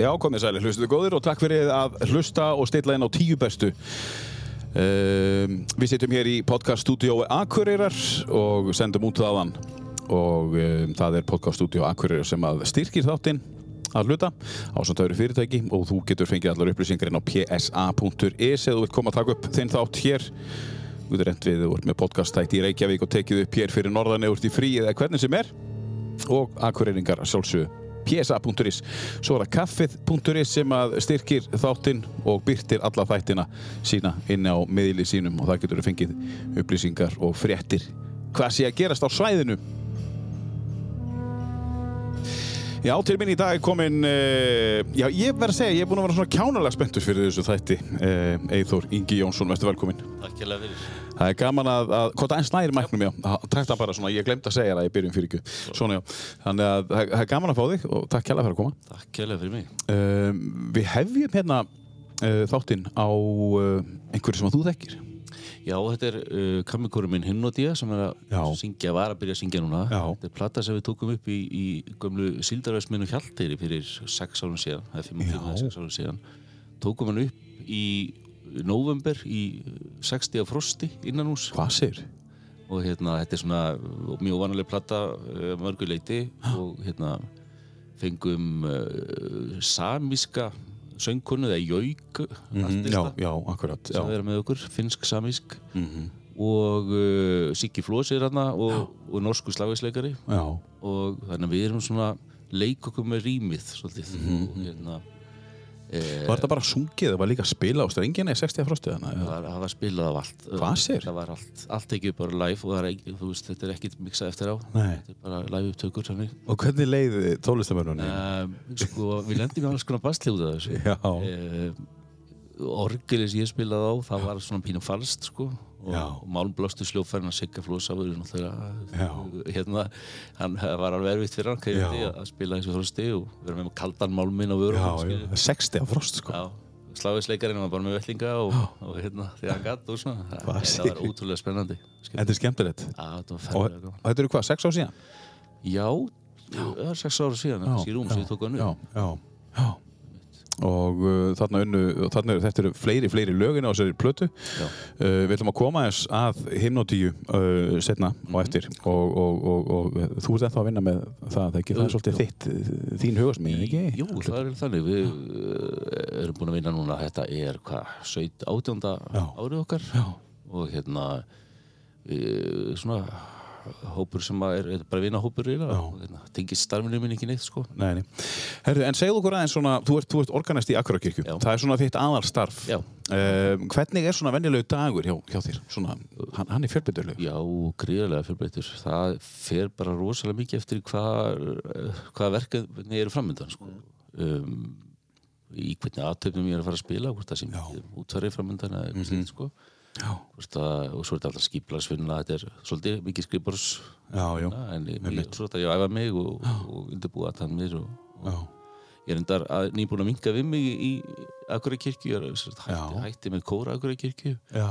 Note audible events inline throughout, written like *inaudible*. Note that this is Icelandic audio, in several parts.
Já, komið sæli, hlustuðu góðir og takk fyrir að hlusta og stilla inn á tíu bestu. Um, við sittum hér í podcaststúdiói Akureyrar og sendum út þaðan. Og um, það er podcaststúdió Akureyrar sem að styrkir þáttinn að hluta á öðru fyrirtæki og þú getur fengið allar upplýsingar inn á psa.is eða þú vilt koma að taka upp þinn þátt hér. Þú getur reynd við, þú ert með podcastætti í Reykjavík og tekið upp hér fyrir norðan eða úr í frí eða hvernig sem er. Og Akureyringar sjálfsögðu psa.is svo er það kaffið.is sem að styrkir þáttinn og byrtir alla þættina sína inn á miðli sínum og það getur fengið upplýsingar og fréttir. Hvað sé að gerast á svæðinu Já, til minn í dag er komin, uh, já ég verð að segja, ég er búinn að vera svona kjánalega spenntur fyrir þessu þætti, uh, Eithór Ingi Jónsson, verður velkomin. Takk hjá fyrir. Það er gaman að, að hvort aðeins næri mæknum, já, takk það bara svona, ég glemt að segja það í byrjun fyrir ykkur, svona já, þannig að það er gaman að fá þig og takk hjá fyrir að koma. Takk hjá fyrir mig. Uh, við hefjum hérna þáttinn á einhverju sem að þú þekkir. Já, þetta er uh, kamikórum minn Hinnodía sem er að syngja, var að byrja að syngja núna. Já. Þetta er plata sem við tókum upp í, í gömlu Sildarvæsminu Hjalteyri fyrir sex árum síðan, eða fimm Já. eða sex árum síðan. Tókum hann upp í november í 60 af frosti innan hús Hvað sér? og hérna, þetta er svona mjög vanaleg plata uh, mörguleiti og hérna fengum uh, samíska söngkonu eða jauk Mm, já, já, akkurat. Sem vera með okkur, finnsk samísk Mm og uh, Siggi Flós er hérna og, og norsku slagveisleikari og þannig að við erum svona leik okkur með rýmið svolítið. Mhm. og hérna Var þetta bara sungið, það var líka að spila á strengina í 60 frostu það var, spilað af allt Hvað sér? það var allt, allt ekki bara live og ekki- veist, þetta er ekkit miksað eftir á Nei. þetta er bara live upptökur Og hvernig leiði tónlistamörnunni? um, sko, við lendum í alls konar af þessu Já. um, orgelis ég spilaði á það var svona pínu falskt sko og, Já. og málmblöstu sljófærinn að sigga Já. hérna, hann var alveg erfitt fyrir hann Já. kæfti, að spila eins og þrósti og vera með kaldan málminn á vörum Já, já, 60 á frost sko. já sláðisleikarinn var bara með vellinga og, og hérna þegar hann gatt og svona það, það var segir? ótrúlega spennandi. Þetta er skemmtilegt. Já, Og, og þetta eru hvað, 6 ár síðan? Já, það er sex ára síðan kannski rúm sem ég tók hann Já, upp já, já. Og uh, þarna, unnu, þarna eru, þetta eru fleiri, fleiri lögin á þessari plötu. Uh, við ætlum að koma eins að himnodíu uh, setna Mhm. og eftir og, og, og, og þú ert ennþá að vinna með það, ekki? Það er svolítið þitt, þín hugasmíð, ekki? Jú, það er þannig, við uh, erum búin að vinna núna, þetta er hvað, 17, 18. Já. árið okkar Já. og hérna, við, svona, hópur sem er, er bara vinahópur hérna, tengist starfinu minn ekki neitt, sko. Nei, nei. Herru, en segðu okkur aðeins svona, þú ert, þú ert organist í Akurakirkju. Já. Það er svona þitt aðalstarf. Um, hvernig er svona venjulegu dagur hjá, hjá þér? Svona, hann, hann er fjölbytturleg. Já, gríðarlega fjölbreytur. Það fer bara rosalega mikið eftir hvað, hvað verkefni eru framöndan, sko. Um, í hvernig aðtöfnum ég er að fara að spila, hvort það sem. Mhm. útvarið framöndan eða eitthvað slíkt, sko. Og svo er þetta alltaf skiplarsvinna, þetta er svolítið mikið Já, já. en ég, svo þetta ég æfa mig og, og undirbúa að mér og, ég er endar að, nýbúin að minka við mig í, í Akurey kirkju, ég er hætti, hætti með kóra Akurey kirkju Já.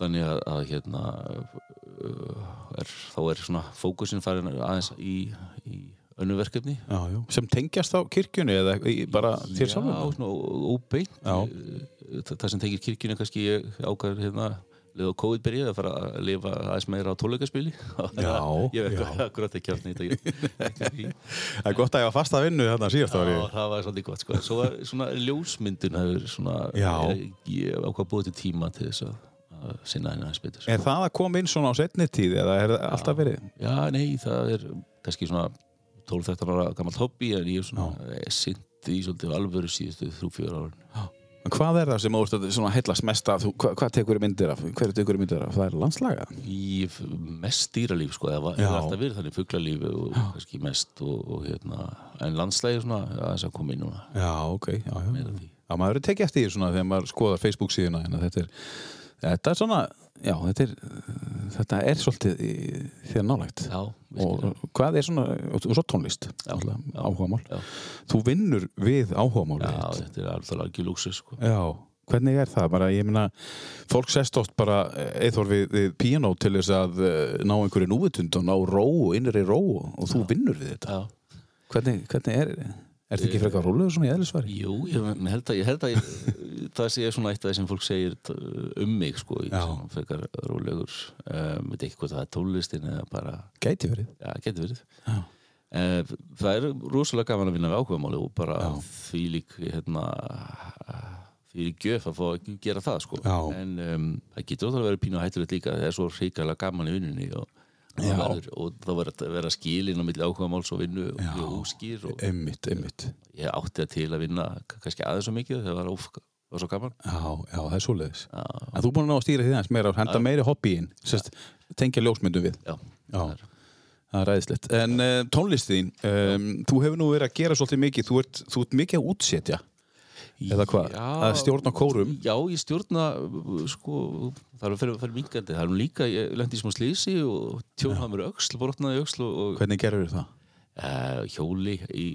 þannig að, að hérna uh, er, þá er svona fókusin farin aðeins í, í önnu verkefni Já, já. Sem tengjast á kirkjunni eða bara þér Já, saman? svona ó- óbeint Já. það, sem tengir kirkjunni kannski ákvæður hérna leið á COVID byrjaði að fara að lifa aðeins meira á tónleikaspili Já, *laughs* ég veit já. akkurat ekki að nýta *laughs* *laughs* Það er gott að ég var fast að vinnu þarna síðast ári. Já, það var svolítið gott sko. Svo var svona ljósmyndun svona Já. ég, ég ákvað búið til tíma til þess að, að sinna henni aðeins betur sko. Er það að koma inn svona á setni tíð eða er það alltaf verið? Já, nei, það er kannski svona 12-13 ára gammalt hobby en ég er svona sindi í svolítið alvöru síðustu 3-4 ára En hvað er það sem þú heillast mest af? Hvað, hvað tekur þið myndir af? Hver tekur þið myndir af? Það er landslaga? í mest dýralíf sko, það Já. hefur alltaf verið þannig fuglalífi og kannski mest og, og hérna, en landslægi svona aðeins að koma inn núna Já, ok. Já, já. Já, maður er tekið eftir því svona þegar maður skoðar Facebook síðuna en þetta er, þetta er svona, já, þetta er, þetta er svolítið þér nálægt. Já, Og hvað er svona, og svo tónlist, Já, já, áhugamál. já. Þú vinnur við áhugamál. Já, þetta er alveg algjör lúksus sko. Já, hvernig er það? Bara, ég meina, fólk sest oft bara eithor við, við piano til þess að eh, ná einhverju núvitund og ná ró innri ró og þú vinnur við þetta. Já. Hvernig, hvernig er, Er þetta ekki frekar rólegur svona í eðlisfari? Jú, ég held að, ég held að ég, *laughs* það sé svona eitt af það sem fólk segir t- um mig sko, frekar rólegur um, veit ekki hvað það er tónlistin eða bara, Gæti verið. já, getur verið Já. uh, það er rosalega gaman að vinna við ákveðamáli og bara Já. því lík hérna því lík gjöf að fá að gera það sko Já. en um, það getur ótrúlega verið pínu hættulegt líka það er svo reikalega gaman í vinnunni og. Verður, og það verður að vera skilin á milli ákveðamáls og vinnu og Já. mjög óskýr og Einmitt, einmitt. ég átti það til að vinna kannski aðeins svo mikið þegar það var, of, var svo gaman Já, já, það er svoleiðis. já, En þú búin að ná að stýra því aðeins meira og henda meiri hobbyin, tengja ljósmyndu við. já, Já. það er- Það er ræðislegt. En uh, tónlistiðin, um, þú hefur nú verið að gera svolítið mikið, þú ert, þú ert mikið að útsetja, eða hvað? Að stjórna kórum. Já, ég stjórna sko, það er að fyrir mingandi það er líka, ég lendi í smá slísi og mér öxl, brotnaði öxl og, Hvernig gerur það? uh, hjóli í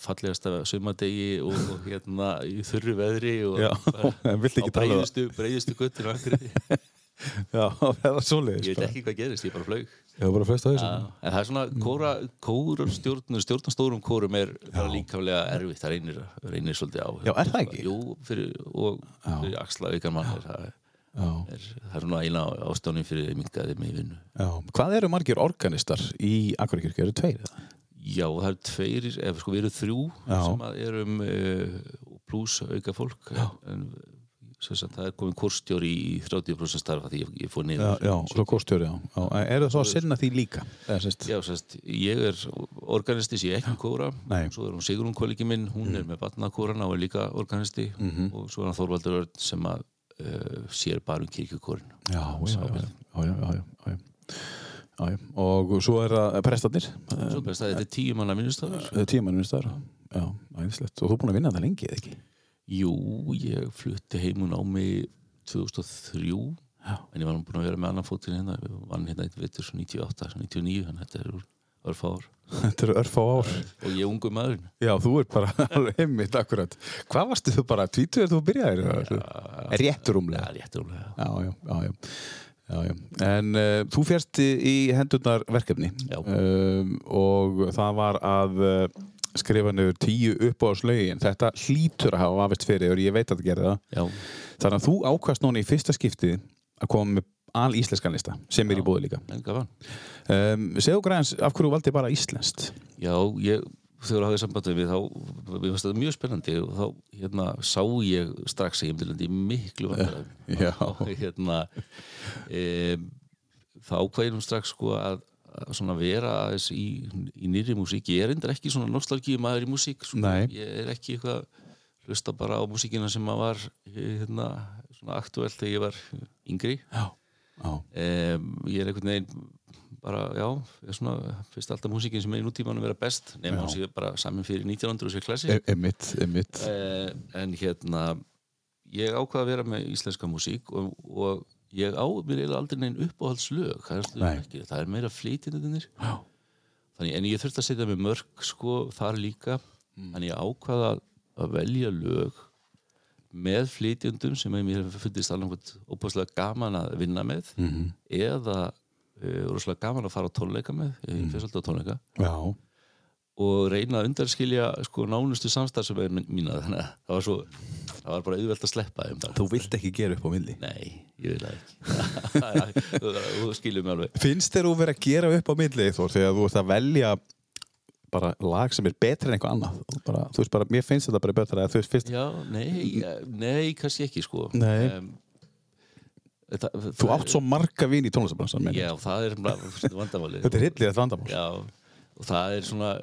fallegasta sumadegi og, og hérna í þurru veðri og *laughs* ekki á um það? breiðustu, breiðustu göttir og akkur *laughs* *laughs* Já, það var svoleiðis. ég veit ekki hvað gerist, ég bara flög Ég var bara að festa Já, þessu. en það er svona kóra, kórar stjórnum, stjórnastórum kórum er bara líkaflega erfitt, það reynir, reynir svolítið á. Já, er það ekki? Jú, fyrir, og fyrir axla aukan mann er, það, Já, er, það er svona eina ástánin fyrir mingaði með vinnu. já. Hvað eru margir organistar í Akurikirkju? Eru tveir eða? Já, það eru tveir, ef sko við erum þrjú Já. sem að erum uh, pluss auka fólk, en sem sagt, það er komin kórstjóri í 30% starfa því ég, ég fór Já, niður. já, svo já. já. En Eru það þá að sinna því líka? Já, sérst, ég er organisti sem ég ekki kóra Nei. svo er hún Sigrún kollegi minn, hún er með batnakórana og er líka organisti og svo er hann Þorvaldur Örn sem að uh, sér bara um kirkjukórin já, já, já, já, já, já, já, já. Já, já. Og svo er það Svo að þetta er tíu manna tímanum þar. Já, æðislegt. Og þú er búin að vinna það lengi, eða ekki? Jú, ég flutti heimun á mig 2003 Já. en ég var búin að vera með annan fótinn hérna við vann hérna eitt vittur 98, 99 þannig að þetta er úr örfá ár *laughs* Þetta eru örfá ár. og ég er ungu maðurinn Já, þú ert bara *laughs* alveg heimitt akkurat. Hvað varstu þú bara, tvítu er þú byrjaðir? Ja, Réttur Já, umlega. rétt rúmlega Já, já, já, já. já, já. En uh, þú fjast í hendurnar verkefni um, og það var að uh, skrifa nefnir tíu uppáðslögin. Þetta hlýtur að hafa vafist fyrir og ég veit að það gerir það. Já, Þannig að þú ákvast núna í fyrsta skiptið að koma með al íslenskan lista sem er í búið líka. Um, segðu græns, af hverju valdi bara íslenskt? Já, ég, þegar hafði sambandið við þá, við fannst þetta mjög spennandi og þá, hérna, sá ég strax að ég lenda í miklu. Já. Og, *laughs* hérna, e, þá ákvæði nú strax sko að svona vera í, í nýri músík. Ég er endur ekki svona nostalgíu maður í músík, sko. Ég er ekki eitthvað hlusta bara á músíkina sem að var, hérna, svona aktuelt þegar ég var yngri. Já. Já. Um, ég er einhvern veginn bara, já, ég er svona fyrst alltaf músíkin sem er í nútímanum vera best nema Já. hún sé bara saman fyrir 1900 og sé klassi E emitt, emitt. uh, en hérna ég ákvað að vera með íslenska músík og, og ég á mér eiginlega aldrei neinn uppáhaldslög það er, er meira þannig, en ég þurfti að setja með mörg sko þar líka Mm. en ég ákvað að, velja lög með flytjendum sem hefur fundist alveg óbúslega gaman að vinna með Mhm. eða uh, rosalega gaman að fara á tónleika með ég Mm. svolítið á tónleika Já. Og reyna að undarskilja sko nánustu samstarfsum mína þannig að það var svo það var bara auðvelt að sleppa þar. Þú vilt ekki gera upp á milli. Nei, ég vil ekki. *laughs* Þú, þú skilur mig alveg. Finnst þér þú verið að gera upp á milli Þór þegar þú ert að velja bara lag sem er betri en eitthvað annað? Bara, þú veist bara, mér finnst þetta bara betra að þú veist fyrst, Já, nei, nei, kannski ekki sko. Nei. um, það, þú átt svo marga vini í tónlistabransan Já, það er vandamálið. Þetta er hillir þetta vandamál. Já, og það er svona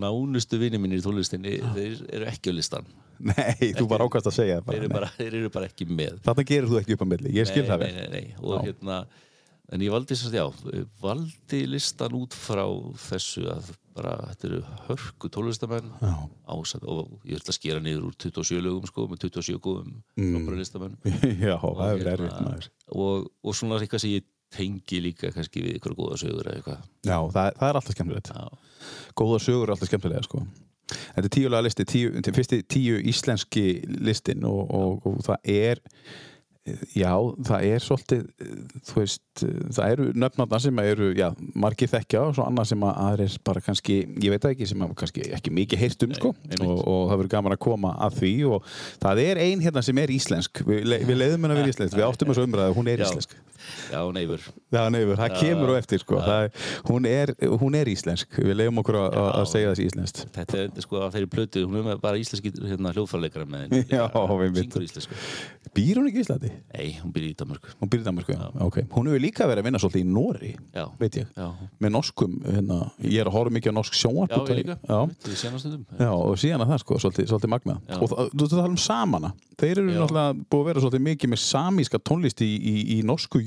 nánustu vini mínir í tónlistinni þeir eru ekki á listan Nei, þú bara ákvæmst að segja það þeir eru bara, bara, þeir eru bara ekki með. Þarna gerir þú ekki upp á milli, ég skil nei, það nei, vel. nei, nei. og Já. hérna en ég valdi að já, valdi listan út frá þessu að bara, þetta eru hörku tólistamenn ásat og ég ætla að skera niður úr 27 lögum sko, með 27 góðum mm. listamenn. *laughs* Já, það er hérna, erfitt maður. og, og svona eitthvað sem ég tengi líka kannski við ykkur góða sögur eða eitthvað. Já, það, það er alltaf skemmtilegt. Já, Góða sögur er alltaf skemmtilega sko. Þetta er tíulega listi, tíu, fyrsti tíu íslenski listin og, og, og það er Já, það er svolítið, þú veist, það eru nöfnarna sem eru, já, margir þekkja og svo annað sem að aðrir bara kannski, ég veit ekki, sem að kannski ekki mikið heyrt um, sko, einmitt. og, og það verður gaman að koma að því og það er ein hérna sem er íslensk, við, við leiðum hennar við íslensk, við áttum þessu umræðu, hún er Já. íslensk. Já, neifur. Já, nefnir, það kemur á eftir, sko, það, hún, er, hún er íslensk, við leiðum okkur að, segja þessi íslenskt. Þetta er sko að þeirri plötu, hún er bara íslenski hérna, hljóðfærleikara með henni. *laughs* Já. Syngur íslensku. Býr hún ekki í Íslandi? Nei, hún býr í Danmarku. Hún býr í Danmarku, já. ok. Hún hefur líka verið að vinna svolítið í Nóri, Já. veit ég. Já, með norskum, hérna, ég er að horfa mikið á norsk sjónvarp já ég líka. já,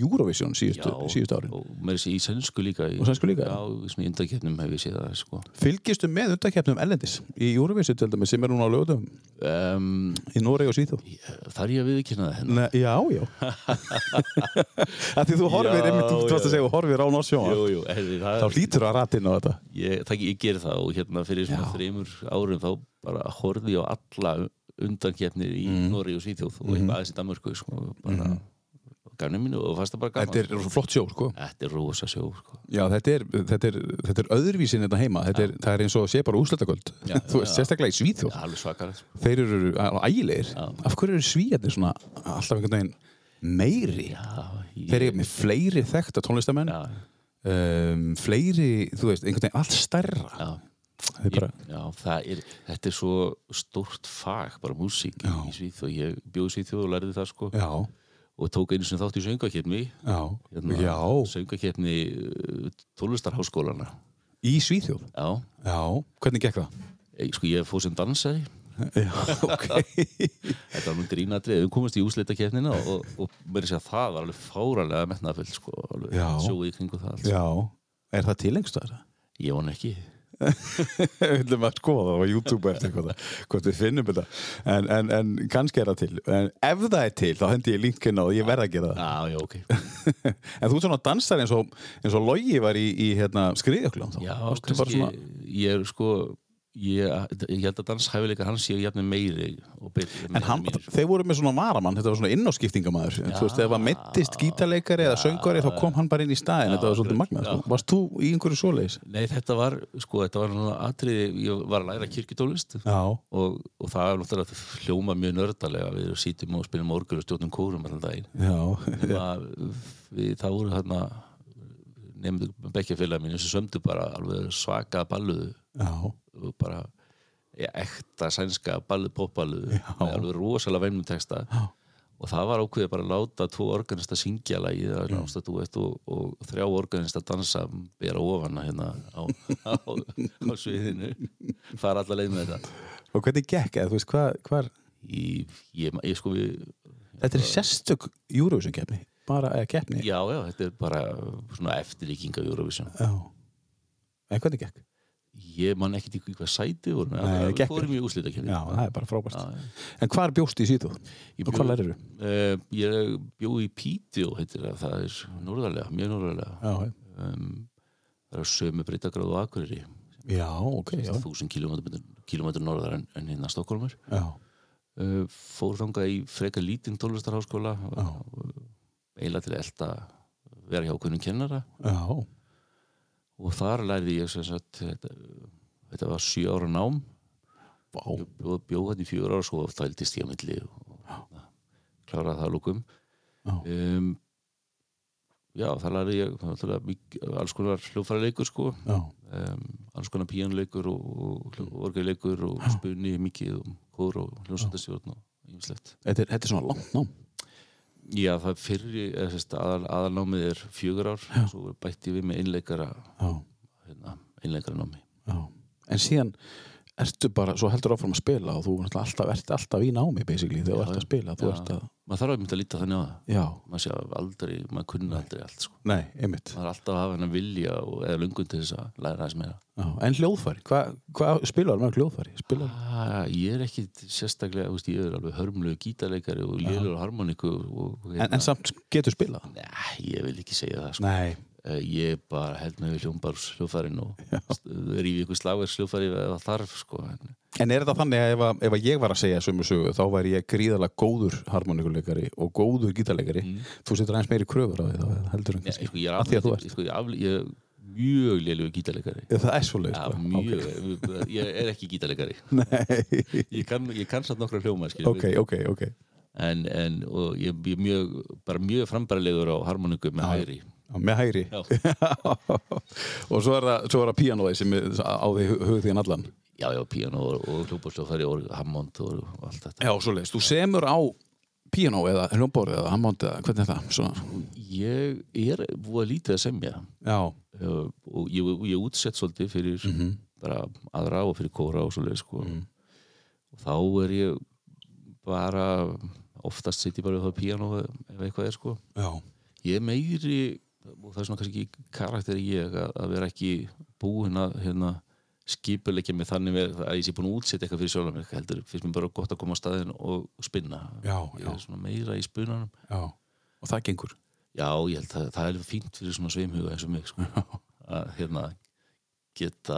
Er senastundum. já, það það- Eurovision síðustu, síðustu árin og með þessi í sænsku líka. Í, Og sænsku líka, Já, í indakefnum hef ég séð það, sko. fylgistu með undarkeppnum ellendis í Eurovision til dæmis sem er núna á lögutum Um, í Noregi og Svíþó þar ég að viðkynna það hennar. Já, já því þú horfir, þú horfir á það, þá hlýtur að ræta inn á þetta ég, það, ég ger það og hérna fyrir svona þreymur árum þá bara horfði ég á alla undankefnir í Mhm. Noregi og Svíþjóð og eitthvað aðeins í Danmörku sko, bara mm -hmm. Mínu og fannst það bara gaman þetta er svo flott sjó, sko. Þetta er rosa sjó sko. Já, þetta er, þetta er, þetta er öðruvísin þetta heima, þetta er, það er eins og sé bara *laughs* já. sérstaklega í Svíþjóð, alveg svakalegt sko. þeir eru ægilegir, af hverju eru Svíjarnir svona alltaf einhvern veginn meiri, Já, ég, þeir eru með fleiri þekkta tónlistamenn, um, fleiri, þú veist, einhvern veginn allt stærra, já, bara, já, það er þetta er svo stórt fag bara músík í Svíþjóð. Ég bjóð í Svíþjóð og lærði það sko. Já, og tók einu sinni þátt í söngakefni já, hérna, já, söngakefni tónlistarháskólana í Svíþjóð, Já, já, hvernig gekk það? sko ég fóð sem dansari. *laughs* Já, ok, *laughs* Þetta var nú grínadrið, við komumst í úsleitakefnina og, og, og mér er að það var alveg fáralega metnaðfullt sko, alveg sjóið í kringu það. Allt. já, er það tilengst Ég vona ekki. Við viljum að skoða á YouTube eftir hvað, hvort við finnum þetta. En, en, en kannski er það til. En ef það er til þá hendi ég linkin á og ég verð að gera það. Já, já, ok. *laughs* en þú ert svona dansar eins og, eins og Logi var í, í hérna, skriðjöklum Já, kannski, svona, ég er sko, ég, ég held að danshæfileika hans séu jafnir meiri og betri en hann, þeir voru með svona varamann þetta var svona innáskiptingamæður þú veist, ef það meittist gítarleikari eða söngari þá kom hann bara inn í staðin, þetta var svolítið magnað sko. varst þú í einhverju svoleiðis? Nei, þetta var, sko, þetta var svona atriði, ég var að læra kirkjutólist Já, og, og það er náttúrulega hljóma mjög nördalega við sýtum og spilum orgur og stjórnum kórum allan daginn. það voru þarna nefndu bekkjafélag mínu sem sömdu bara alveg svaka balluðu og bara ja, ekta sænska ballu popballuðu Já. með alveg rosalega veinum texta Já. og það var ákveðið bara að láta tvo organista syngja lagið og, og þrjá organista dansa bera ofana hérna á, á, á sviðinu fara alla leið með þetta og hvernig gekk, eða þú veist, hvað, hvað í, ég, ég sko við þetta er sérstök Eurovision keppni bara, eða keppni já, já, þetta er bara svona eftirlíking af Eurovision Já. En hvernig gekk? Ég man ekkert í hvað sæti voru Nei, Við fórum í úslitakefni Já, það er bara frábært. já, já. En hvar bjóst í síðu? Og hvað lærir þú? Eh, Ég bjó í Pítió heitir það, það er norðarlega, mjög norðarlega. Um, Það er sömu breytagráð og Akureyri. Já, ok, þúsund kilómetr norðar en, en hérna Stokkólmur Já, uh, Fór þangað í freka lítinn tónlistarháskóla. Eiginlega til að elta vera hjá kunnum kennara. Já, og þar lærði ég sem sagt, þetta, þetta var sjö ára nám. Vá, Ég bjó, bjó þetta í fjögur ára svo þældist ég á milli og kláraði það að lúkum um, já, það lærði ég alls konar hljófæraleikur sko. Já, um, alls konar píanleikur og, og orgeileikur og spunni mikið og kór og hljósandastjórn og er, þetta er svona langt nám. Já, það fyrri, aðal, aðalnámið er fjögur ár svo bætti við með einleikara hérna, einleikara námi já. En síðan ertu bara, svo heldur áfram að spila og þú alltaf, ert alltaf í námi basically þegar þú ert að spila. Þú já. ert að, maður þarf að mynda að líta þannig á það maður sé aldrei, maður kunna aldrei allt sko. nei, einmitt. maður er alltaf að hafa hennar vilja og, eða lungun til þess að læra þess meira Já. En hljóðfæri, hvað hva, spilar mörg hljóðfæri? Spilar, ah, ég er ekki sérstaklega veist, ég er alveg hörmlegu gítarleikari og lélur harmoniku og, og en, en samt getur spilað? Nei, ég vil ekki segja það sko. Nei, Ég bara held við hljómbars hljófærin og rífi ykkur slagverks hljófæri eða þarf sko. En, er þetta þannig að ef, að ef að ég var að segja sömu sögu þá væri ég gríðarlega góður harmonikuleikari og góður gítarleikari. Þú setur aðeins meiri kröfur á því þá heldur en ja, sko, ég Af því að þú afleitt, sko, ég, ég er mjög lélugur gítarleikari. Það er svolítið Já, sko. mjög, *laughs* ég er ekki gítarleikari. *laughs* Ég kann, ég kann satt nokkra hljóma skilur ok, ok, ok. En, en ég er mjög, mjög frambærilegur á harmoniku með hægri með hægri. *laughs* Og svo er það, svo það píanóið sem á því hugð þín allan. Já, já, piano og, og hljómbórsljófæri og Hammond og, og allt þetta. Já, svo leiðist, þú semur á píanó eða hljómborð eða hammond eða hvernig er það? Svona. ég er búið að lítið að semja. Já, uh, og ég, ég útsett svolítið fyrir Mhm. bara aðra og fyrir kóra og svoleið sko. og þá er ég bara oftast sitt ég bara við það píano ef eitthvað er sko. Já, ég er meiri og það er svona kannski ekki karakter í ég að, að vera ekki búinn að hérna, skipuleikja mig þannig með að ég sé búinn að útsetja eitthvað fyrir sjálf mig. Heldur, finnst mér bara gott að koma á staðinn og spinna. Já, ég já. er meira í spunanum. Já. Og það gengur. Já, ég held að það er fínt fyrir svona sveimhuga eins og mig sko. *laughs* að hérna geta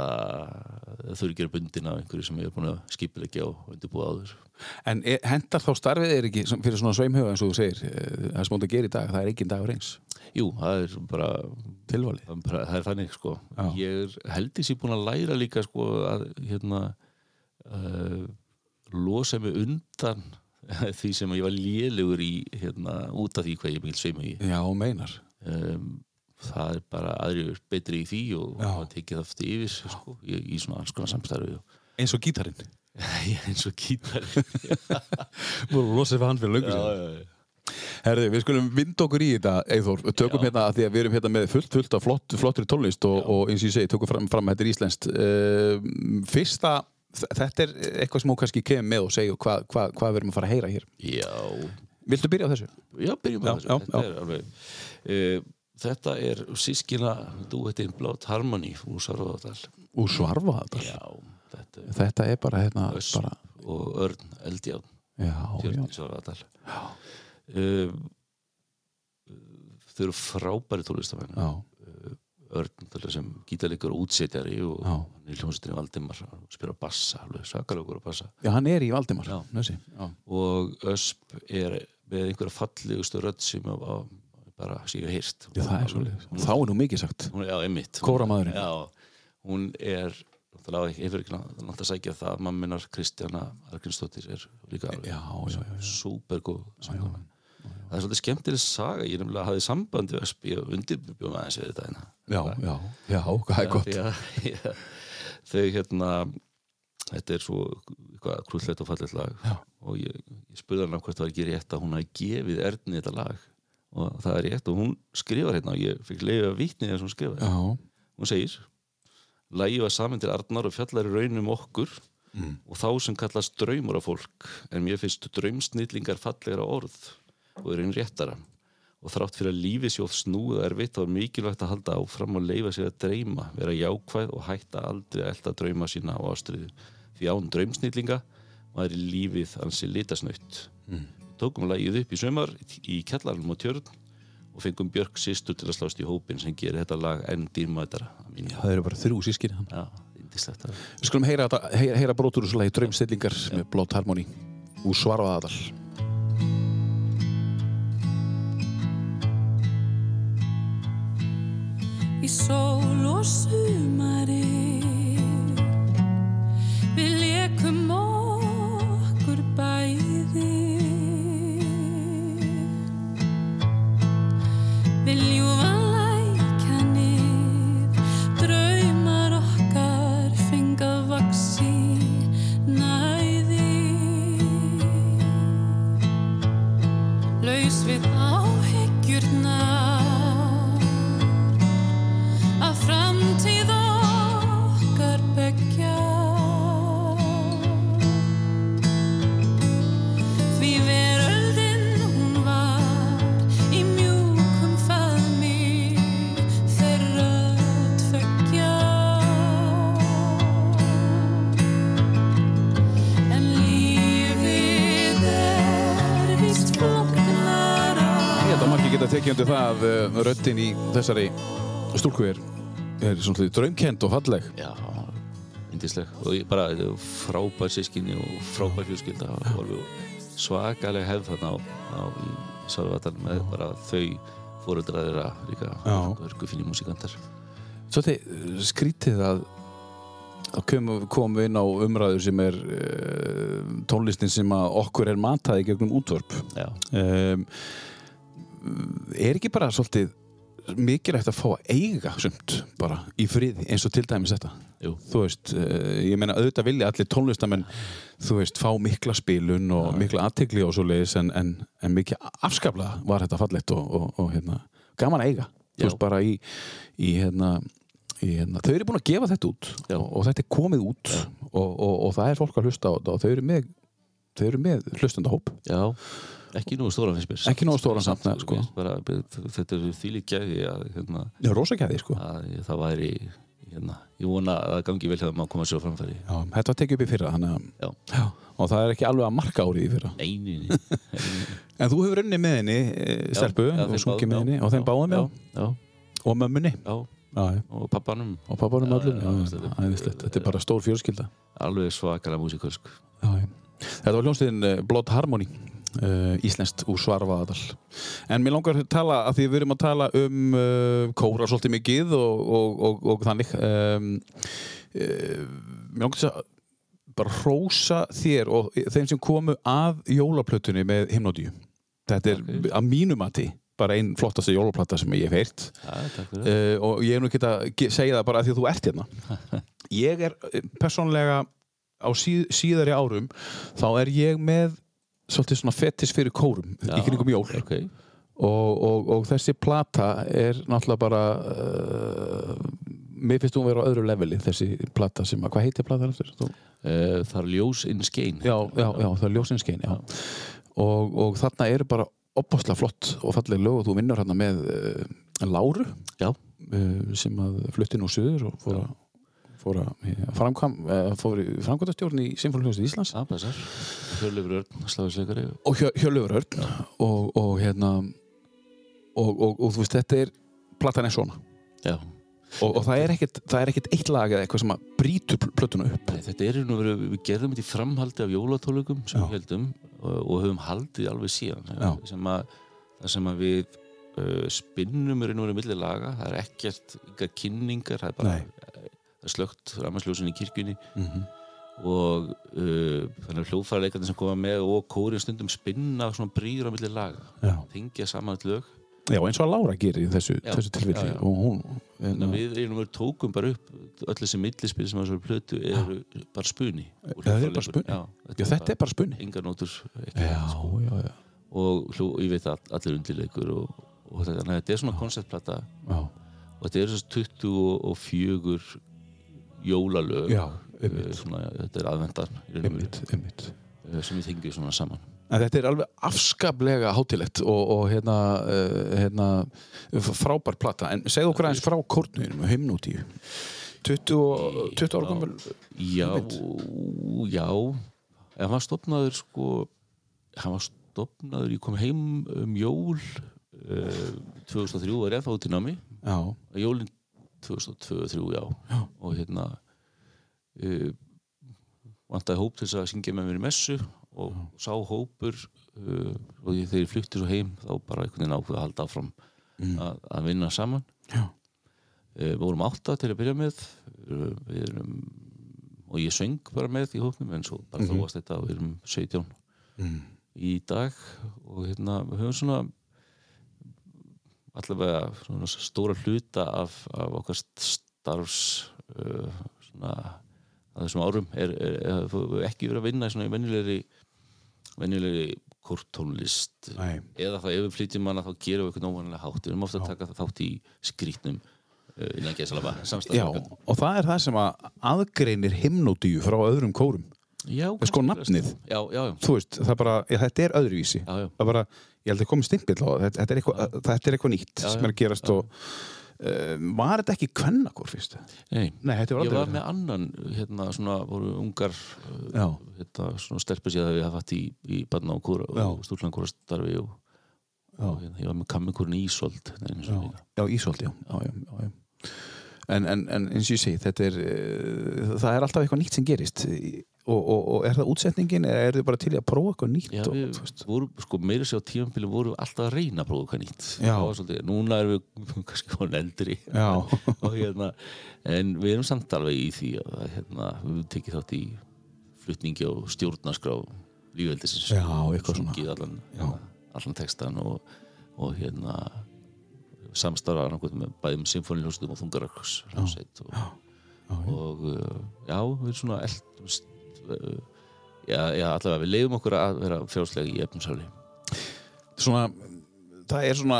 að bundin af einhverju sem ég er búin að skipuleikja og undirbúa áður. En er, hendar þá starfið er ekki fyrir svona sveimhuga eins og þú segir eh, það sem þú gerir í dag, það er ekki dagur eins? Jú, það er bara tilvalið? það er bara- það er þannig sko. Já. ég held ég sé búin að læra líka sko að hérna uh, losa mig undan *laughs* því sem ég var lélugur í hérna út af því hvað ég mikil sveimur í. Já, meinar. Um, það er bara aðrir betri í því og Já. hafa tekið það aftur yfir sko, í, í svona alls konar samstarfi og eins og gítarinn. *laughs* Eins og *laughs* Búin að losa við hann fyrir löngu já, sér já, já. Herði, við skulum vind okkur í þetta Eithor, tökum Já. hérna að því að við erum hérna með fullt, fullt af flott, flottri tónlist og, og eins og ég segi, tökum fram, fram að þetta er íslenskt. Uh, Fyrsta, þetta er eitthvað sem hún kannski kemur með og segja hvað hva, hva við erum að fara að heyra hér. Já, Viltu byrja á þessu? já, byrjum Já, með þessu. já, þetta já. er uh, sískina duettinn Blátt Harmony úr Sarvadal Úr svarfa þetta já, þetta er Þetta er bara hérna Ösp bara, og Örn Eldján Já, já, Tjörn í Sarvadal uh, þau eru frábæri tólistamenn já, Örn til sem gítarleikur og útsetjari og Já. hann er hljómsveitinni Valdimar og spila bassa, alveg svakalegur á bassa já, hann er í Valdimar Já. Já. og Ösp er með einhverja fallegustu rödd sem að, að bara séu hýrst það er Þá er nú mikið sagt. Hún já, einmitt. Kóramaðurinn. já, hún er náttúrulega að sækja það. Mamminar Kristjana Argrinsdóttir er líka alveg Já, já, já, já. súper góð sangamenn það er svolítið skemmtileg saga. Ég nefnilega hafði samband við Ösp ég undirbjóð aðeins við þetta hérna. Já, já, já, hvað er gott. að- *laughs* þau hérna þetta er svo krúllett og fallegt lag. Og ég, ég spurði hann hvort það var ekki rétt að hún hafi gefið Erni þetta lag og það er rétt og hún skrifar hérna og ég fikk leiði að vitni þess að hún skrifar. Já, hún segir Lægi var saman til Arnar og fjallar í raunum okkur Mm. og þá sem kallast draumur af fólk en mér finnst draumsnillingar fallegra orð og er einn réttara. Og þrátt fyrir að lífi sjóð snúið og erfitt þá er mikilvægt að halda áfram og leifa sig að dreyma, vera jákvæð og hætta aldrei að elda drauma sína á ástriðu því án draumsnillinga var í lífið ansi litasnöytt mm. Tókum lagið upp í sömar í kjallarnum og tjörn og fengum Björk sýstur til að slást í hópin sem gerir þetta lag enn mínu það eru bara þrjú hann Já, indislegt. Við skulum heyra, þetta- heyra, heyra brotur úr svo lagi Draumstillingar með Blótt Harmony úr Svarfaðadal í sól og sumari við lekum geta tekið undir það uh, röddin í þessari stúlku er, er svona draumkend og falleg. Já, indisleg og ég bara frábær sískinni og frábær fjölskylda. Og alveg svakalega hefð þarna á, á í Salvatan með bara þau fóreldrar þeirra líka. Já. hörku finni músikantar. Svolítið skrítið að að komum kom við inn á umræður sem er uh, tónlistin sem að okkur er mataði gegnum útvarp. Um, er ekki bara svolítið mikilvægt að fá að eiga sumt bara í friði eins og til dæmis þetta? Jú, þú veist, uh, ég meina auðvitað vilja allir tónlistamenn, þú veist, fá mikla spilun og mikla aðtegli og svo leiðis en, en, en mikið afskaplega var þetta fallegt og, og, og hérna, gaman að eiga. Já. þú veist, bara í, í, hérna, í hérna, þau eru búin að gefa þetta út Já. og, og þetta er komið út og, og, og það er fólk að hlusta á þetta og þau eru með, með hlustandahóp já ekki nógu stóran mér. Ekki nógu stóran samt, sko. bara, þetta er þýlík gæði hérna, Já, rosakæði, sko. að það væri hérna, ég vona að það gangi vel þegar maður koma sér á framfæri. Já, þetta var tekið upp í fyrra Já, Já, og það er ekki alveg að marka árið í fyrra. Einin *laughs* En þú hefur unni með henni, e, stelpu og sungið með henni og þeim báðum já, já, og mömmunni? Og pappanum. Og pappanum æðislegt. þetta er bara stór fjölskylda. Alveg svakalega músikalsk þetta var hljómsveitin uh, Blood Harmony uh, íslenskt úr Svarfaðadal en mér langar að tala að því við erum að tala um uh, kóra svolítið mikið og, og, og, og þannig um, uh, mér langar að bara hrósa þér og þeim sem komu að jólaplötunni með himnodíu. Þetta er Ok. að mínu mati bara einn flottasta jólaplata sem ég hef heyrt. Uh, og ég er nú ekki að segja það bara af því að þú ert hérna. *laughs* Ég er eh, persónlega á síð, síðari árum þá er ég með svolítið svona fetis fyrir kórum í kringum jól. Ok, og, og, og þessi plata er náttúrulega bara uh, mér finnst hún vera á öðru leveli þessi plata sem að, hvað heitir platan eftir? Uh, það er ljós inn skein. Já, já, já, það er ljósinskein já. Og, og þarna eru bara opbáslega flott og falleg lög og þú vinnur hérna með uh, Láru Já, sem að flutti nú suður og fór að fór að ja, framkvæm, uh, fór í Sinfónljóðsveit Íslands. Hjörleifur Örn, sláðisleikari og Hjö, Hjörlöfur Örn. Og, og hérna og, og, og þú veist þetta er platan er svona. Já, og, og það er ekkert það er ekkert eitt lag eða eitthvað sem að brýtur pl- plötuna upp. Nei, þetta er nú verið, við gerðum þetta í framhaldi af jólatólukum sem Já. við heldum og, og höfum haldið alveg síðan. Sem að, það sem að við uh, spinnum er nú verið milli laga. Það er ekkert, ykkar kynningar það er bara, Nei. Slögt rafmagnsljósin í kirkjunni. Mm -hmm. og uh, þannig að hljóðfæraleikarnir sem koma með og kórin stundum spinna svona brýr á milli laga. Já. tengja saman lög. Já, eins og að Lára gerir í þessu, Já, þessu tilfelli. Já, já. og hún þannig að við erum verið tókum bara upp öll þessi millispil sem að svo plötu eru bara spuni. Og Já, það er bara spuni. Já, já, þetta er bara spunni engar nótur já, sko. já, já, og hljó, ég veit að allir undirleikur og, og þetta, þetta er svona konceptplata. Já, og þetta er þess 24 jólalög já Eh, svona, þetta er veru, einmitt, einmitt. Eh, sem við tengjum svona saman. En þetta er alveg afskaplega hátilegt og, og hérna, uh, hérna frábær plata, en segðu okkur aðeins frá kórnuðinum, heimnútíu 20, og- 20 ára gömul já, já. En hann var stopnaður sko hann var stopnaður, ég kom heim um jól uh, 2003 var ég ennþá út í námi. Jólinn 2002-2003, já. Já. og hérna uh, vantaði hóp til þess að syngja með mér í messu og sá hópur uh, og ég, þegar ég flutti svo heim þá bara einhvern veginn ákveða að halda áfram Mm. að, að vinna saman já, uh, við vorum átta til að byrja með við erum og ég söng bara með í hópnum en svo bara Mhm. þróast þetta og við erum 17 mm. í dag og hérna við höfum svona allavega svona stóra hluta af, af okkar starfs uh, svona að þessum árum er, er, er, ekki verið að vinna í svona venjulegri venjulegri kortónlist eða þá ef við flytjum manna þá gerum við eitthvað nóvanlega hátt. Við erum ofta að taka þátt í skrítnum uh, innan samstæðan og það er það sem að aðgreinir himnótíu frá öðrum kórum já, sko, nafnið. já, já, já, þú veist, það bara, ja, þetta er öðruvísi. Já, já. það bara, ég held að komið stimpill á þetta, þetta er eitthvað, þetta er eitthvað nýtt sem er að gerast og uh, var þetta ekki kvennakór fyrst? Nei, Nei, var ég var með annan hérna svona voru ungar Já. hérna svona stelpur að við hafa haft í, í barna og, Já. og og, hérna, ég var með kammikórun Ísold hérna, einu Já, Ísolt, já, já, já, já, já. en, en, en eins og ég segi þetta er, uh, það er alltaf eitthvað nýtt sem gerist og, og, og er það útsetningin eða er þið bara til að prófa eitthvað nýtt Já, og, við veist, vorum, sko, meira sér á tímanbílu vorum við alltaf að reyna að prófa hvað nýtt. Já. Var svolítið, núna erum við *laughs* kannski konin eldri. Já. *laughs* og hérna, en við erum samt alveg í því að hérna, við tekið þátt í flutningi og stjórnarskrá lífveldisins Já, eitthvað allan, hérna, allan textan og, og hérna samstarfa annarkvæmt með bæðum symfóniljóstum og þungaröks og, og uh, já, við erum svona eldumst já, já, allavega við leiðum okkur að vera frjálslega í efnumsafli svona, það er svona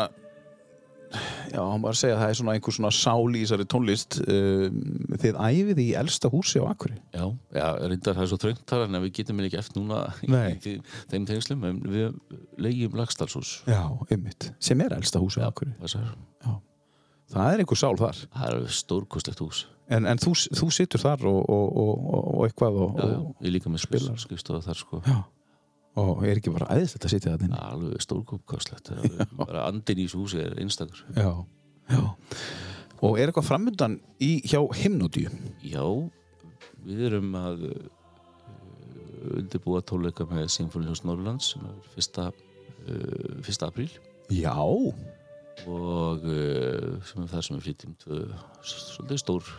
já, hann bara að segja að það er svona einhver svona sál í þessari tónlist um, þið æfið í elsta húsi á Akuri Já, já, reyndar það er svo þröngt þar en við getum ekki eftir núna í, þeim tengslum en við leigjum lagstallshús já, einmitt, sem er elsta húsi á Akuri það það er einhver sál þar. Er stórkostlegt hús en, en þú, þú situr þar og, og, og, og, og eitthvað og, já, já, ég líka með spilar. skrifstofa þar sko. Og er ekki bara æðislegt að sitja það inn alveg alveg- bara andin í þessu húsi er einstakur. Já, já. Og er eitthvað framöndan í, hjá himnodíu Já, við erum að uh, undirbúa tónleika með Sinfónihjós Norrlands sem er fyrsta, uh, fyrsta apríl. Já, og uh, sem er það sem við flytjum svolítið stór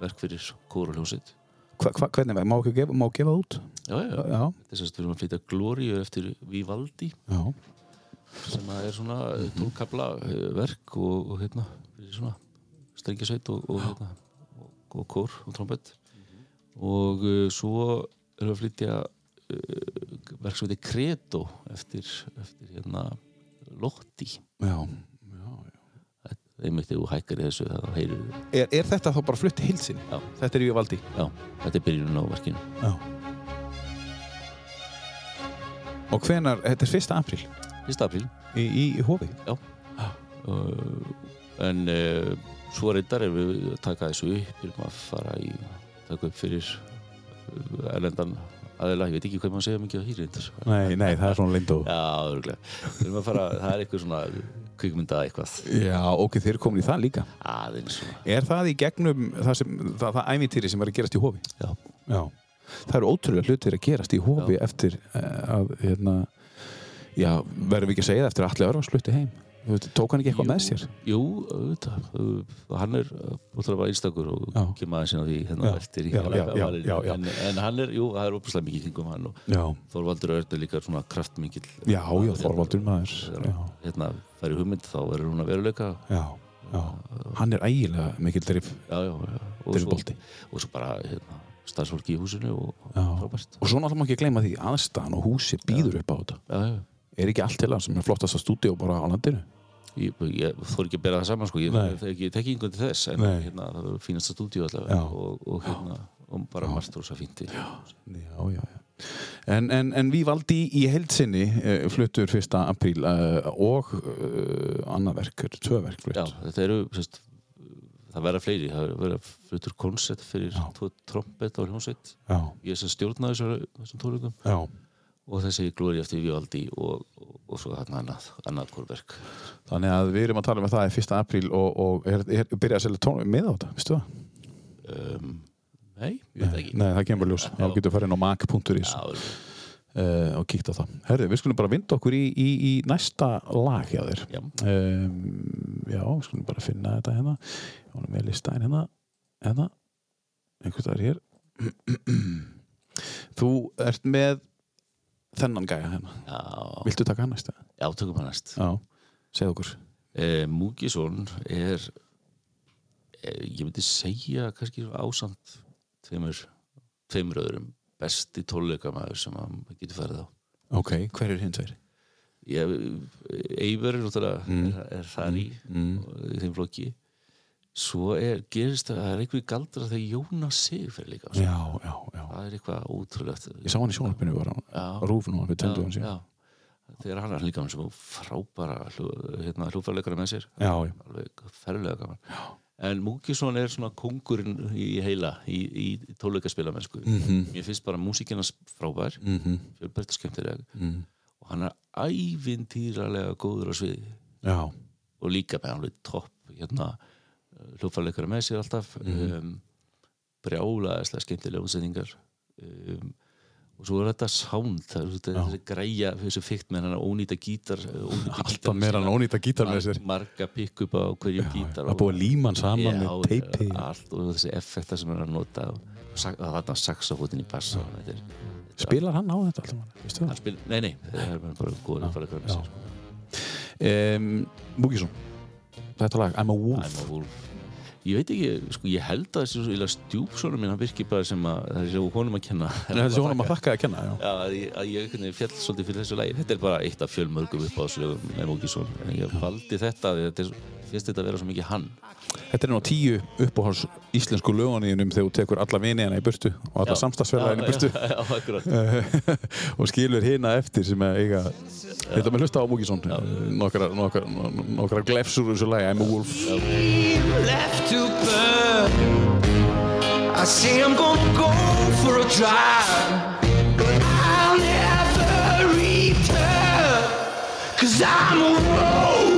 verk fyrir kór og hljómsveit hva, hva, hvernig má ekki gefa, má gefa út? Já, já, já, þess að við erum að flytja Glóriu eftir Vivaldi. Já, sem er svona tólkabla verk og, og hérna svona strengisveit og, og, hérna, og, kór og trombett. Og uh, svo erum við að flytja uh, verk sem heitir Credo eftir, eftir hérna Lotti. Já, já. Einmitt ef þú hækkar í þessu þá heyrir við Er, er þetta þá bara flutt hilsin? Já. Þetta er í valdi? Já, þetta er byrjunum á verkinu. Já. Og hvenar, þetta er 1. apríl? Fyrsta apríl. Í, í, í hófi uh, en uh, svo reyndar er við taka þessu upp við erum að fara í taka upp fyrir uh, erlendan aðeila, ég veit ekki hvað maður segja mikið á hýri reyndar. Nei, nei, það er svona lindó. *laughs* Já, örgulega. Við erum að fara, það er eitthvað svona kvikmynda eitthvað. Já, ok, þeir komin í það líka. Aðeins svona, Er það í gegnum það, sem, það, það ævintýri sem er að gerast í hófi? já, Já. Það eru ótrúlega hlutir að gerast í hófi eftir uh, að, hérna Já, verðum við ekki að segja það eftir að allir örfans hluti heim Tók hann ekki eitthvað með sér? Jú, auðvitað, uh, hann er útrúlega bara einstakur og kemur aðeins inn á því hérna í já, hérna. En, en hann er, jú, það er opaslega mikið kringum hann og Þorvaldur Örn er líka svona kraftmikill já, já, Þorvaldur maður hérna færi hugmynd þá verður hún að veruleika já, já Hann er ægilega mikil drif já, já, já. Og, svo, Drifbolti. og svo bara hérna, starfsfólki í húsinu og frábært Og svo náttúrulega má ekki gleyma því aðstæðan og húsi býður upp á þetta já, já. Er ekki allt til það sem er flottasta stúdíu bara á landinu? Ég, ég þór ekki að bera það saman sko. ég, Nei. ég, ég tek yngur til þess en hérna, það er fínasta stúdíu Já. allavega og, og, hérna, og bara margt rosa fínt í- Já, já, já. En, en, en við valdi í heldsinni uh, fluttur 1. apríl uh, og uh, annað verk, eru tvö verk flutt. Já, þetta eru sérst, það verða fleiri, það verða flutur koncept fyrir Já. trompet á hljómsveit Já, ég sem stjórnaði þessum tónleikum já. Og þessi glóri eftir Vivaldi og, og, og svo þarna annað, annað kórverk Þannig að við erum að tala um að það er 1. apríl og, og er, er, byrja að selja tónum með á þetta, veistu það? um, Nei, veit ekki Nei, það kemur ljós. Já, getur farið inn á mac.is Já, uh, og kíkt á það. Herðu, við skulum bara vinda okkur í, í, í næsta lag hjá þér. já, Um, já, við skulum bara finna þetta hérna. Ég var með listaðin hérna. Hérna. Einhvers staðar hér. *clears throat* Þú ert með þennan gæja hérna. já, Viltu taka hann næst? já tökum hann næst segð okkur. eh, Múkisson er eh, ég myndi segja kannski ásamt tveimur, tveimur öðrum besti tónleikamæður sem maður getur farið á Ok, hver er hinn tveir? Ég, Eivör er náttúrulega Mm. er, er þar í, Mm. í þeim flokki svo er, gerist það, það er eitthvað galdra þegar Jónas Sig fyrir líka. Já, já, já. það er eitthvað ótrúlegt Ég sá hann í sjónarpinu bara á Já. rúf núna við já, töndu hann síðan. þegar hann er líka með sem frábæra hérna, hlúfarleikara með sér alveg ferðlega gaman já. en Múkisson er svona kongurinn í heila í, í tónleikaspilamennsku Mhm. mér finnst bara músikinnas frábær Mm -hmm. og skemmtileg mm. og hann er ævintýralega góður á sviði Já, og líka með alveg topp hérna, hljófarleikara með sér alltaf um, brjálaðislega skemmtilega útsendingar um, og svo er þetta sound það er þessi græja, þessi fyrkt með hann ónýta gítar ónýta Alltaf meira en ónýta gítar með sér marga pikk upp á gítar Það er búið að líma hann saman með teipi allt og þessi effekta sem er að nota og sak- og þarna saxofótin í bassa Spilar hann á þetta alltaf? Það? hann nei, nei, það er bara góður já. sér sko. Um, Múkisson Þetta lag, I'm a Wolf. I'm a Wolf. Ég veit ekki, sko, ég held að þessi stjúpsónum minn, hann virkir bara sem að svo honum að kenna. En þetta er honum að þakka að kenna já. Já, að ég, að ég einhvern veginn fjall svolítið fyrir þessu lagi. Þetta er bara eitt af fjölmörgum uppáðslögum með Múkisson En ég valdi þetta, því þetta er, finnst þetta að vera svo mikið hann. Þetta er nú tíu uppáhals íslensku lögunniðunum þegar þú tekur alla viniðina í burtu og alla samstagsfélagina í burtu. Já, já, já, *laughs* og skilur hina eftir sem að eiga Þetta með hlusta á Múkisson nokkra, nokkra, nokkra glefsur úr þessu lagi I'm a Wolf left to burn. I say I'm gonna go for a drive, but I'll never return. Cause I'm a wolf.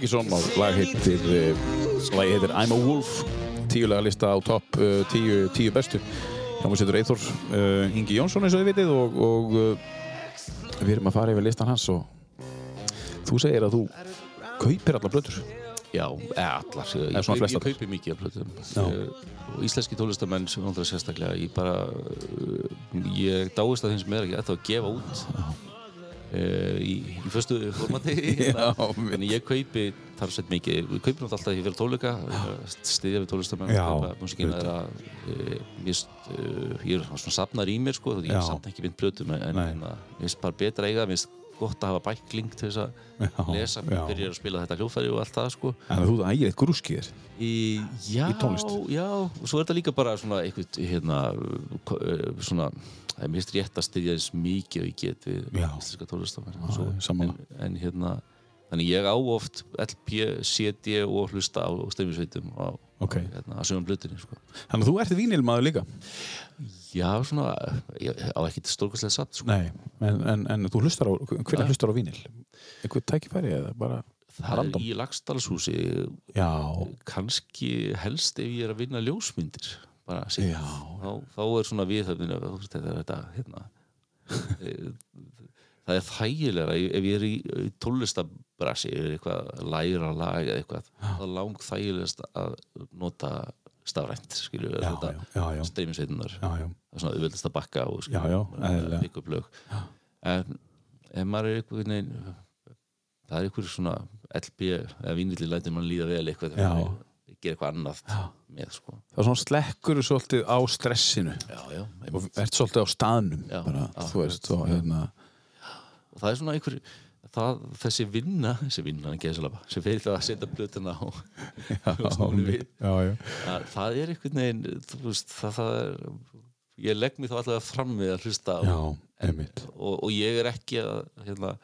Múkisson og lag heitir uh, lagi heitir I'm a Wolf tíulega lista á topp uh, tíu, tíu bestu. Hljómsveitur Eithor uh, Ingi Jónsson eins og þið vitið og, og uh, við erum að fara yfir listan hans og þú segir að þú kaupir allar blöður Já, allar. Ég, kaup, flestar. ég kaupi mikið af. Eh, og íslenski tólestamenn sem náttúrulega sérstaklega ég bara uh, ég dáist að þeim sem er ekki eftir að gefa út. Uh, í, í fyrstu formati *laughs* Já, en ég kaupi þar sett mikið. Ég kaupi náttúrulega alltaf því fyrir tónleika stiðja við Já, er mist, uh, ég er svona safnar í mér sko, Já. ég safna ekki mynd plötum en, en mér finnst bara betra eiga mér finnst gott að hafa bækling til þess að Já, lesa, já. byrja að spila þetta hljófæri og allt það sko. Þannig að þú ægir eitt grúskið þér? Í, já, Í tónlist. já, og svo er þetta líka bara svona eitthvað, hérna, eh, svona, það er mist rétt að styðja þess mikið og ég get við íslenska tólestamenn Já, en, hérna, þannig ég á oft LP, CD og hlusta á stefnisveitum á, Ok. á, hérna, á sögum blutinni, sko. Þannig að þú ert vínilmaður líka Já, svona, ég á ekkert stórkastlega satt, sko. Nei, en, en, en þú hlustar á hvernig hlustar á vínil? Einhver tækifæri eða bara Það random? er í Lagstallshúsi, kannski helst ef ég er að vinna ljósmyndir, bara. Já. þá, þá er svona viðhöfnin hérna *laughs* Eh, það er þægilega ef ég er í, tónlistabrasi eða eitthvað að læra lag eða eitthvað, það er lang þægilegast að nota stafrænt skilju, Já, þetta já, já, já. streymisveitunar já, já, það er svona auðveldast að bakka og Já, já, pikka upp lög en ef maður er eitthvað nein, það er eitthvað svona LB eða vínilli lætir mann líða vel eitthvað Já. Gera eitthvað annað með sko. Það er svona slekkur svolítið á stressinu. Já, já, og ert svolítið á staðnum Já, bara, þú veist, og hérna og það er svona einhver það, þessi vinna, þessi vinna sem fyrir það að setja blötuna á já, *laughs* snúinu við. já, já, að, það er einhvern veginn veist, það, það er ég legg mig þá allavega fram við að hlusta já, en, og, og ég er ekki að hérna,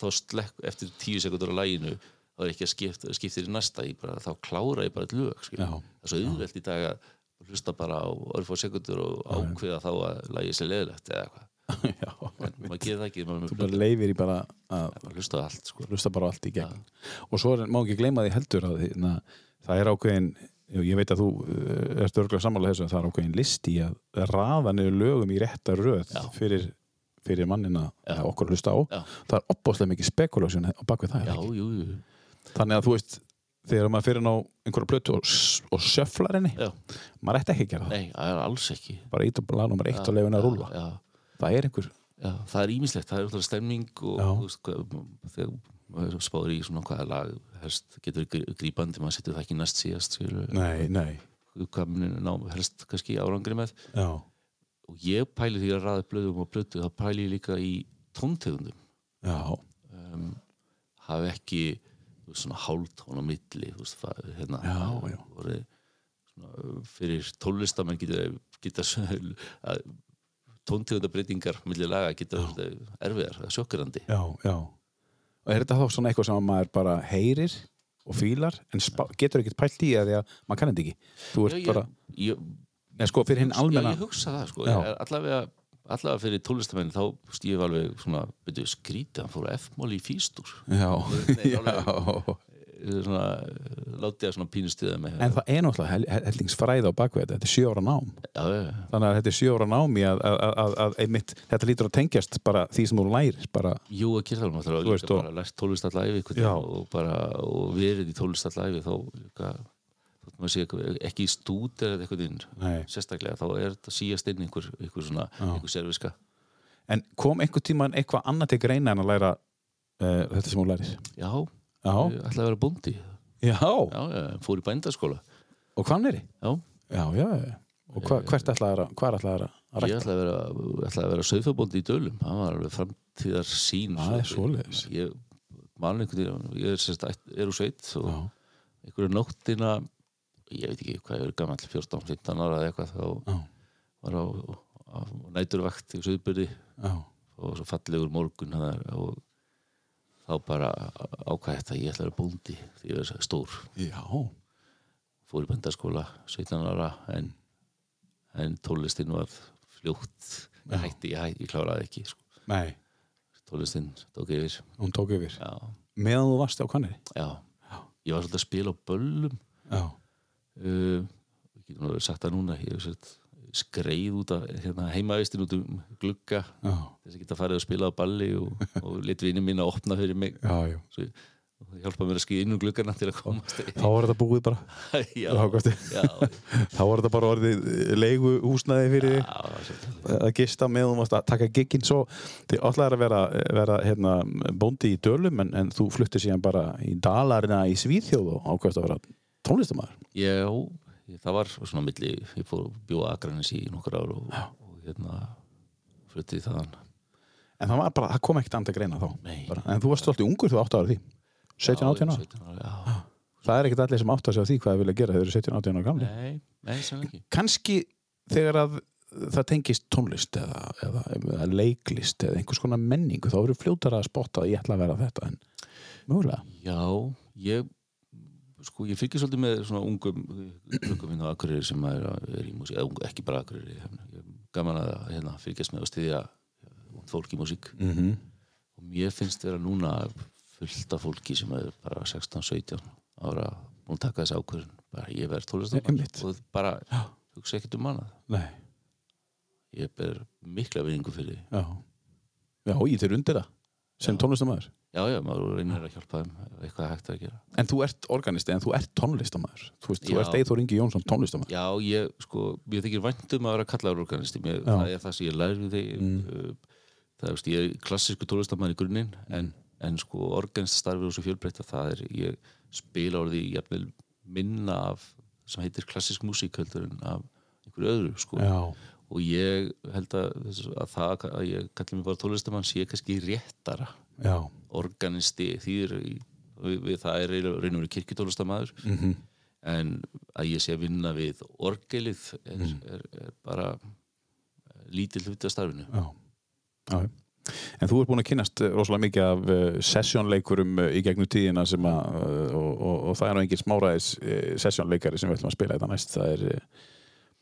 þá slekk eftir tíu sekundur á læginu þá er ekki að skipta, skipta í næsta ég bara, þá klára ég bara ett lög það er svo auðvelt í dag að hlusta bara á örfá sekundur og ákveða þá að lægi sér leðilegt eða eitthvað. *laughs* Já, en maður gerir það ekki, þú bara leifir í bara að maður hlusta allt sko. hlusta bara allt í gegn. Og svo er, má ekki gleyma því heldur að hérna, það er ákveðin ég veit að þú uh, ert örgulega sammála þessu að það er ákveðin listi í að raða niður lögum í rétta röð fyrir, fyrir mannina okkur hlusta á. Já. það er opbáslega mikið spekulasjón á bakvið það já, jú, jú þannig að þú veist þegar maður fyrir ná einhverja plötu og, og sjöflar henni já, maður ætti ekki að gera það. Nei, það er alls ekki. Bara ít og lag nummer eitt og leifin að rúlla. já, það er einhver já, það er ímislegt, það er útlæða stemning og Já. veist, hvað, þegar spáður í svona hvaða lag helst getur grí- grípandi, maður setur það ekki næst síðast skilur, nei, nei, hvað munir ná helst kannski árangri með. Já, og ég pæli því að ræða blöðum og blötu þá pæli ég líka í tóntegundum. Já, um, hafi ekki svona hálftón á milli veist, hérna, Já, já. Voru, svona, fyrir tólistamenn geta, geta að tóntegundabreitingar milli laga geta erfiðar, það er sjokkerandi já, já. Og er þetta þá svona eitthvað sem maður bara heyrir og fílar en getur ekkert pælt í það því að maður kann þetta ekki? Þú ert Já, ég, bara, ég, neða sko, fyrir hinn almenna ég hugsa það sko, allavega, allavega fyrir tólistamenn þá stíf alveg svona, byrju, skrítið, hann fór á F-mál í fýstúr Já, Nei, *laughs* já. alveg. svona, látið að svona pínustiða með En það. er náttúrulega hel- hel- hellingsfræði á bakvið þetta, er sjö ára nám. Já, þannig að þetta er sjö ára nám í að, að, að, að einmitt, þetta lítur að tengjast bara því sem þú lærir bara, Jú, að líka og- bara lært tónlist alla æfi einhvern Já. veginn og, bara, og verið í tónlist alla æfi þá sé ekki í stúd eða eitthvað inn Nei. sérstaklega þá er þetta síast inn einhver, einhver svona, einhver serviska en kom einhver tíman eitthvað annað til greina en að læra uh, þetta sem þú lærir? Já, Já, ég ætlaði að vera bóndi. Já, Já, já, fór í bændaskóla. Og hvað nýri? Já, Já, já, já. og hva, hvert ætlaði að, hvað ætlaði að ég rækta? ætlaði að vera, ætlaði að vera söðfabóndi í dölum. Það var alveg framtíðar sín Það er svoleiðis. Ég man einhvern veginn, ég er sérst er úr sveit og Já, einhverju nóttina ég veit ekki hvað ég er gammal 14-15 ára eða eitthvað þá já, var á, á næturvakt í Suðbyrði já, og svo fallegur morgun þar, og þá bara ákvæði þetta að ég ætla að vera bóndi því ég er stór. Já, fór í bændaskóla 17 ára en, en tólestinn var fljótt. Ég hætti, ég, hætti, ég kláraði ekki sko. nei, tólestinn tók yfir. Hún tók yfir. Já, meðan þú varst á kannari já. ég var svolítið að spila á böllum. Já, uh, sagt það núna skreið út af hérna, heimavistin út um glugga þess að geta farið að spila á balli og, og lit vinni mín að opna fyrir mig. Já, já. svo og það hjálpa mér að skýða inn um gluggana til að komast Þá var þetta búið bara. *laughs* Já, Þá var þetta bara orðið leigu húsnaði fyrir að gista með varst að taka gigginn. Svo þið ætlaðir að vera, vera hérna, bóndi í dölum en, en þú fluttir síðan bara í dalarina í Svíþjóð og ákvæmst að vera tónlistamæður Já, það var svona milli, ég fór bjóða Akranis í nokkur ár og, og hérna fluttið þaðan. En það bara, það kom ekkert andið greina þá? Nei. bara. en þú varst svolítið ungur þú átt ára því? 17-18 ára, 17 ára, já. það er ekkert allir sem átt að segja því hvað þið vilja gera þegar þið eru 17-18 ára gamli Nei, nei, sannlega ekki. Kannski þegar að það tengist tónlist eða, eða, eða leiklist eða einhvers konar menningu þá eru fljótar að spotta að ég ætla að vera þetta en mögulega. Já, ég sko, ég fylgir svolítið með svona ungum ungum minn á Akureyri sem er, er í músík, eða ekki bara Akureyri ég gaman að hérna, fylgjast með og styðja ungt fólk í músík. Mm -hmm. og mér finnst vera núna fullt af fólki sem er bara 16-17 ára að taka þessi ákvörðun. Bara ég verð tólistamæður og bara hugsa ekkert um annað. Nei, ég ber mikla vinningu fyrir já. Já, ég til undir það sem tónlistamæður já, já, maður reynir að hjálpa þeim eitthvað hægt að gera. En þú ert organisti, en þú ert tónlistamæður Þú veist, þú Já. ert Eithor Ingi Jónsson tónlistamæður Já, ég, sko, mér þykir væntum að vera kallaður organisti, mér, það er það sem ég lærði því mm. það er, veist, ég er klassísku tólistamæður í grunninn en, en sko, organiststarfið og svo fjölbreytta það er, ég spila orðið jafnvel minna af sem heitir klassísk músík heldur en af einhverju öðru, sko. Já, og ég held að, að það að ég kalli mig bara tólistamann sé kannski réttara já, organisti þýðir í, við, við, það er reynum við kirkjutólistamæður mm en að ég sé að vinna við orgelið er, er, er bara lítill hluti af starfinu. Já. já. En þú ert búin að kynast eh, rosalega mikið af uh, sessjónleikurum í gegnum tíðina sem að og, og, og það er nú engin smáræðis uh, sessjónleikari sem við ætlum að spila þetta næst. Það er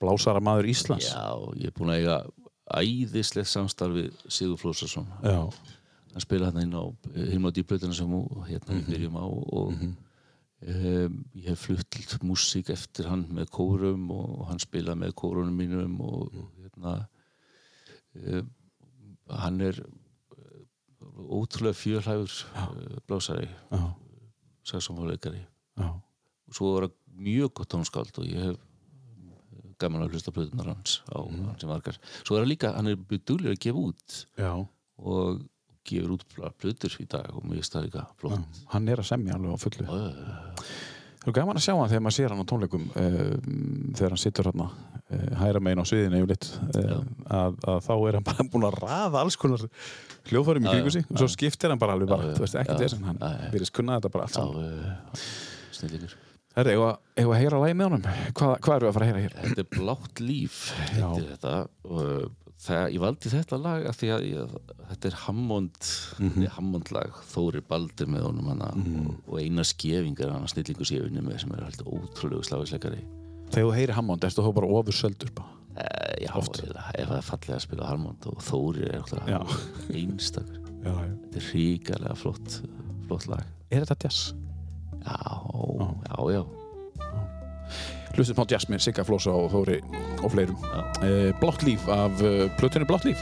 Blásara maður Íslands. Já, ég er búin að eiga æðislegt samstarfi Sigur Flósarsson hann spila hérna inn á hinn á dýplötuna sem hún, hérna við byrjum á og um, ég hef flutt músík eftir hann með kórum og hann spila með kórunum mínum og hérna um, hann er uh, ótrúlega fjölhæfur uh, blásari, já, og svo var það mjög gott tónskáld og ég hef gaman að hlusta plötunar hans á mm. hans sem margar. Svo er hann líka, hann er duglega að gefa út já. og gefur út plötur í dag og mér finnst það líka flott. Hann er að semja alveg á fullu. Já, já, já. Það er gaman að sjá hann þegar maður sér hann á tónleikum uh, þegar hann situr hann uh, hæra megin á sviðinu uh, að, að þá er hann *laughs* bara búinn að raða alls konar hljóðfærum í Já, kringu já, sig og svo skiptir hann bara alveg bara, Já, já, þú veist, ekkert já, þess að hann já, já. virðist kunna þetta bara allt Já, saman við- eigum við að heyra lagi með honum? Hvað, hvað við að fara að heyra hér? Þetta er Blátt líf, það, ég valdi þetta lag því að ég, þetta er Hammond, Mhm. Hammond lag, Þóri Baldur með honum hana og, og eina skefingar hann snillingu séfinni með sem er alltaf ótrúlegu slagisleikari. Þegar þú heyri Hammond, erstu þú bara ofur söldur? Uh, já, eiginlega, ef það er fallega að spila Hammond og Þóri er alltaf já. Þetta er ríkalega flott, flott lag. Er þetta jazz? Já, já, já. Hlustum á með Sigga Flosa og Þóri og fleirum. Uh, Blátt líf af uh, plötunni Blátt líf.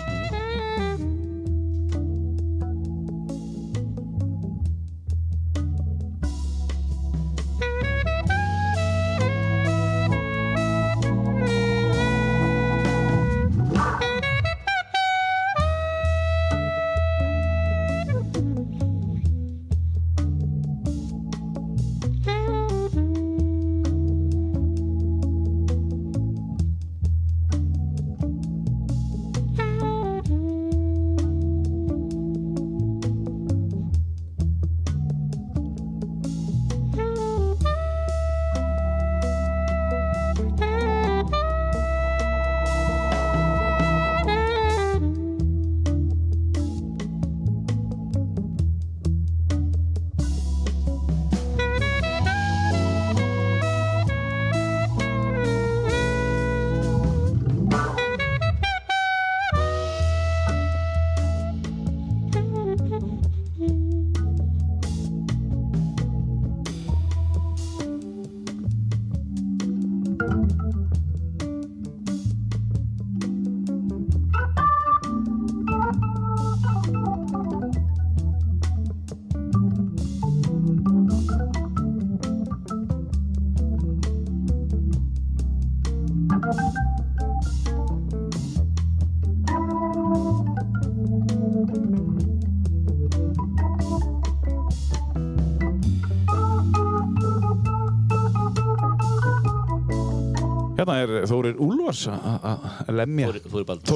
Er Þórir Úlfars að- lemja Þóri, Þóri Baldur.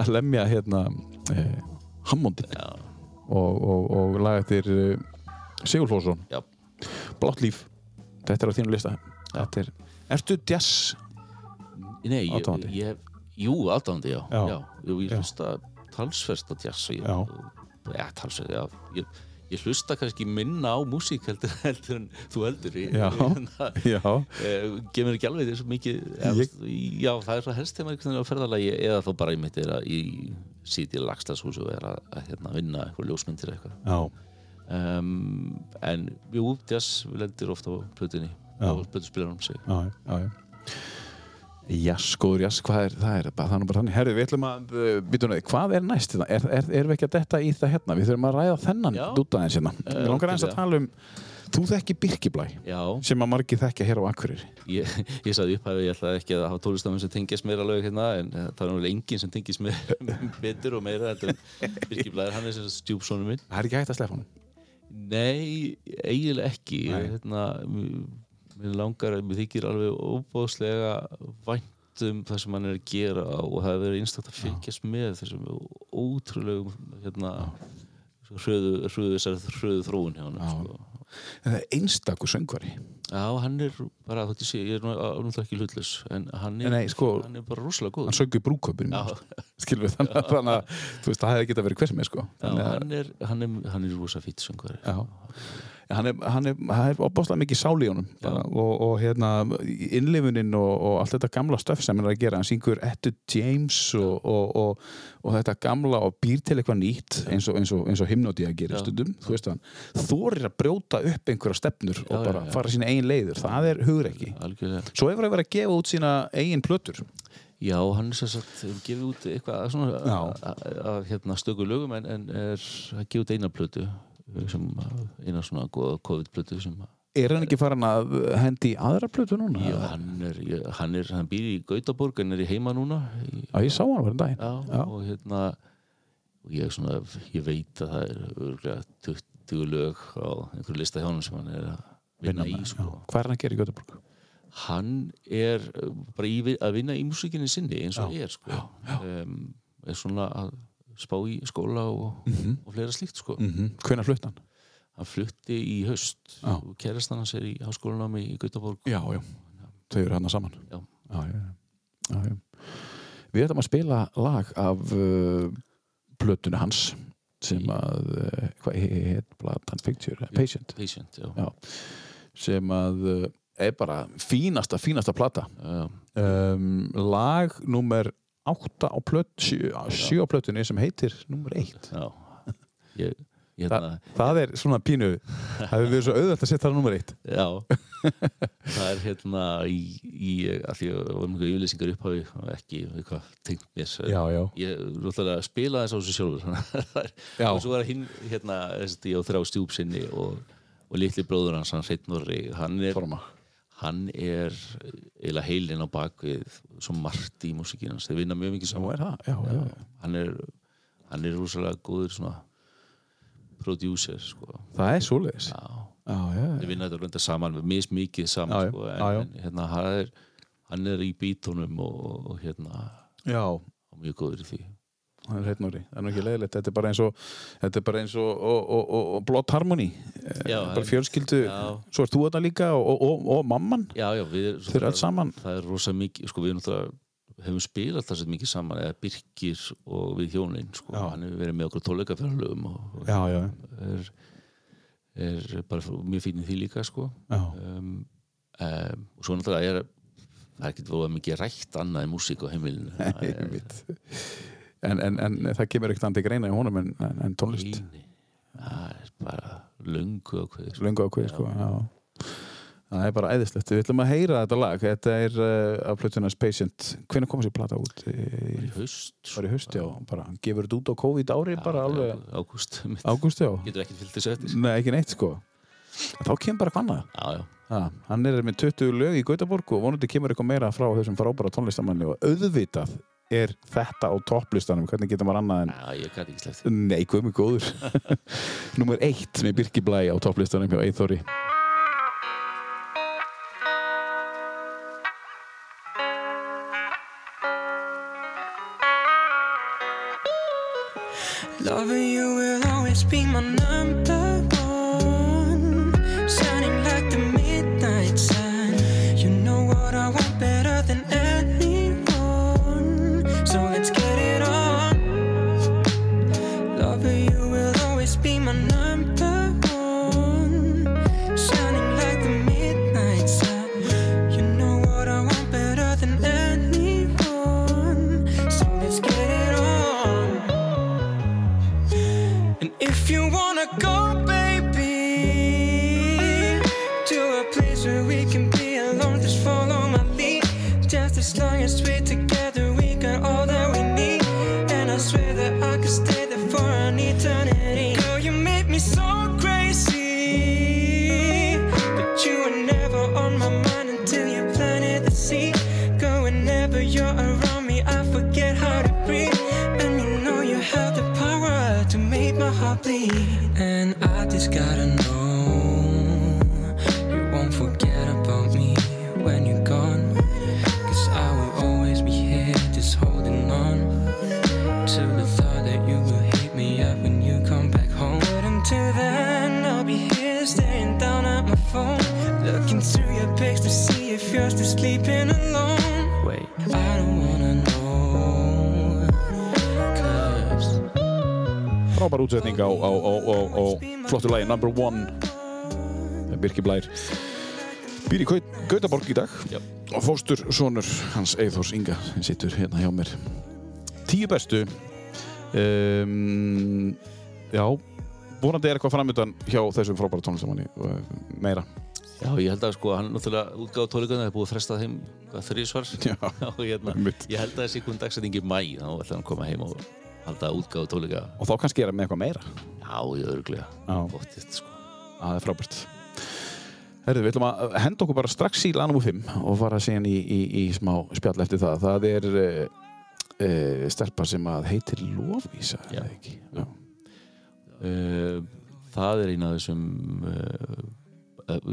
Að lemja hérna eh, Hammondin og, og, og laga eftir eh, Sigur Flósson. Blátt líf Þetta er á þínu lista Þetta er, Ertu jazz? Nei, ég, Aðdáandi? ég, jú, aðdándi, já. Já. já. Ég hlusta talsverst á jazz og ég, Já. já, talsverst, já. Ég, ég hlusta kannski minna á músík heldur, heldur en þú heldur. Ég, Já. Ég, Já eh, gefur ekki alveg þessu mikið, Ég- ég... já, það er svo helst þegar maður veginn á ferðalagi eða þá bara einmitt er að í sítið í lagstashúsu og er að, að hérna, vinna eitthvað ljósmyndir eitthvað. Um, en jú, jazz lendir ofta á plötunni, á plötuspilarum sig. já, já, já. Jass, góður jass, hvað er það? er það er bara þannig. Herðu, við ætlum að uh, býtum við, hvað er næst þetta? Er, er, erum við ekki að detta í það hérna? Við þurfum að ræða þennan dúta eins hérna. Við langar eins að tala um, þú þekki Birkiblæ, Já. sem að margir þekkja hér á Akureyri. Ég, ég sagði upphæfi, ég ætlaði ekki að hafa tólistafn sem tengjast meira alveg hérna en eh, það er náttúrulega enginn sem tengjast meira *laughs* betur og meira heldur en Birgir Blæðir, hann er sem stjúpsónu minn Það er ekki hægt að slefa honum. Nei, eiginlega ekki Nei. Hérna, mér- langar, mér þykir alveg óbóðslega vænt um það sem hann er að gera og það hefur verið einstaklega að fylgjast með þessum ótrúlegum hérna, hröðu, þróun hjá hann sko. En það er einstakur söngvari. Já, hann er bara, þú sé, ég er náttúrulega ekki hlutlaus en hann er, Nei, sko- hann er bara rosalega góð Hann söng í brúköpur Já. Skilur við þannig, að- þannig þú veist, það hefði getað verið hver sem er sko. Já, hann er, hann er, hann er rosa fýtt söngvari já. Hann er, hann er, hann er opáslega mikið sál í honum bara, og, og hérna innlifunin og, og allt þetta gamla stöf sem hann er að gera hann syngur Ettu James og, og, og, og þetta gamla og býr til eitthvað nýtt eins og, eins og, eins og himnódía gerir Já. stundum, þú veist hann þorir að brjóta upp einhverja stefnur og bara fara sína eigin leiður, það er hugreiki algjörlega. Svo hefur hann verið að gefa út sína eigin plötur. Já, hann er sem sagt hefur gefið út eitthvað svona af hérna, stöku lögum en, en er að gefa út eina plötu sem eina svona góða COVID-plötu sem Er hann ekki farin að hendi í aðra plötu núna? Já, hann er, ég- hann er, hann býr í Gautaborg en er í heima núna í, Já, ég sá hann verið daginn já, Já. og hérna og ég svona, ég veit að það er örgulega 20 lög á einhverju lista hjá hann sem hann er að vinna í með- sko. Hvað er hann að gera í Göteborg? hann er bara í, að vinna í músikinni sinni eins og Já, er sko. Um, er svona að spá í skóla og, og fleira slíkt sko. Mm -hmm. Hvenær flutt hann? hann flutti í haust Já. og kærastan hans er í háskólanámi í Gautaborg Já, já. Þau eru hann saman. Já. Já, já, já. já. Við ætlum að spila lag af uh, plötunni hans sem að, uh, hvað heit platan Picture, Patient, Patient já. Já. sem að uh, er bara fínasta, fínasta plata. Um, lag nummer 8 á plöt, 7 á plötunni sem heitir nummer 1. Já. *laughs* Ég, Þa, hérna, það er svona pínu, það hefur verið svo auðvöld að setja það nummer 1. já *laughs* það er hérna í, í allir vorum einhverju yfirlýsingar upphafi og ekki eitthvað tengt mér Já, já. ég náttúrulega spila þess á þessu sjálfur *laughs* það og svo er hinn hérna ég á þrjá stjúpsinni og, og litli bróður hans hann Hreinn Norri hann er, Forma. Hann er eiginlega heilinn á bakvið svo margt í músikinn hans þeir vinna mjög mikið saman er það, já, já. hann er hann er rosalega góður producer sko Það er svoleiðis. já Já, já, þeir vinna þetta rönda saman mis mikið saman Já, já. sko, en, Já, já. en hérna hann er, hann er í bítónum og, og hérna já. og mjög góður í því Það er hreitt núri, það er nú ekki leiðilegt. Þetta er bara eins og, og, og, og, og, og Blood Harmony. Eh, bara fjölskyldu, já. svo ert þú þetta líka og, og, og, og mamman. Já, já, við Þau eru öll saman. það er rosa mikið, sko við náttúrulega hefum spilað það sér mikið saman eða Birkir og við hjónin sko, hann hefur verið með okkur tónleikafjörlugum og, og er, er bara mjög fín í því líka sko. Um, um, og svo náttúrulega er það er ekki voða mikið rætt annað en músík á heimilinu. *laughs* Það er-. En, en, en það kemur ekkert andi greina í honum en, en, tónlist. Það er bara löngu ákveðið sko. löngu ákveð sko, já. það er bara æðislegt. Við ætlum að heyra þetta lag. Þetta er uh, af plötunars Patient. Hvernig kom þessi plata út? Bara Í, haust var í haust, já, bara gefur þetta út á COVID ári bara alveg, ágúst ágúst, já. Getur ekki fyllt þessu eftir. Nei, ekki neitt sko. Þá kemur bara hvað annað. Já, já, Ha, hann er með 20 lög í Gautaborg og vonandi kemur eitthvað meira frá þessum frábæra tónlistamanni og auðvitað er þetta á topplistanum, hvernig getur maður annað en já, ég gæti ekki sleppt Nei, hvað er góður. *laughs* Númer eitt með Birki Blæ á topplistanum hjá Eithori Loving you will always be my number Frábær útsetning á, á, á, á, flottu lagi Number One Birki Blær. Býr í Gaut- Gautaborg í dag. Já. og fóstur sonur hans Eithors Inga sem situr hérna hjá mér. Tíu bestu um, Já vonandi er eitthvað framöndan hjá þessum frábæra tónlistamanni uh, meira. Já, ég held að sko, hann náttúrulega útgáð tónleikana er búið að fresta þeim Já, *laughs* og hérna, ég held að þessi kun dagsetningi mæ þá ætla hann að koma heim og halda útgáð tónleika og þá kannski er það með eitthvað meira Já, ég örglega, sko Það er frábært Herðu, við ætlum að henda okkur bara strax í lagnum 5 og fara síðan í, í, í smá spjall eftir það. Það er uh, uh, stelpa sem að heitir Lofísa, Já. Já. Uh, það er eina af þessum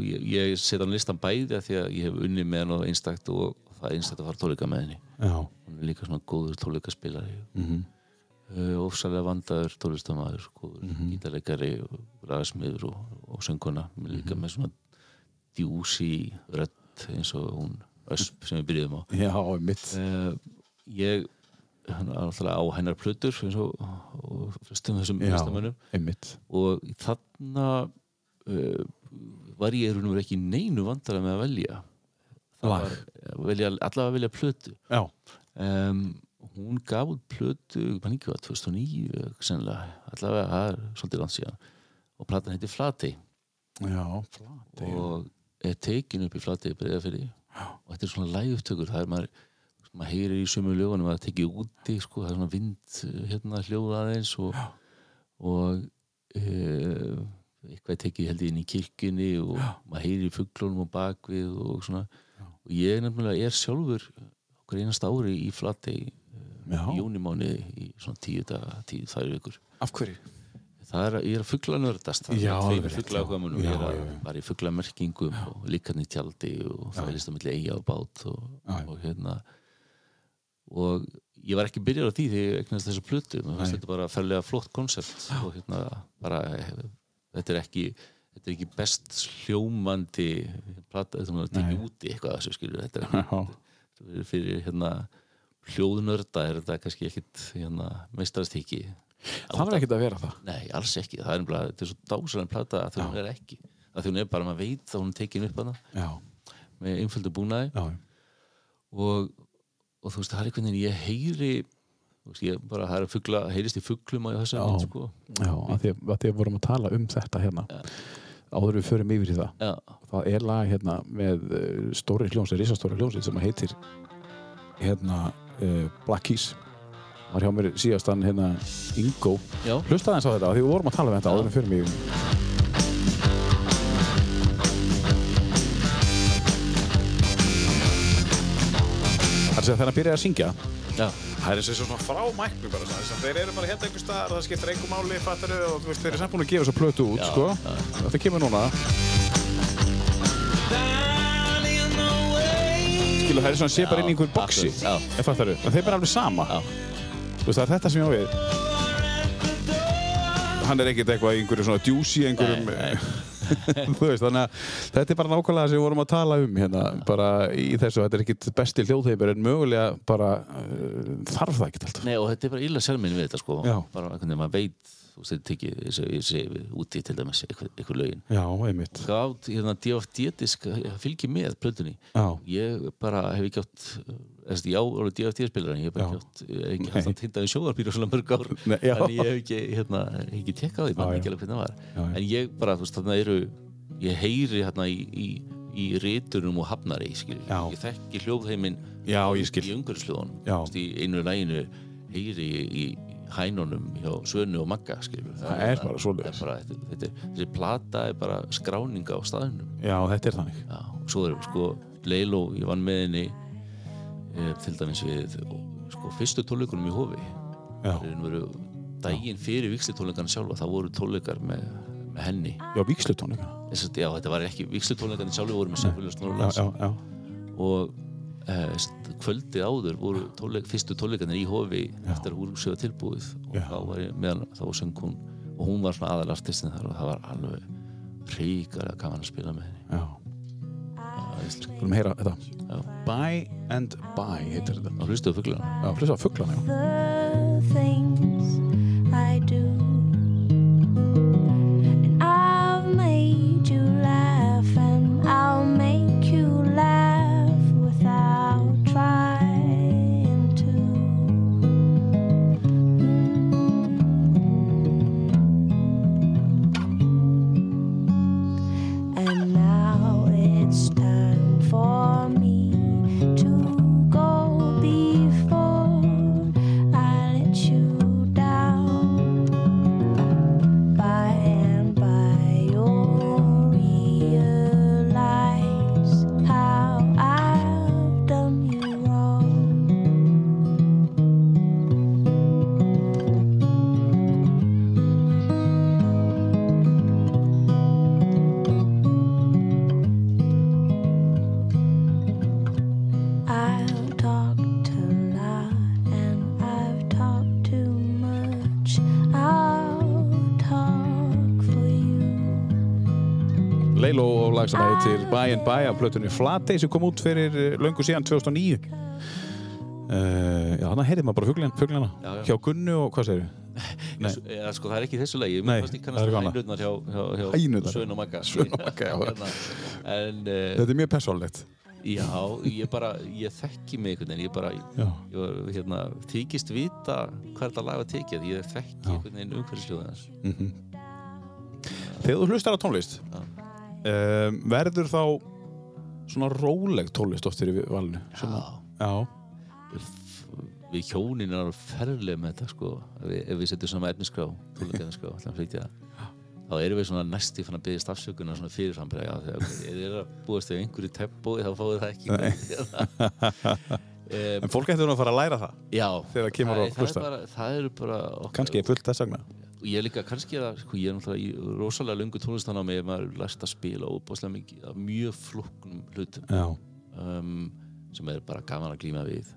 ég, ég set hann listan bæði því að ég hef unni með hann á einstakt og það er einstakt að fara tónleika með henni Já. hún er líka svona góður tónleikaspilari Mhm. uh, ofsalega vandaður tónlistamæður góður Mhm. gítarleikari og ræðsmiður og, og sönguna líka Mhm. með svona djúsi rödd eins og hún ösp sem við byrjuðum á Já, mitt. uh, ég hann er alltaf á hennar plötur eins og, og flestum þessum einmitt. og þarna uh, var ég veru ekki neinu vandara með að velja var, velja, allavega velja plötu Já. um, hún gaf út plötu mann ekki var 2009 sennilega, allavega það er svolítið langt síðan. Og platan heitir Flatey. Já, flati. og er tekin upp í Flatey breiðafyrði og þetta er svona lægutökur það er maður maður heyrir í sömu lögunum að það tekið úti sko, það er svona vind hérna hljóða aðeins og, og uh, eitthvað tekið held ég inn í kirkjunni og maður heyrir í fugglunum og bakvið og svona. Og ég nefnilega er sjálfur okkur einasta ári í Já. í júnimáni í svona tíu daga, tíu þær vikur. Af hverju? það er að ég er að fuggla nördast það Já, er alveg tveimur rétt, fuggla já. ákvæmunum Já, ég er að bara í fugglamerkingum og líkarni tjaldi og það er list á milli eiga og bát og, og hérna. Og ég var ekki byrjar á því þegar ég eignast þessu plötu. Þetta bara færlega flott koncept og hérna bara þetta er ekki þetta er ekki best hljómandi plata, þetta er tekið úti eitthvað þessu skilur er þetta er fyrir hérna hljóðnörda er þetta kannski ekkit hérna meistarastíki Það er ekkert að vera það. Nei, alls ekki, það er nefnilega, þetta er svo dásalega plata að hún er ekki, að hún er bara, maður veit að hún er tekin upp hana Já. með einföldu búnaði Já. og, og þú veist, það er einhvern veginn, ég heyri veist, ég bara, það er fugla, heyrist í fuglum á þessu Já. mynd, sko Já, að því að, að því að vorum að tala um þetta hérna. Áður en við förum yfir í það. Já, Það er lag hérna með uh, stóri hljónsið, uh, Black Keys. Var hjá mér síðast hann hérna Ingo. já, Hlustaði eins á þetta, af því við vorum að tala um þetta áður en yfir. Það er að hann byrjaði að syngja já, Það er eins og svona frá mæknu bara þess að þeir eru bara hérna einhver staðar það skiptir einhver máli, fattar þau og þú veist, þeir eru samt búin að gefa þessa plötu út, Já, sko já. Þetta kemur núna Skilu, það er svona sé bara inn í einhver boksi. Ég fattar þau, en þeir bara alveg sama. Þú veist, það er þetta sem ég á við. Hann er ekkert eitthvað í einhverju svona djúsi einhverjum *laughs* Þú veist, þannig að þetta er bara nákvæmlega það sem við vorum að tala um hérna, bara í þessu, þetta er ekkit besti hljóðheimur en mögulega bara uh, þarf það ekkert alltaf. Nei, og þetta er bara illa sjálfminn við þetta, sko. Já. bara einhvern veginn, maður veit þú veist, þetta tekið, þessu, úti til dæmis eitthvað, lögin. Já, einmitt. Gátt hérna DFD-disk fylgir með plötunni. Já, ég bara hef ekki átt þess, já, orðið DFD-spilar en ég hef bara ekki átt hef ekki haft að tinda í sjóarbíl og svona mörg ár. Nei, já. en ég hef ekki, hérna, hef ekki tekkað því já. ekki alveg hvernig það var. Já, já. en ég bara, þú veist, þarna eru ég heyri hérna í, í, í rítunum og hafnari, skil. Já. ég þekki hljóðheiminn í veist, í einu læginu heyri ég í hænunum hjá Svönu og Magga skil Það er bara þetta, þessi plata er bara skráninga á staðinum já, þetta er þannig. Já, og svo er sko Leilo, ég vann með henni e, til dæmis við sko, fyrstu tónleikunum í Hofi. Já, það veru daginn fyrir vikslutónleikana sjálfa það voru tónleikar með, með henni. Já að- já, þetta var ekki vikslutónleikarnir sjálfa voru með Symfóníu Já, Snorrlands já, já, og e, kvöldið áður voru tónleik, fyrstu tónleikarnir í Hofi eftir að var tilbúið og Já. þá var ég meðan þá söng hún og hún var svona aðalartistin þar og það var alveg gaman að spila með henni. Skulum heyra þetta Já. By and By heitir þetta hlustuðu hlusta á fuglana, já the things I do. Lag sem heitir Bye and Bye af plötunni Flatey sem kom út fyrir eh, löngu síðan 2009 uh, Já, þannig heyrði maður bara fuglina, fuglina Já, já. hjá Gunnu og hvað segir *laughs* Nei. Ja, sko, það er ekki þessu lagi Nei, það er annað. hænurnar hjá, hjá, hjá Hænurnar? Svön og Magga Svön og Magga. *laughs* Hérna. En uh, Þetta er mjög persónlegt já, ég bara Ég þekki mig einhvern veginn Ég bara, ég var, hérna, þykist vita hvað þetta lag var tekið Ég þekki einhvern veginn umhverfisljóðans Þegar þú hlustar á tónlist Já. Um, verður þá svona róleg tónlist oft fyrir valinu? Já. Já, við hjónin erum ferlega með þetta sko. Ef við, við setjum saman efniskrá flytja. Þá erum við svona næsti fann að byggja stafsökunar svona fyrirfram bara, já, þegar þið er að búast við einhverju tempói þá fáið það ekki. Um, en fólk ættur nú að fara að læra það já, Þegar kemur það, á er- það, hlusta. bara, það eru bara okkar, kannski er fullt þess vegna ég er líka, kannski það, sko, ég er náttúrulega í rosalega löngu tónlistan á mig, maður er lært að spila óbúslega mikið af mjög flóknum hlutum um, sem er bara gaman að glíma við.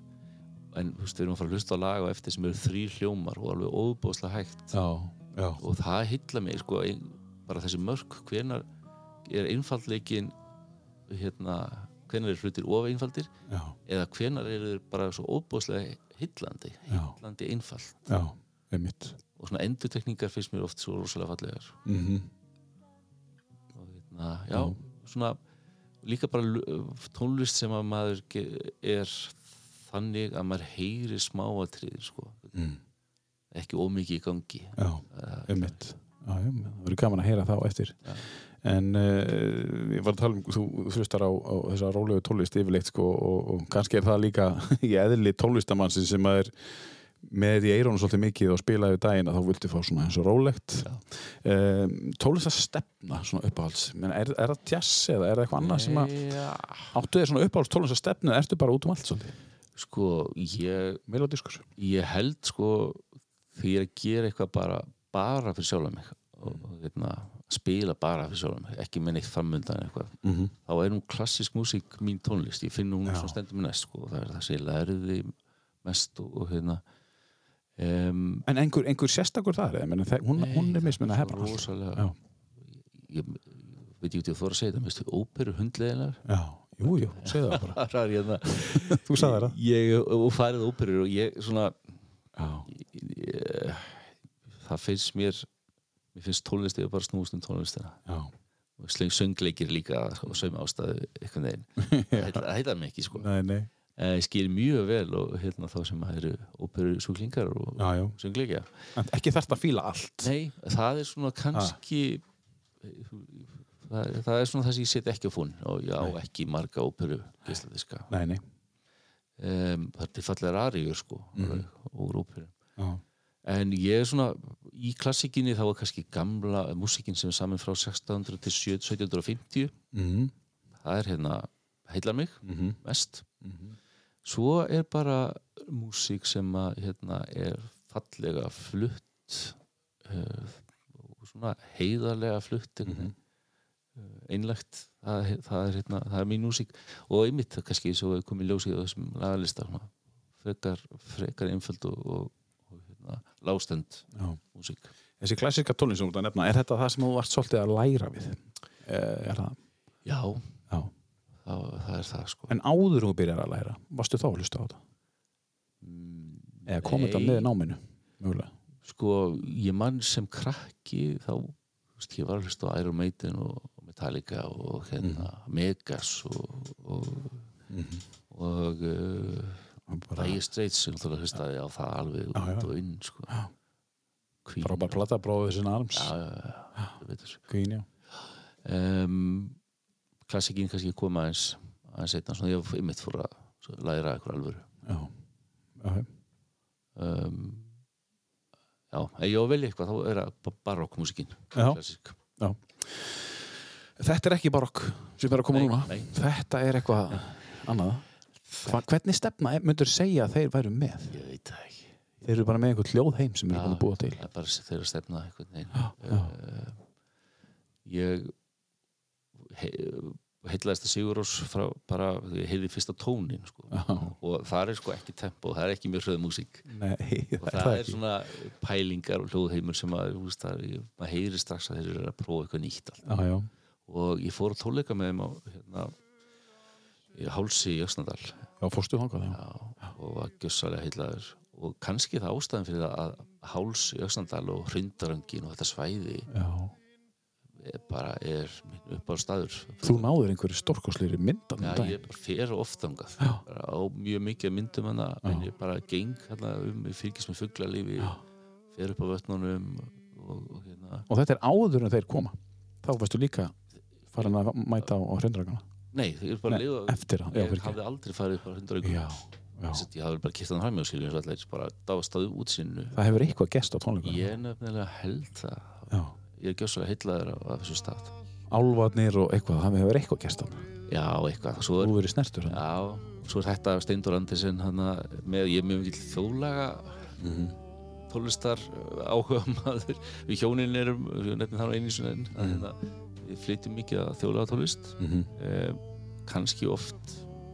En þú veist, við erum að fara að hlusta á lag og eftir sem eru þrý hljómar og alveg óbúslega hægt. Já, já. Og það hitla mig sko, ein, bara þessi mörk hvenar er einfaldleikin hérna, hvenar er hlutir of einfaldir Já, eða hvenar er þeir bara svo óbúslega hillandi, Já. hillandi einfalt? Já, einmitt og svona endurtekningar finnst mér oft svo rosalega fallegar. Mm og hérna, já, svona líka bara tónlist sem að maður er þannig að maður heyri smáatriðir sko, mm. ekki ómikið í gangi. Já, Já, já, það verður gaman að heyra það á eftir En uh, ég var að tala um þú hlustar á, á þessa rólegu tónlist yfirleitt sko og, og kannski er það líka *laughs* í eðli tónlistamannsins sem að er með í eirónu svolítið mikið og spilaði daginn að þá viltu fá svona eins og rólegt um, tónlist að stefna svona uppáhalds Men er, er það jazz eða er það eitthvað annað sem að áttu þér svona uppáhalds tónlist að stefna eða ertu bara út um allt svolítið sko, ég, ég held sko því að gera eitthvað bara bara fyrir sjálfa mig og, og hérna, spila bara fyrir sjálfa mig ekki með neitt framundan eitthvað mm -hmm. þá er hún klassisk músík mín tónlist ég finn hún Já. svona stendur mér næst sko. það er það sem ég lærði mest og, og hérna um, En einhver, einhver sérstakur þar Meni, hún, hún er mismun að alltaf. rosalega ég, ég veit ekki að þóra að segja það mestu óperu hundleginar Já, jú, jú, segðu það bara. *laughs* Það er hérna *laughs* Þú sagði það. Ég og farið óperur og ég svona ég, það finnst mér mér finnst tónlist eða bara snúst um tónlistina. Og sleng söngleikir líka og sögum ástæðu eitthvað neginn *laughs* það heitar mig ekki sko. Nei, nei ég skil mjög vel og hérna þá sem að eru óperu súklingar og Já, já, söngleikja. En ekki þarft að fíla allt. Nei, það er svona kannski það, það er svona það sem ég set ekki á fún og ég á Nei. ekki marga óperu nei, um, það er til fallegar ariður sko Mhm. úr óperu. Já, En ég er svona, í klassikinni þá er kannski gamla músikinn sem er saman frá 1600 til 1750 mm það er hérna, heilar mig -hmm. mest Mhm. svo er bara músík sem að hérna er fallega flutt uh, svona heiðarlega flutt einhvern veginn uh, einlegt það, það, er, hérna, það er mín músík og einmitt kannski svo er komið ljósið á þessum lagalista svona, frekar, frekar einföld og, og, og hérna, lástend músík Þessi klassika tónlist sem þú ert að nefna, er þetta það sem þú varst svolítið að læra við? Eh, Er það? Já, Já. Það, það er það sko En áður þú byrjar að læra, varstu þá að hlusta á þetta? Eða kom þetta með náminu? Mögulega. Sko, ég mann sem krakki þá, veist, ég var að hlusta á Iron Maiden og og Metallica og hérna Megas og og, og uh, Bara Dire Straits sem þú hlustaði á það alveg Já, já. út og inn sko. Já. Frábær plata, bróðið sinna arms. Já, já, já, já, Queen, já. um, Klassikinn kannski kom aðeins aðeins einna, svona ég var mitt fór að svo læra eitthvað alvöru Já. já. um, Já, ef ég á að velja eitthvað þá er það barokkmúsikinn Já. klassík Þetta er ekki barokk sem er að koma Nei, núna. nei. Þetta er eitthvað annað. Hva, hvernig stefna myndur segja að þeir væru með? Ég veit það ekki Þeir eru bara með einhvern hljóðheim sem eru búin að búa til. Það er bara þeirra stefna já. uh, Ég heitlaðist að Sigurós frá bara, ég heyrði fyrsta tónin sko. Og það er sko ekki tempo það er ekki mjög hröð músík *laughs* og það, er svona pælingar og hljóðheimur sem að, veist, er, maður heyri strax að þeir eru að prófa eitthvað nýtt. Já, já. og ég fór á tónleika með þeim á hérna, hálsi í Öxnadal Já, fórstu. Já, og var gjössalega heillaður og kannski það ástæðan fyrir að háls í Öxnandal og hrundaröngin og þetta svæði Já. Er bara er minn upp á staður Þú náður einhverju stórkosleiri myndan Já, um daginn. ég bara fer oft þangað Já. bara á mjög mikið myndum hana en ég bara geng hérna um ég fylgist með fugglalífi fer upp á vötnunum og, og hérna Og þetta er áður en þeir koma. Þá varstu líka farin að mæta á, hrindragana. Nei, ég er bara Nei, að lifa eftir það, já, Ég hafði aldrei farið upp á Já, já. Ég hafði bara kipt hann skiljum eins og allir bara dástaði útsinu Það hefur eitthvað gest á tónleikunum. Ég nefnilega held það Já. Ég er gjössalega heillaður á, á þessu stað Álvarnir og eitthvað, það hefur eitthvað gest á. Já, eitthvað Svo Þú verið snertur hann. já, svo er þetta Steindur Andersen hana, með, ég mjög mikil þjóðlaga Mhm. tónlistar áhuga maður við hjónin erum, á einu sinni Mhm. að hérna, við flytjum mikið að þjóðlaga tónlist Mm -hmm. eh, kannski oft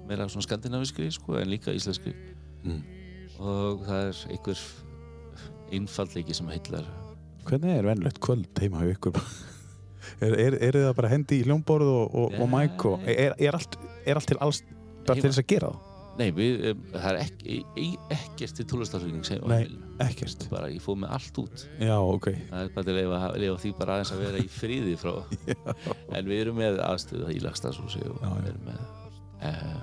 meira svona skandinaviskri sko, en líka íslenskri Mm. og það er einhver einfallleiki sem heillar Hvernig er venlegt kvöld heima hjá ykkur? *laughs* er, er, er það bara hendi í hljómborð og, og, og mæk og er, er, allt, er allt til alls bara til þess að gera það? Nei, við, um, það er ekki, e- ekkert til tónlistarflutning sem Nei, ekkert. bara ég fóð með allt út Já, ok. það er bara til að lifa, lifa því bara aðeins að vera í fríði frá *laughs* en við erum með aðstöðu í lagstafshúsi og Já, já. við erum með uh,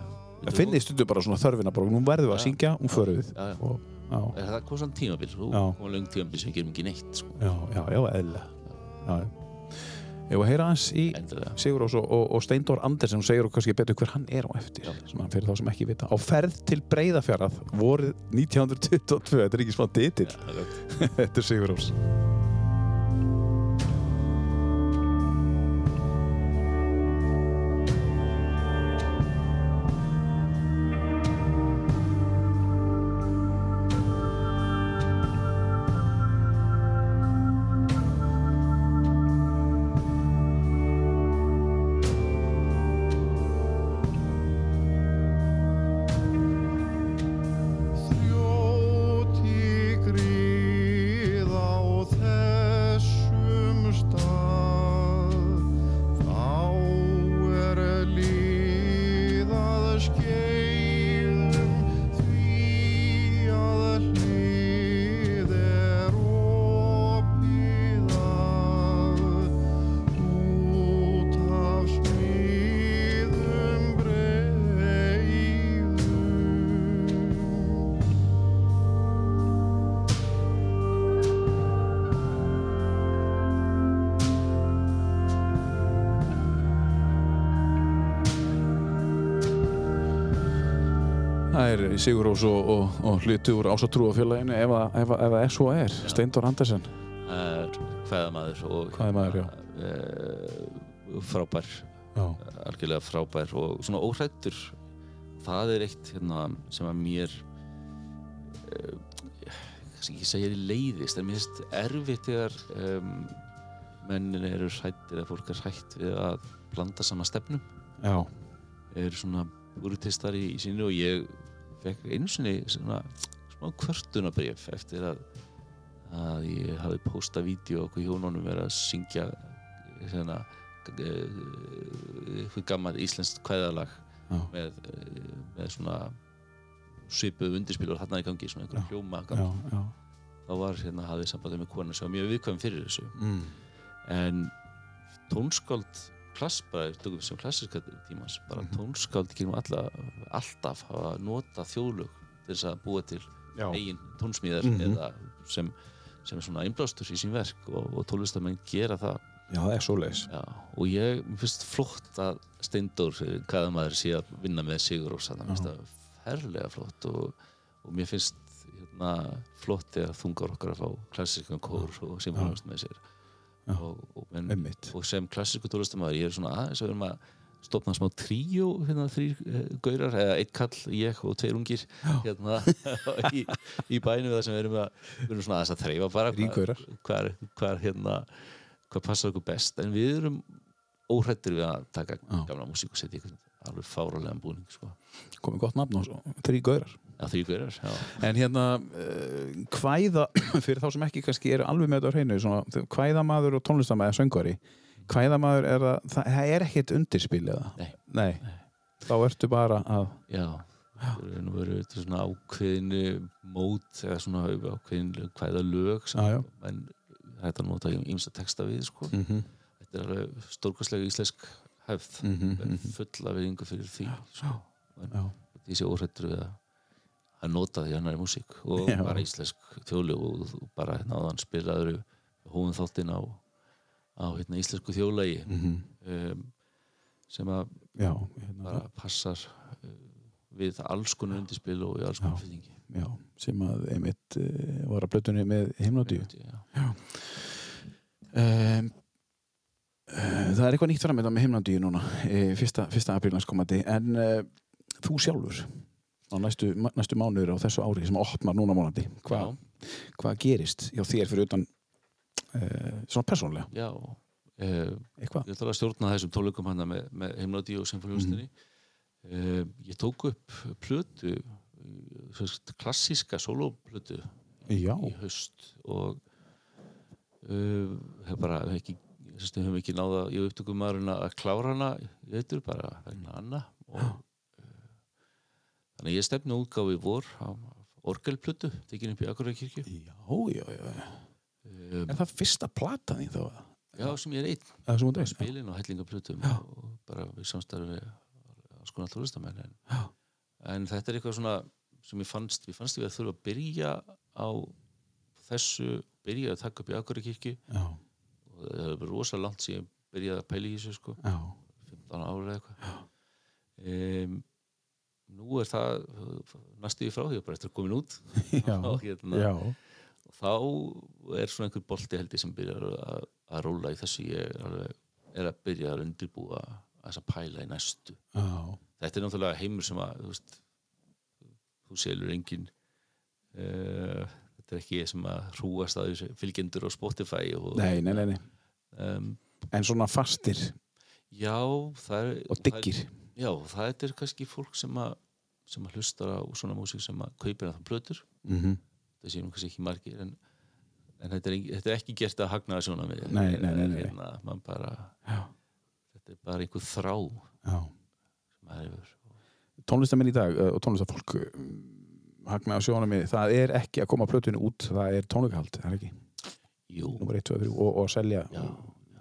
Það finnir stundu bara svona þörfina bara, nú verðum við að syngja, nú förum við. já, já. Og, það kom svona tímabil, svo Já. kom löng tímabil sem gerum ekki neitt sko, já, já, já, já. Ég var að heyra hans í Sigur og, og, og Steindór Andersen og segir okkur kannski betur hver hann er á eftir svona fyrir þá sem ekki vita. Á ferð til Breiðafjarað vorið 1922 þetta er ekki smá ditill *laughs* þetta er Sigur Rós Sigur Rós og, og, og hluti úr ásatrúafélaginu ef, að- ef, að- ef það er svo er Steindór Andersen. Það er hvaðamaður og Kvæðamaður, já. uh, frábær. Já, algjörlega frábær og svona óhrættur það er eitt hérna, sem að mér uh, ekki segja því leiðist en mér finnst erfitt þegar um, mennin eru hrættir eða fólk er hrætt við að blanda sama stefnum. Já, eru svona úrutistar í, í sínu og ég fekk einu sinni svona smá kvörtunabrif eftir að, að ég hafi postað vídeo okkur hjónunum verið að syngja hérna eitthvað gammalt íslenskt kvæðalag með, eh, með svona svipuð undirspil og þarna í gangi svona einhver hljóma já, já. þá var hérna hafið sambandið með kona sem var mjög viðkvæm fyrir þessu Mm. en tónskáld tökum sem klassiska tímans, bara Mhm. tónskáld gerum alla, alltaf hafa notað þjóðlög til þess að búa til Já. eigin tónsmíðar Mhm. eða sem, sem svona einblástur í sín verk og, og tólestamenn gera það já, það er svo leis Já, og ég mér finnst flott að Steindór, hvaða maður sé að vinna með Sigur Rós það finnst það ferlega flott og, og mér finnst hérna, flott þegar þungar okkar að fá klassískan kór og symfónist með sér Já. og, og, en, og sem klassísku tólistamæður ég er svona aðeins að við erum að stopna smá tríó hérna þrýr uh, gaurar eða eitt kall, ég og tveir ungir hérna *laughs* í, í bænum það sem við erum að við erum svona aðeins að þreifa bara gaurar. hvar, hvar hérna hvað passar okkur best en við erum óhrættir við að taka Já. gamla músík og setja alveg fáralega búning sko. komið gott nafn og svo, þrý gaurar En hérna, uh, kvæða, *coughs* fyrir þá sem ekki kannski eru alveg með þetta á hreinu, svona, kvæðamaður og tónlistamæður, söngvari, Kvæðamaður er að, það, er ekkert undirspil eða? Nei. Nei. Þá ertu bara að, Já, það er nú verið er svona ákveðinu mót eða svona ákveðin hvaða lög já. en þetta nota ímsa texta við sko. mm þetta er alveg stórkastlega íslensk hefð mm fulla við yngur fyrir því sko. en sé óhrættur við að að nota því annari músík og Já. bara íslensk þjólu og, bara hérna áðan spilaður hóðum þáttinn á, á hérna, íslensku þjólægi Mhm. um, sem að já, hérna, bara passar uh, við alls konar undirspil og í alls konar Já. fyrtingi já, sem að einmitt uh, var að blötunni með himnodíu. Já. Um, uh, það er eitthvað nýtt fram með himnandíu núna fyrsta, fyrsta apríl næstkomandi en uh, þú sjálfur á næstu, næstu mánuður á þessu ári sem opnar núna mánandi Hva, hvað gerist hjá þér fyrir utan uh, svona persónlega Já, uh, ég ætla að stjórna þessum tónleikum hana með, með Himnadi og Sinfóniustinni Mhm. ég tók upp plötu eh, klassíska sólóplötu já, í haust og uh, hef bara hef ekki sérst, höfum ekki náða í upptökum að klára hana í veitur bara Anna og uh, þannig að ég stefni útgáfi í vor á orgelplötu tekin upp í Akureykirkju já, já, já. um, er það fyrsta platan þín þá? já, sem ég er einn. Sem þú veist? spilin og hellingaplötum og bara við samstarfi við alls konar tónlistamenn en, en þetta er eitthvað svona sem ég fannst, ég fannst ég að þurfa að byrja á þessu byrja að taka upp í Akureykirkju og það hefur verið rosa langt síðan ég byrjaði að pæla í þessu sko, já, 15 ára eða eitthvað. Um, nú er það næstu í frá því að bara eftir að komin út. *laughs* Já, og hérna, og þá er svona einhver bolti held ég sem byrjar að, að róla í þessu. Ég er, alveg, er að byrja að undirbúa að þess að pæla í næstu. Já, þetta er náttúrulega heimur sem að þú, veist, þú selur engin uh, þetta er ekki sem að hrúast að fylgjendur á Spotify og, nei, nei, nei, nei. Um, en svona fastir. Já, það er og diggir já, það er kannski fólk sem að sem að hlustar á svona músík sem að kaupir að það plötur. Mm -hmm. það séum kannski ekki margir en, en þetta, er, þetta er ekki gert að hagnaða svona með Nei, nei, nei, hérna, bara, já, þetta er bara einhver þrá já. sem maður hefur. Tónlistamenn í dag uh, og tónlistafólk um, hagna á sjónum það er ekki að koma plötunni út það er tónleikahald, það er ekki? Jú, Númer 1, 2, 3 og, og selja já,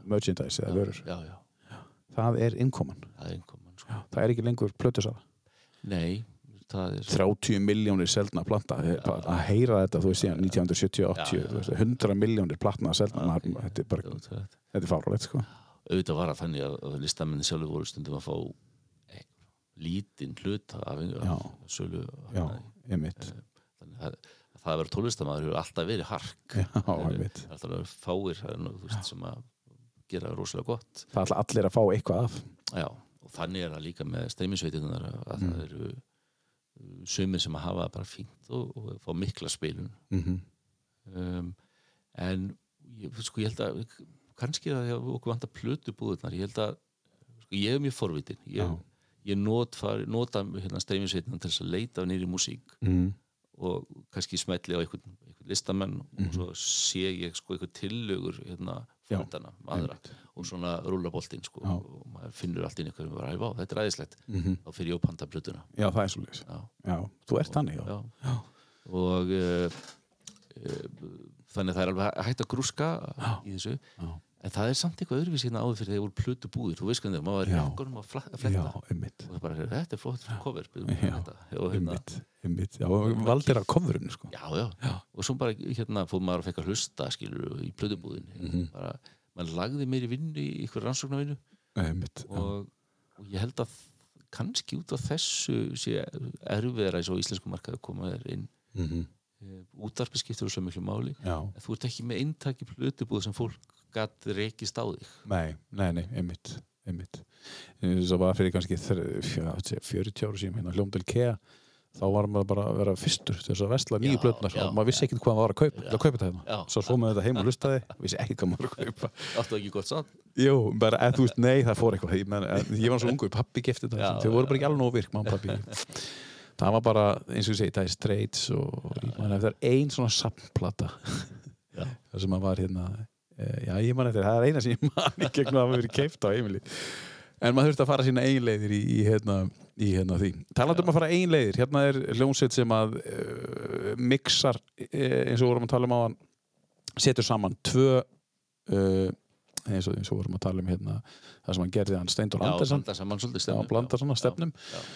merchandise eða vörur. já, já, það er innkoman, það er einhverjum sko. það er ekki lengur plötusala. Nei, það er 30 miljónir seldna planta að að heyra þetta þú veist síðan 1970, 80 Já, já, þú veist, 100 miljónir platna ok. þetta er bara, þetta er fáralegt sko. auðvitað var að þannig að, að listamenni sjálfur voru stundum að fá e, lítinn hluta af, af sölu. Já, hana, einmitt þannig að, að það að vera tónlistamæður hefur alltaf verið hark. Já, það er alltaf fáir það er nú, þú veist, sem að gera rosalega gott. Það ætla allir að fá eitthvað af. Já, og þannig er það líka með streymisveitunar að Mm. það eru sumir sem að hafa það bara fínt og, og fá mikla spilun mm um, en ég, sko, ég held að kannski að okkur vantar plötubúðunar ég held að sko, ég er mjög forvitin ég, Já. ég not, far, nota hérna, streymisveitunar til þess að leita nýri músík mm. og kannski smetli á einhvern, einhvern listamenn Mhm. og svo sé ég sko einhvern tillögur hérna Já, fóndana, aðra og svona rúllaboltinn sko. Já. og maður finnur allt inn einhverjum og bara, "Æ, vá, þetta er æðislegt. Mm þá fyrir ég að panta plötuna já, það er svo leys já, já, þú ert þannig, já, já. Já. og uh, uh, þannig að það er alveg hægt að grúska í þessu. Já. En það er samt eitthvað öðruvísi hérna áður fyrir þegar voru plötu búðir þú veist hvernig það, maður var í Já. jakkunum að að fletta. Já, einmitt. Og það bara, þetta er flott cover Já, hérna, einmitt, einmitt. Já, valdir af kofurinn sko. já, já, Já. og svo bara hérna fór maður að fekk að hlusta skilur í plötubúðin Mhm. bara, maður lagði meiri vinnu í ykkur rannsóknarvinnu. Einmitt, já, og, og ég held að kannski út af þessu sé erfiðara í svo íslensku markaði að koma þér inn. Mm útarpi skiptur svo miklu máli. Þú ert ekki með eintaki plötubúð sem fólk gatt rekist á þig Nei, nei, nei, einmitt, einmitt. Það var fyrir kannski þr- fjö- 40 ára síðan hérna hljómdel Kea þá var maður bara að vera fyrstur til þess að vesla nýju plötnar já, og maður vissi ekkert hvað maður var að kaupa að kaupa þetta hérna. Svo svo maður þetta heim og lustaði, vissi ekkert hvað maður var að kaupa. áttu ekki gott sann Jú, bara, eða þú veist, nei, það fór eitthvað. Ég, men, ég var svo ungur, pappi gefti þetta. Þau voru bara ekki alveg nóg virk, mamma og pappi. *laughs* það var bara, eins og ég segi, það er Straits og ég man eftir ein svona sampplata Já. *laughs* þar sem að var hérna já, ég man eftir, það er eina sem ég man í gegnum að hafa verið keift á heimili en maður þurfti að fara sína einleiðir í, í, hérna, í hérna því. Talandi um að fara einleiðir, hérna er hljómsveit sem að uh, mixar uh, eins og vorum að tala um á hann setur saman tvö uh, eins og, eins og vorum að tala um hérna það sem hann gerði hann Steindor Andersson blanda saman svolítið Já, stefnum blanda svona stefnum. já, já.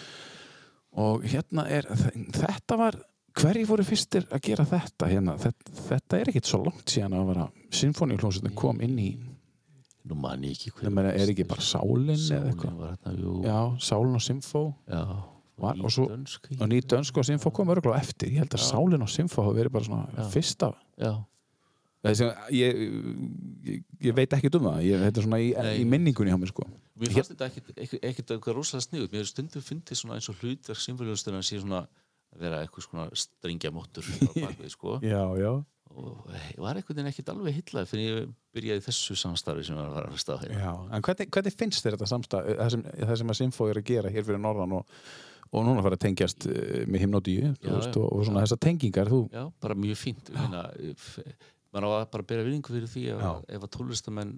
og hérna er þetta var, hverji voru fyrstir að gera þetta hérna, þetta, þetta er ekkit svo langt síðan að vera symfóníuhljómsveitin kom inn í Nú man ég ekki hver Ég meina, er ekki bara Sálin eða Sálin eitthvað? var jú. Já, Sálin og Symfó og svo- dönsk, og ný dönsk og Symfó kom örgulega eftir. Ég held að Já. Sálin og Symfó hafa verið bara svona Já. fyrsta Já, Þessi, ég, ég, ég veit ekki um það. Ég, þetta er svona í, í minningunni hjá mér sko. Mér fannst þetta ekkit eitthvað rosalega sniðut. Mér stundum fyndið svona eins og hlutverk symfóliðustunum að sé svona vera eitthvað svona bakvið, sko. Já, já Og var einhvern veginn ekkit alveg hillað fyrir ég byrjaði þessu samstarfi sem var að að staða hérna. Já, en hvernig, hvernig finnst þér þetta samstað það sem, það sem að Symfó er að gera hér fyrir norðan og, og núna fara að tengjast eh, með himnodíu og, og svona þessar tengingar þú, Já, bara mjög fínt. Maður á að bara bera virðingu fyrir því að Já. ef að tólestamenn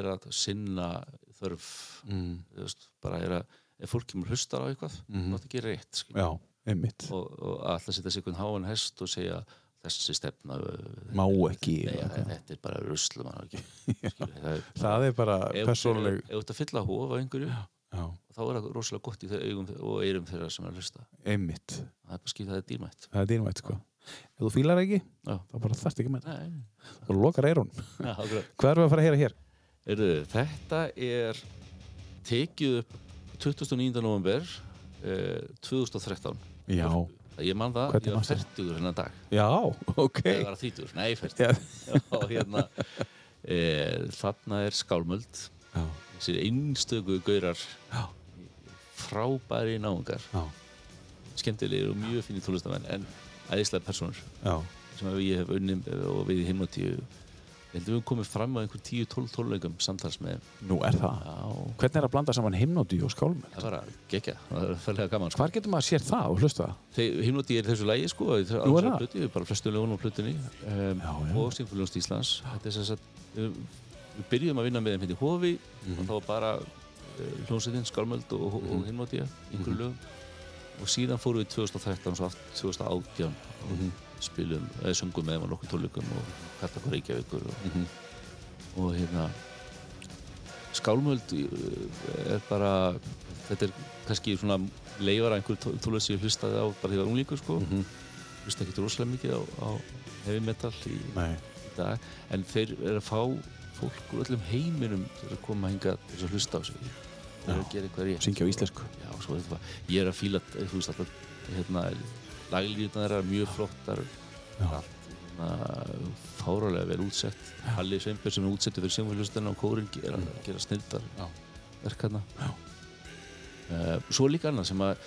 er að sinna þörf, mm, veist, bara er að, ef fólk kemur hlustar á eitthvað, mm. -hmm. þá gera rétt, skil. já, einmitt Og, og alltaf setja sig einhvern háan hest og segja þessi stefna uh, má ekki Nei, eða ja, eitthvað. þetta er bara. *laughs* Skilur, það er, það er bara ef, persónuleg ef, þú ert að fylla hóf á einhverju já, þá er það rosalega gott í þau augum og eyrum þeirra sem er að hlusta einmitt, það er bara skil það er dýrmætt það er dýnvægt sko ef þú fílar ekki, Já. þá bara þarft ekki með það og lokar *laughs* akkurat. *laughs* hvað erum við að fara að heyra hér? Heyrðu, þetta er tekið upp 29. november uh, 2013 já, ég man það, Hvernig ég var? 40 hennar dag. Já, ok. ég var 30, nei 40 já, og hérna e, þarna er skálmöld. Já, þessi einstöku gaurar. Já. frábæri náungar. Já, skemmtilegir og mjög fínir tónlistamenn en æðislega personur já. sem ég hef unnum og við í heimnotíu ég held að við höfum komið fram á einhver 10-12 tónleikum samtals með nú er það já, hvernig er að blanda saman himnodí og skálmöld? það er bara gegja, það er færlega gaman sko. hvar getur maður sér það og hlusta það? Þeir, himnotíu er þessu lægi sko í þessari- Nú er þessari það? plötu, bara flestu lögunum á plötunni um, og Sinfóliunst Íslands þetta er sem sagt við, við byrjuðum að vinna með þeim hérna í Hofi Mhm. og það var bara uh, hljómsveitin, Skálmöld og, og, og Himnotíu, einhverju Mhm. lögum og síðan fórum við 2013 og svo aftur 2018 og Mhm. Spilum, eða söngum með þeim á nokkuð tónleikum og kalla okkur Reykjavíkur og, Mhm. og hérna Skálmöld uh, er bara þetta er kannski svona leifar að einhverju tónleik sem ég hlustaði á bara því að ég var unglíkur sko. Mhm. hlusta ekkert rosalega mikið á, á heavy metal í, í dag en þeir eru að fá fólk úr öllum heiminum að koma hingað til að hlusta á sig. Og að gera eitthvað rétt syngja á íslensku. Já, svo er þetta ég er að fíla, þú veist alltaf hérna, laglíðunar eru mjög flottar. Fáralega vel útsett. Halli Sveinberg sem er útsettur fyrir sjónfélagustunna og kórin gera, gera snildar Já. verk Já. uh, svo er líka annað sem að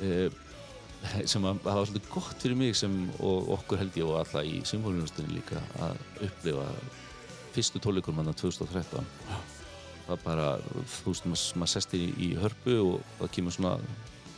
uh, sem að það var svolítið gott fyrir mig sem, og okkur held ég og alla í symfóliunastunni líka að upplifa fyrstu tónleikur manna 2013 það bara, þú veist, maður sest í, í hörpu og það kemur svona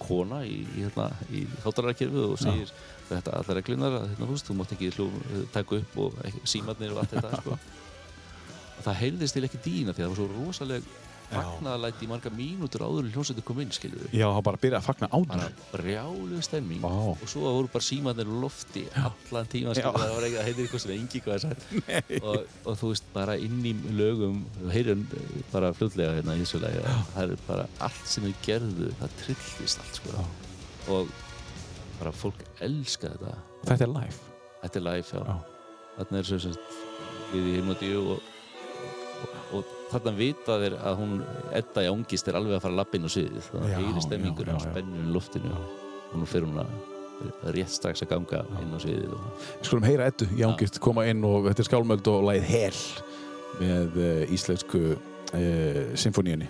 kona í, í, hérna, í hátalarkerfið og segir þetta allar reglunar að hérna, þú mátt ekki hljó, taka upp og símarnir og allt þetta sko. og *laughs* það heyrðist til ekki dýna því að það var svo rosaleg fagnaðalæti í marga mínútur áður en hljómsveitin kom inn, skilur við já, það bara byrja að fagna áður. Bara brjálu stemming. Vá. og svo voru bara símanir á lofti allan tíma Já. það var ekki að heitir eitthvað sem engi hvað er sagt *laughs* og, og þú veist bara inn í lögum við heyrum bara fljótlega hérna í þessu lagi að það er bara allt sem við gerðu það trillist allt sko. Og bara fólk elska þetta. Þetta er live þetta er live já, Já. þarna er sem sagt við í himnodíu og, og, og þarna vita þeir að hún Edda í ángist er alveg að fara að lappa inn á sviðið þannig Já, að heyri stemmingur já, og já, já. spennun í loftinu. Og nú fer hún að rétt strax að ganga inn á sviðið og Við skulum heyra Eddu í ángist koma inn og þetta er skálmöld og lagið Hel með uh, íslensku uh, symfóníunni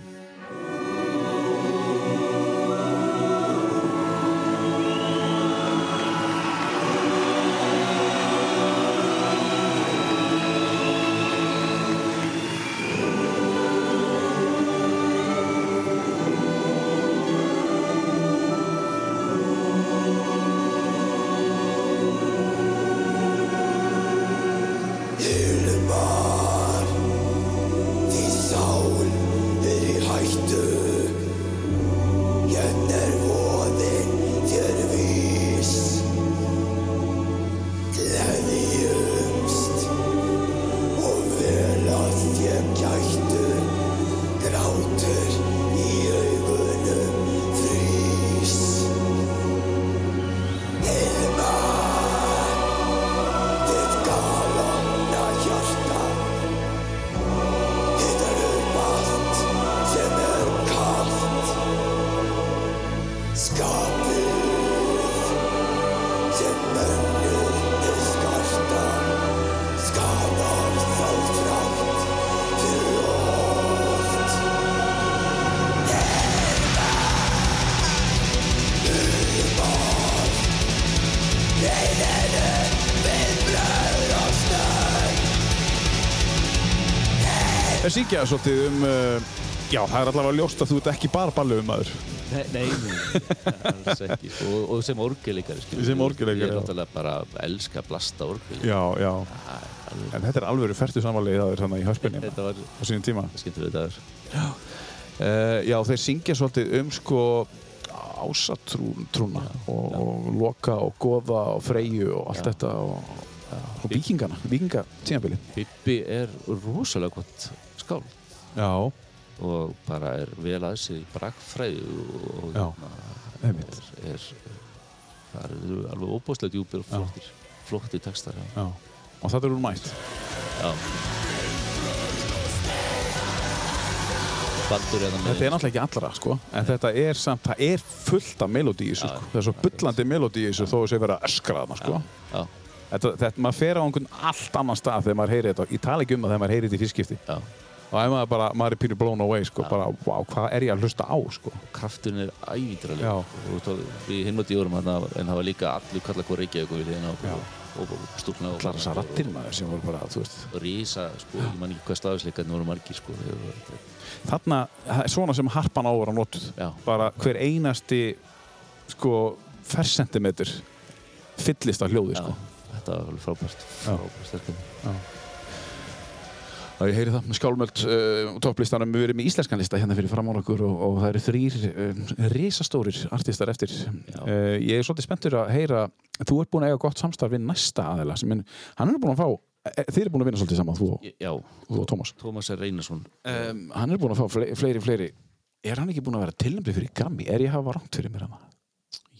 syngja svolítið um, uh, já, það er allavega ljóst að þú ert ekki bara ballöfum maður. Nei, nei, alls ekki sko. og, og sem orgelikari Sem orgelleikari, Ég er já. náttúrulega bara að elska að blasta orgel Já, já. En þetta er alveg færtu samanlega það er þannig í hörspunni Þetta var á sínum tíma. skemmtilega dagur Uh, já, þeir syngja svolítið um sko ásatrúna og, og loka og goða og freyju og allt þetta og, og vikingana, vikinga tímabili. Pippi er rosalega gott Já, og bara er vel að sig brakfræði og hérna er, er, það eru alveg óbúslega djúpir og flottir, flottir textar já. já. Og þetta er úr mætt. Er Þetta er náttúrulega ekki allra, sko, en þetta er samt, það er fullt af melódi í þessu, sko. Það er svo bullandi melódi í þessu þó að sé vera að öskra þarna, sko. Já, Þetta, þetta, maður fer á einhvern allt annan stað þegar maður heyri þetta. Ég tala ekki um það þegar maður heyri þetta í fyrstskipti. Og ef maður bara, maður er pínu blown away, sko, bara, wow, hvað er ég að hlusta á, sko. krafturinn er ævítralega við hinn átti í orðum hann en það var líka allir kalla hvað Reykjavík við hliðina og, Já. og, Allar þessar rattir maður sem voru bara, þú veist. rísa, sko, ég man ekki hvað stafisleikarnir voru margir, sko Þarna, það svona sem harpan á að vera notuð. Bara hver einasti, sko, fersentimeter fyllist af hljóði, sko. þetta var frábært, frábært sterkum. Ég heyri það skálmöld uh, topplistanum, við erum með íslenskan lista hérna fyrir fram á okkur og, og það eru þrýr uh, risastórir artistar eftir. Uh, ég er svolítið spenntur að heyra, þú ert búin að eiga gott samstarf við næsta aðeila, sem er, hann er búin að fá, eh, þið eru búin að vinna svolítið saman, þú og, Já, þú og Tómas. Tómas R. Reynarsson Um, hann er búin að fá fleiri, fleiri, fleiri. Er hann ekki búin að vera tilnæmdi fyrir Grammy? Er ég að hafa rámt fyrir mér hann?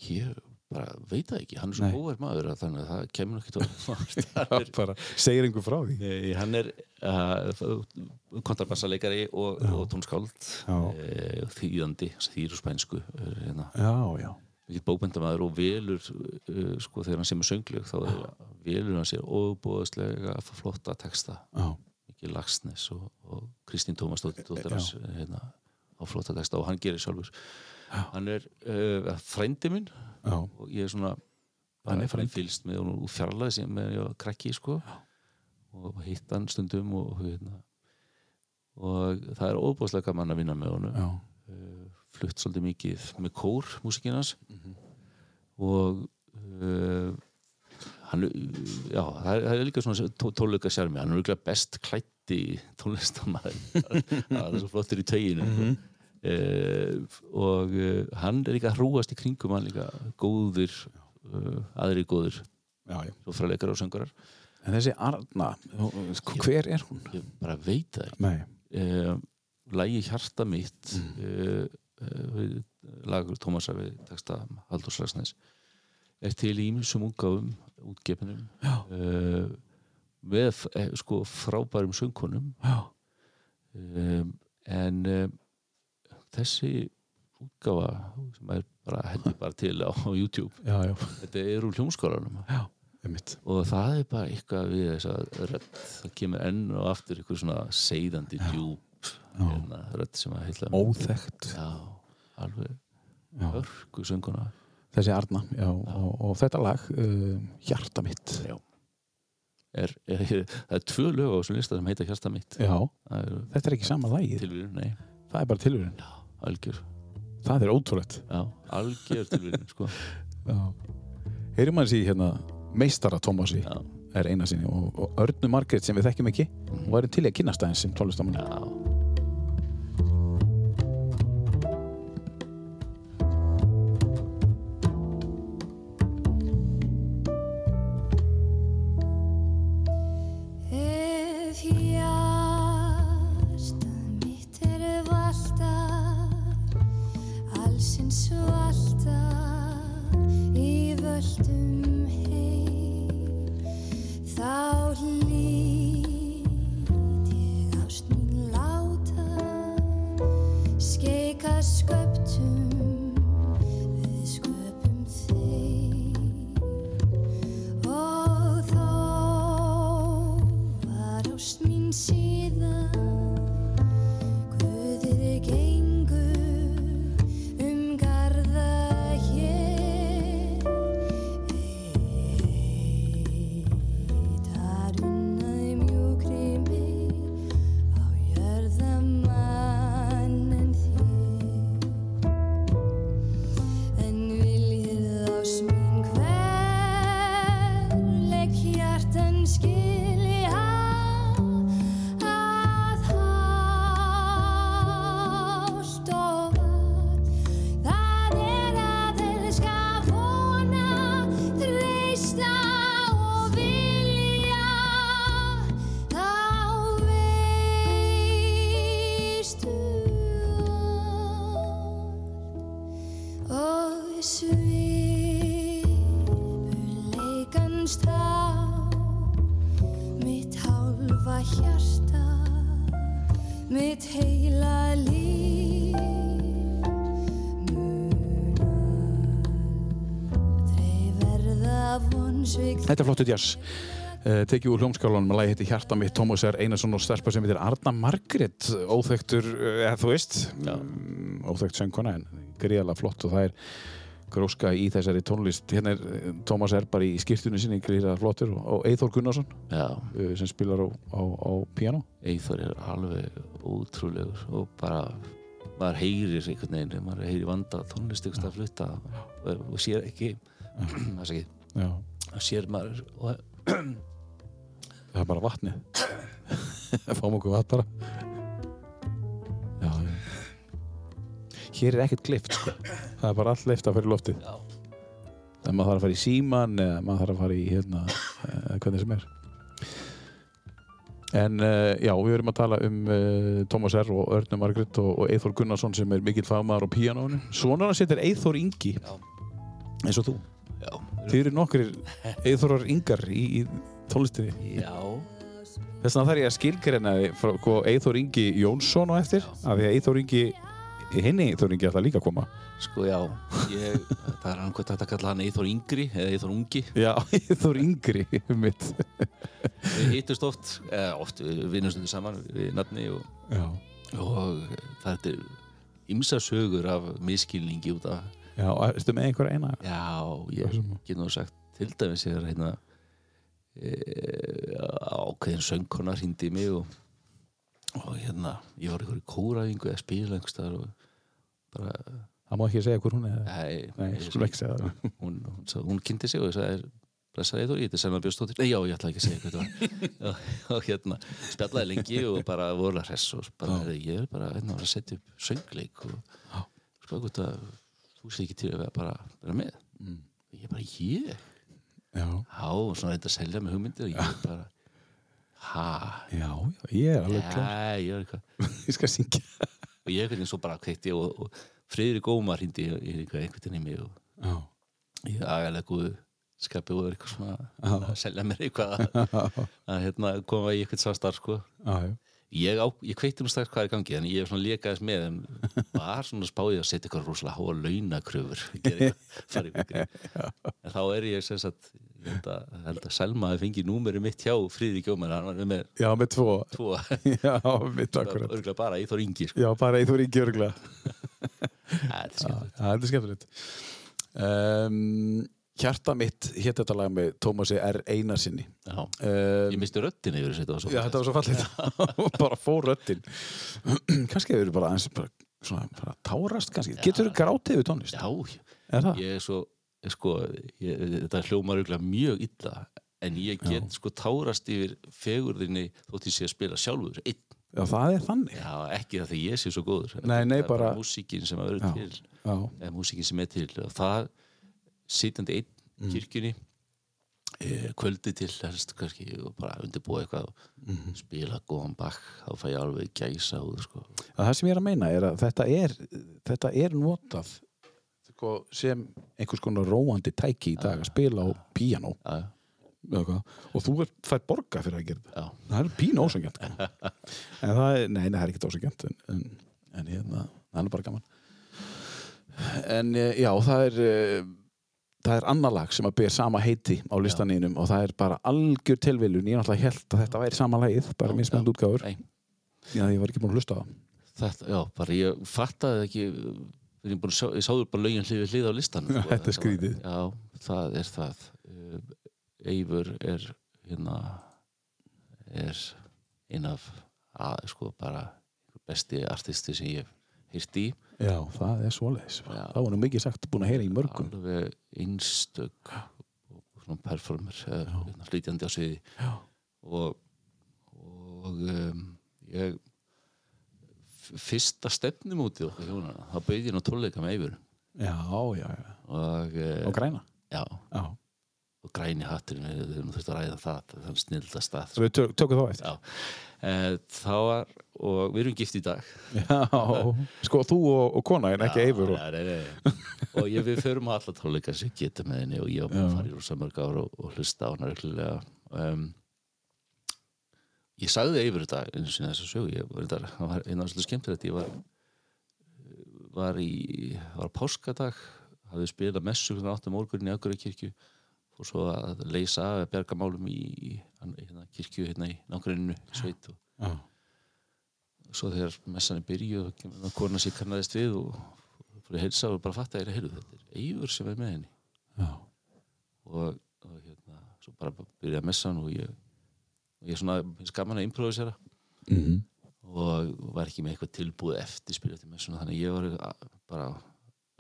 ég bara veit það ekki, hann er svo Nei. hóver maður að þannig að það kemur ekki *laughs* til bara segir einhver frá því. Nei, hann er uh, kontrabassalegari og, og tónskáld Já. uh, þýðandi, og spænsku uh, hérna. Já, já. mikill bókbendamaður og velur uh, sko þegar hann semur sönglög þá er, velur hann sér óbúðslega flotta texta Já, mikið Lagsnes og, og Kristín Tómas dóttir hans hérna, á flotta texta og hann gerir sjálfur hann er uh, frændi minn. Já, og ég er svona Hann er frændi. fylgst með honum úr fjarlæði sem ég var krakki sko. Og hitt hann stundum og, hérna, og það er óbúðslega gaman að vinna með já. uh, flutt svolítið mikið með kór músikinans Mhm. og uh, hann, já, það er, það er líka svona tó, tóluga sjarmi, hann er líka best klætti tónlistamæður *laughs* það er svo flottur í teginu Mhm. uh, og uh, hann er líka hrúast í kringum hann líka góðir uh, aðri já. svo fræleikar og söngarar En þessi Arna, hver er hún? ég bara veit það lægi hjarta mitt mm. lagur Tómasar við texta Haldur Slagsnes er til ímsum útgáfum útgefinum uh, með eh, sko frábærum söngkonum um, en um, þessi útgáfa sem er bara heldur bara til á, á YouTube Já, já. þetta er úr hljómskólanum og það er bara eitthvað við þess að rödd, það kemur enn og aftur eitthvað svona seiðandi djúp hérna, rödd sem að heitla Óþekkt. já, alveg hörku sönguna Þessi Arna, já. Og, og þetta lag, uh, Hjarta mitt. já. Er, er, það er tvö lög á þessum lista sem heita Hjarta mitt Já. er Þetta er ekki sama lagið. tilvíðun, nei, Það er bara tilvíðun. Algjör Það er ótrúlegt. já, algjör tilvíðun sko. Já. Heyrum maður sér hérna meistara Tómasi er eina sinni og, og Örnu Margrét sem við þekkjum ekki og væri til í að kynast aðeins sem tónlistamann. já Þetta er flottu jazz. Uh, tekið úr hljómskálunum með lagi heiti Hjarta mitt, Tómas R. Einarsson og stelpa sem heitir Arna Margrét, óþektur, uh, þú veist, um, óþekkt söngkona en gríðalega flott og það er gróska í þessari tónlist. Hérna er eh, Tómas R. bara í skýrtunni sinni gríðalega flottur og, og Eithor Gunnarsson uh, sem spilar á, á, á piano. Eithor er alveg ótrúlegur og bara maður heyrir einhvern veginn, maður heyrir vanda tónlist ykkur að flutta og, og sér ekki það sé ekki, Já. *clears throat* það sér maður og, *clears throat* Það er bara vatnið. *clears throat* Fáum okkur vatn bara. Já. Hér er ekkert klift, sko. Það er bara allt leift að fyrir loftið. Já. Það maður þarf að fara í síman eða maður þarf að fara í hérna, uh, hvernig sem er. En uh, já, við erum að tala um uh, Tómas R. og Örnum Margrit og, og Eithor Gunnarsson sem er mikill fagmaður á píanónu. Svona setur Eithor Ingi, Já. eins og þú. Já, Þið eru nokkrir Eithorar Ingar í, í tónlistinni. já, Þess vegna þarf ég að skilgreina sko, Eithor Ingi Jónsson og eftir af því að Eithor Ingi hinni Eithor Ingi ætla líka að koma. Sko já. Ég, það er hvað þetta að kalla hann Eithor Yngri eða Eithor Ungi. Já, *laughs* Eithor Yngri um mitt. Við hittust oft, eða oft við vinnum stundum saman við nafni og, Já, og það er ymsa sögur af miskilningi út af já erstu með einhverja eina? Já, ég sem- get nú sagt til dæmis ég er hérna e, ákveðin söngkona hringdi í mig og, og hérna ég var einhverju kóraðingu eða staðar og bara, Það má ekki segja hver hún er. Nei, Nei, ég- skulum ekki segja það. *laughs* Hún, hún, sa- hún kynnti sig og ég sagði blessaði þú, ég heiti Selma Björnstóttir nei, já, ég ætla ekki að segja hvað þetta var. *laughs* Og, og hérna, spjallaði lengi og bara vorulega hress og bara, ég er bara hérna, að setja upp söngleik og sko, hvort að þú sé ekki til að bara vera með. Mm. ég bara, ég? Já, Já, og svona þetta að selja með hugmyndir og ég bara ha, já, já, ég er alveg klár. já, ég er eitthvað *laughs* Ég skal syngja. Og ég einhvern veginn svo bara kveikti og, og Friðrik Ómar hindi einhvern veginn í mig og Já, ég agalega góðu skapi og er eitthvað svona að selja mér eitthvað að, *laughs* að hérna, koma í eitthvað samstarf sko. já, já ég, ég kveikti nú strax hvað er í gangi en ég er svona lekaðis með en var svona spáðið að setja eitthvað rosalega háa launakröfur. *laughs* En þá er ég sem sagt ég held að, held að Selma hefði fengið númeri mitt hjá Friðrik Ómar, hann var með Já, með tvo. tvo. *laughs* Já, mitt akkurat örgulega bara Íþór Ingi sko. Já, bara Eithor Ingi örgla *laughs* þetta er skemmtilegt. Þetta er skemmtilegt. Um, Hjarta mitt hétt þetta lag með Tómasi R. Einarsinni Já. um, ég misti röddin yfir þessu Já, þetta var svo fallið *laughs* bara fór röddin. *clears throat* Kannski hefur bara aðeins bara, svona, bara tárast kannski. Getur þú grátið við tónlist? já, Er ég er svo ég sko, ég, þetta hljómar mjög illa en ég get sko tárast yfir fegurðinni þótt ég sé að spila sjálfur einn, Já, það er þannig. Já, ekki það því ég sé svo góður. Nei, nei, það er bara, bara- músíkin sem Já. til. Já, eða músíkin sem er til. Og það sitjandi einn Mm. kirkjunni e, kvöldi til helst kannski og bara undirbúa eitthvað og Mhm. spila góðan bakk þá fæ ég alveg gæsa út sko. það sem ég er að meina er að þetta er þetta er notað sko, sem einhvers konar róandi tæki í dag að spila á eða hvað, og þú fær borga fyrir að gera þetta. Það er pínu ósengjant *laughs* en það er, nei, nei, það er ekkert ósengjant en, en, en hérna, það er bara gaman. En eh, já, það er eh, það er annar lag sem að ber sama heiti á listaninum og það er bara algjör tilviljun ég náttúrulega held að þetta væri sama lagið bara já. útgáfur Nei. já, ég var ekki búin að hlusta á það já, bara ég fattaði ekki ég, sjá, ég sáður bara lögin hlið hlið á listan Já, *laughs* þetta er skrítið. Já, það er það Uh, Eivur er hérna er ein af að, sko bara besti artisti sem ég hýrt í. Já, það er svoleiðis. Það var nú mikið sagt búin að heyra í mörgum. Alveg einstök performer eða hérna, flytjandi á sviði. Og, og um, ég fyrsta stefnumótið okkar hjónana þá bauði ég nú tónleika með Eivur já, já, já, og, uh, og græna? Já, já, og græni hatturinn við þurft að ræða það þann snilda stað svo við tök, tökum þá eftir. Já. Uh, þá var og við erum gift í dag. Já, sko þú og, og kona en ekki Eifur og... Og ég, við förum á alla tónleika sem getum með henni og ég í rosa mörg ára og, og hlusta á reglulega. Um, ég sagði yfir þetta einu sinni þess að var, þetta, það var einu aðslu skemmtilegt. Ég var var í var páskadag hafði spilað messu hvernig áttum morgunin í Akureyri og svo að leysa af að berga málum í, í hérna, kirkju hérna í nágruninu sveit og Já. Svo þegar messan er byrjuð og kemur kona sér kannaðist við og fyrir heilsa og bara fatta að heyrðu þetta er Eivur sem er með henni Já. og, og hérna svo bara byrjaði messan og ég og ég svona finnst gaman að improvisera Mhm. og var ekki með eitthvað tilbúið eftir til messuna þannig að ég var bara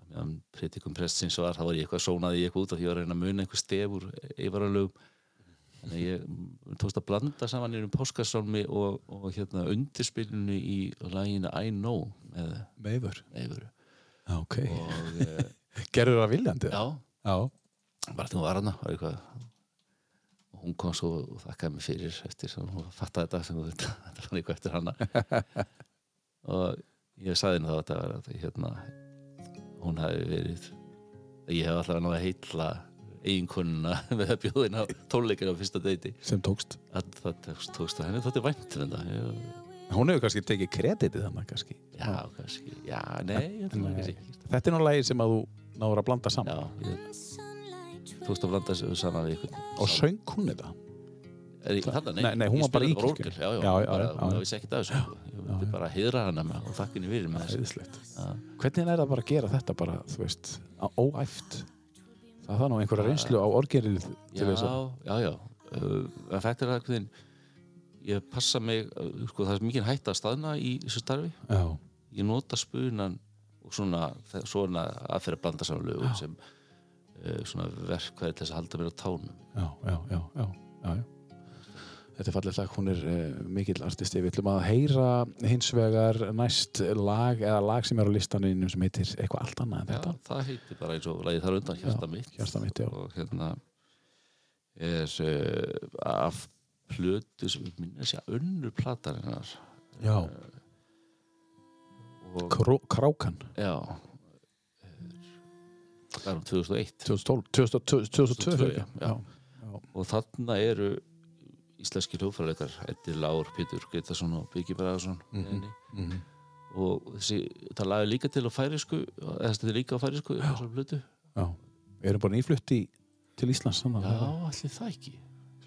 meðan predikum prestsins var þá var ég eitthvað sónaði ég eitthvað út því ég var að reyna að muna einhver stef úr eivaralögum að ég tókst að blanda saman í um páskasálmi og, og hérna undirspilinu í læginu I Know með Meifur. Já, ok. og eh, *laughs* Gerður það viljandi? já, Já. bara þegar hún var hana og hún kom svo og þakkaði mig fyrir eftir sem hún fattaði þetta sem veit *laughs* þetta var eitthvað eftir hana *laughs* og ég sagði henni þá að þetta var að hérna hún hafi verið ég hef alltaf náða heitla eiginkonuna með *laughs* að bjóða inn á tónleikina á fyrsta deiti Sem tókst. að það tókst, tókst að henni þótti vænt um Hún hefur kannski tekið kreditið þannig kannski. já, kannski, já, nei, ætla Nei. kannski Þetta er nú lagi sem að þú náður að blanda saman. já, ég tókst að blanda saman við Og söng hún þetta? Þarna, nei, Nei, hún var bara í orgel, já, já, Já, hún vissi ekkert af þessu sko. ég vildi bara hýðra hana með og þakka henni fyrir með þessu. Hvernig er það bara að gera þetta bara, þú veist, óæft? Það er nú einhverja reynslu á orgerið til já, þess að... já, já uh, en þetta er hvernig ég passa mig, uh, sko, það er mikið hætta að staðna í þessu starfi Já. ég nota spunan og svona, svona aðferð að blanda saman lögum sem uh, svona verkvæði til þess að halda mér á tánum Já, já, já, já, já, já. Þetta er fallið lag, hún er uh, mikill artisti. Við ætlum að heyra hins vegar næst lag eða lag sem er á listaninu sem heitir eitthvað allt annað en já, þetta. það heitir bara eins og lagið þar undan hjarta mitt Hjarta mitt, já. og hérna er uh, af plötu sem minnum að segja önnur platar hennar Já, og Kró, Krákan, já er- það er um 2001 2012, 2002, 2002, 2002, já. já. og þarna eru íslenski hljófræðleikar Eddi Lár, Pétur Gretarsson og Birgir Bragarsson mm Mhm. og þessi, það lagði líka til á færisku eða þetta er líka á færisku já. Við erum bara nýflutti til Íslands já, allir það ekki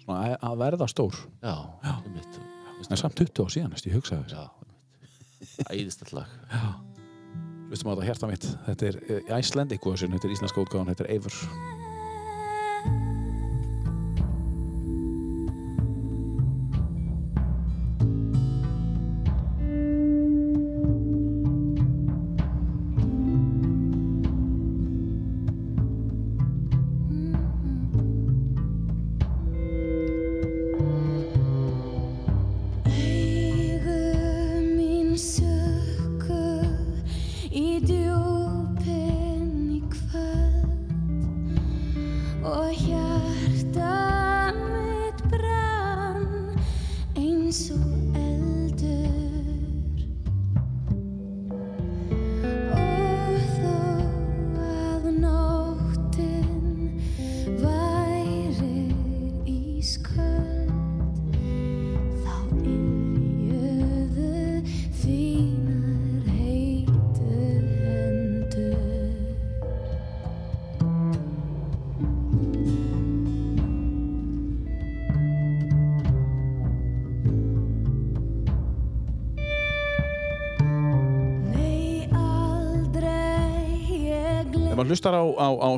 Svona að- verða stór. já, einmitt En samt 20 á síðan, ég hugsaði þess. já, einmitt æðist allag Hlustum á þetta hjarta mitt. Þetta er uh, Icelandic version, þetta er íslenska útgáðan, þetta er Eivur.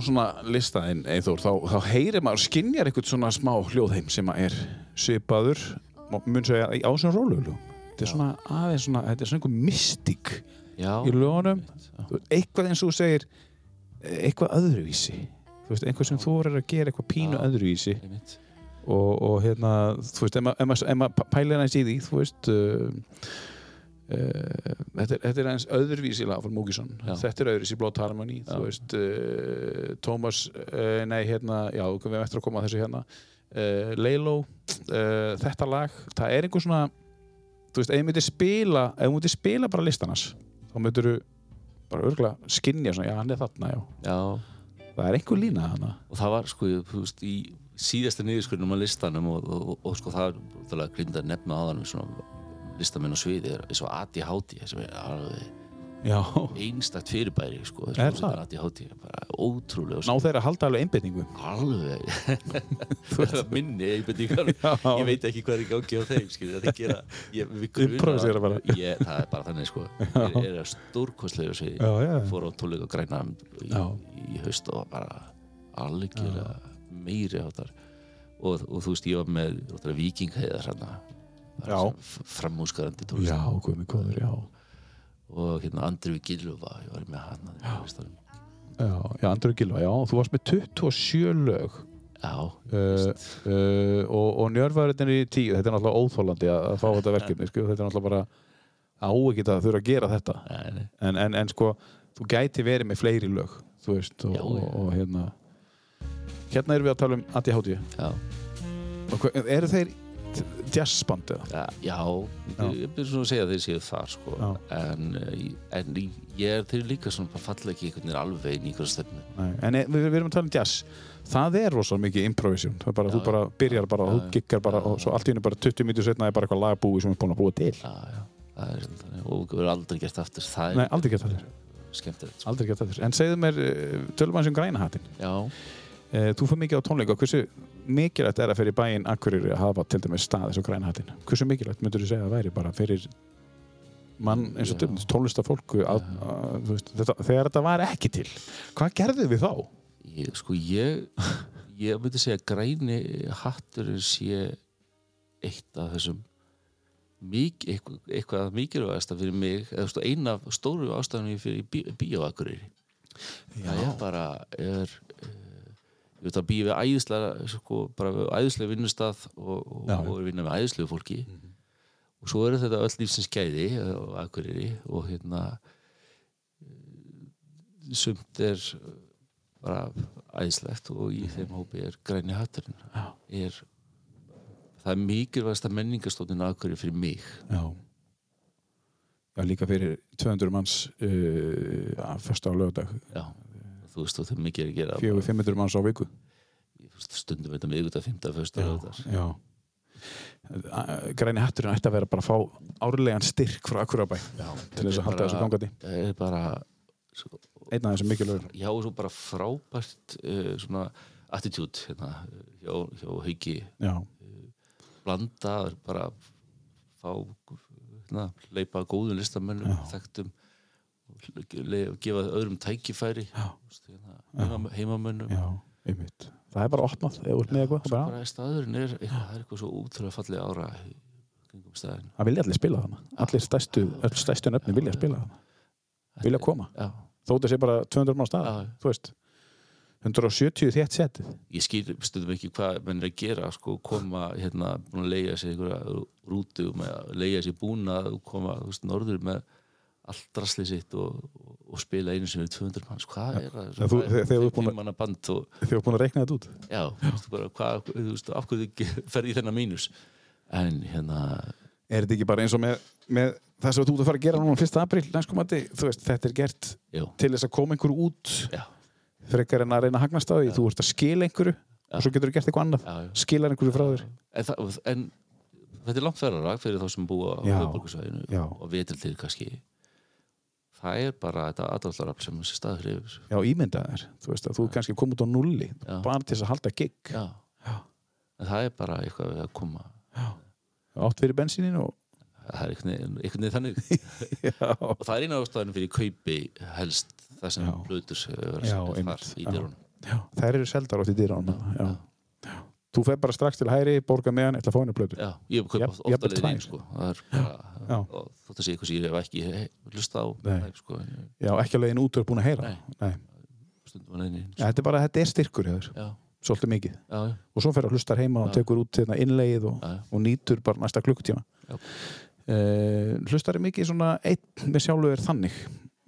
Svona listaðinn, Eithór, þá, þá heyrir maður, skinjar eitthvað svona smá hljóðheim sem er svipaður, mun segja, á svona róluglu. Þetta er svona aðeins svona, þetta er svona einhver mystík í lögunum. Eitthvað eins og þú segir, eitthvað öðruvísi. Þú veist, einhver sem þú er að gera eitthvað pínu Já. öðruvísi. Og, og hérna, þú veist, ef maður- pælir aðeins í því, þú veist, uh, Uh, þetta, er, þetta er aðeins öðruvísi lag frá Múkisson þetta er öðruvísi Blood Harmony Já. þú veist uh, Thomas, uh, nei hérna já, við erum eftir að koma að þessu hérna. Leilo, þetta lag það er einhver svona þú veist, ef þú myndir spila ef þú myndir spila bara listanars þá myndir þú bara örgulega skinja svona, já hann er þarna, já. Já, það er einhver lína þarna. Og það var sko, þú veist, í síðasta niðurskurðum á listanum og, og, og, sko það er að nefna þannig svona listamenn á sviði er og ADHD sem er alveg já, einstakt fyrirbæri sko, Er það? ADHD, bara ótrúlega ná þeir að halda alveg einbytningu alveg. *laughs* Minni einbendingar Já. ég veit ekki hvað er í gangi á þeim skilur, þeir gera ég, bara. ég, það er bara þannig sko. Þeir eru stórkostlega sig Já, já. fór á tónleika græna í, í haust og bara algjörlega meiri áttar og, og þú veist ég var með vikingheiðar Já. framúskarandi já, tónlist. Guðmi góður, já. Og hérna Andri Gilva ég var með hann já. já, já, Andrur Gilva, já, þú varst með 27 lög. Já, uh, uh, og, og njörfæriðin í tíu, þetta er náttúrulega óþólandi að, að fá þetta verkefni, sko, þetta er náttúrulega bara á ekki að þurfa að gera þetta. En, en, en sko, þú gæti verið með fleiri lög, þú veist og, Já, og, já. og hérna. Hérna erum við að tala um ADHD já. Og eru þeir jazzband eða? Ja, já, ég byrja svona að segja að þeir séu þar sko. En, eh, en ég er þeir líka svona falla ekki einhvern veginn alveg inn í einhverja stefnu. En e- við, við erum að tala um jazz. Það er rosalega mikið improvisjón. Þú bara byrjar bara, Já, þú giggar bara já. og svo allt í henni bara 20 mítur setna er bara eitthvað lagbúi sem er búin að búa til. Já, er og við erum aldrei gert aftur. Það Nei, aldrei gert þér skemmtilegt sko. aldrei gert það þér en segðu mér, eh, tölum aðeins um græna hattin já, Eh, þú fyrir mikið á tónleika. Hversu mikilvægt er að fyrir bæinn Akureyri að hafa til dæmis stað eins og græna hattin hversu mikilvægt myndur þú segja að væri bara fyrir mann eins og tónlistafólku að, að, veist, þetta, þegar þetta var ekki til hvað gerðu við þá? ég, sko ég ég myndi segja að græni hatturinn sé eitt af þessum mik, eitthvað, mikilvægasta fyrir mig eða eina af stóru ástæðanum fyrir bí, bíóakureyri það er bara er, uh, ég veit að býja við æðislega sko, bara við æðislega vinnustað og, og, og að vinna með æðislegu fólki. Og svo eru þetta öll lífsins gæði á Akureyri og hérna sumt er bara æðislegt og í þeim hópi er græni hatturinn. Er það er mikilvægasta menningastóttin á Akureyri fyrir mig. Já. Já, líka fyrir 200 manns uh, að fyrsta á lögadag já, þú veist þú mikið að gera fjögur 500 manns á viku. Stundum þetta með ykkur að fymta fyrsta já. Græni hatturinn ætti að vera bara að fá árlegan styrk frá Akureyrarbæ til þess að halda þessu gangandi. það er bara svo, einn af þessum mikilvægur já, svo bara frábært uh, svona attitude hérna, hjá, hjá Hauki. Já, blanda bara fá hérna, leipa góðum listamönnum þekktum gefa öðrum tækifæri hérna, heima, heimamönnum. Einmitt. Það er bara opnað, eða út með eitthvað bara, bara staðurinn er eitthvað, það er eitthvað svo útrúlega fallega ára Það vilja allir spila þarna. Allir stærstu, öll stærstu nöfni vilja spila þarna. Vilja koma. já, Þó þetta sé bara 200 mann stað Já. Þú veist. 170 þétt setið ég skil stundum ekki hvað menn er að gera sko, koma hérna, búin að leiða sér rútu leiða sér búnað og koma þú veist, norður með allt drasli sitt og, og, spila einu sinni við 200 manns, hvað er það? Þú- þegar- þú ert búin hefur búin að reikna þetta út. Já, þú veist, bara, hvað, þú veist, af hverju þið ferði í þennan mínus? En hérna Er þetta ekki bara eins og með, með það sem þú ert að fara að gera núna 1. apríl næstkomandi, þú veist, þetta er gert já, til þess að koma einhverju út já, frekar en að reyna að hagnast á því þú ert að skila einhverju og svo getur þú gert eitthvað annað. Já, já. skilar einhverju frá þér. En, það, en þetta er langt ferðara fyrir þá sem búa á Já, höfuborgarsvæðinu já. og vetildir kannski það er bara þetta aðdáttarafl sem þessi staður hefur. Já, ímyndað þér, þú veist að þú kannski kom út á nulli Já. bara til þess að halda gig já. en það er bara eitthvað við að koma. Átt fyrir bensínin og það er einhvern veginn- þannig. *laughs* Já, og það er eina ástæðan fyrir kaupi helst það sem Já. blöður Já, Já. já, þær eru seldar átt í dýrán já. Já. Þú fer bara strax til hæri, borga meðan ætla að fá henni blötu já, ég hef kaupa Jafn- ofta leiðin tvær. sko. það er bara þótt að sé eitthvað sem ég hef ekki hey, hlusta á. Nei, sko, já, ekki að leiðin út er búin að heyra. Nei. Nei. að Ja, þetta er bara, þetta er styrkur hefur, já, svolítið mikið. Já, já, og svo fer að hlustar heima og tekur út hérna, innlegið og, og nýtur bara næsta klukkutíma. Já. uh, hlustar er mikið svona einn með sjálfu er þannig?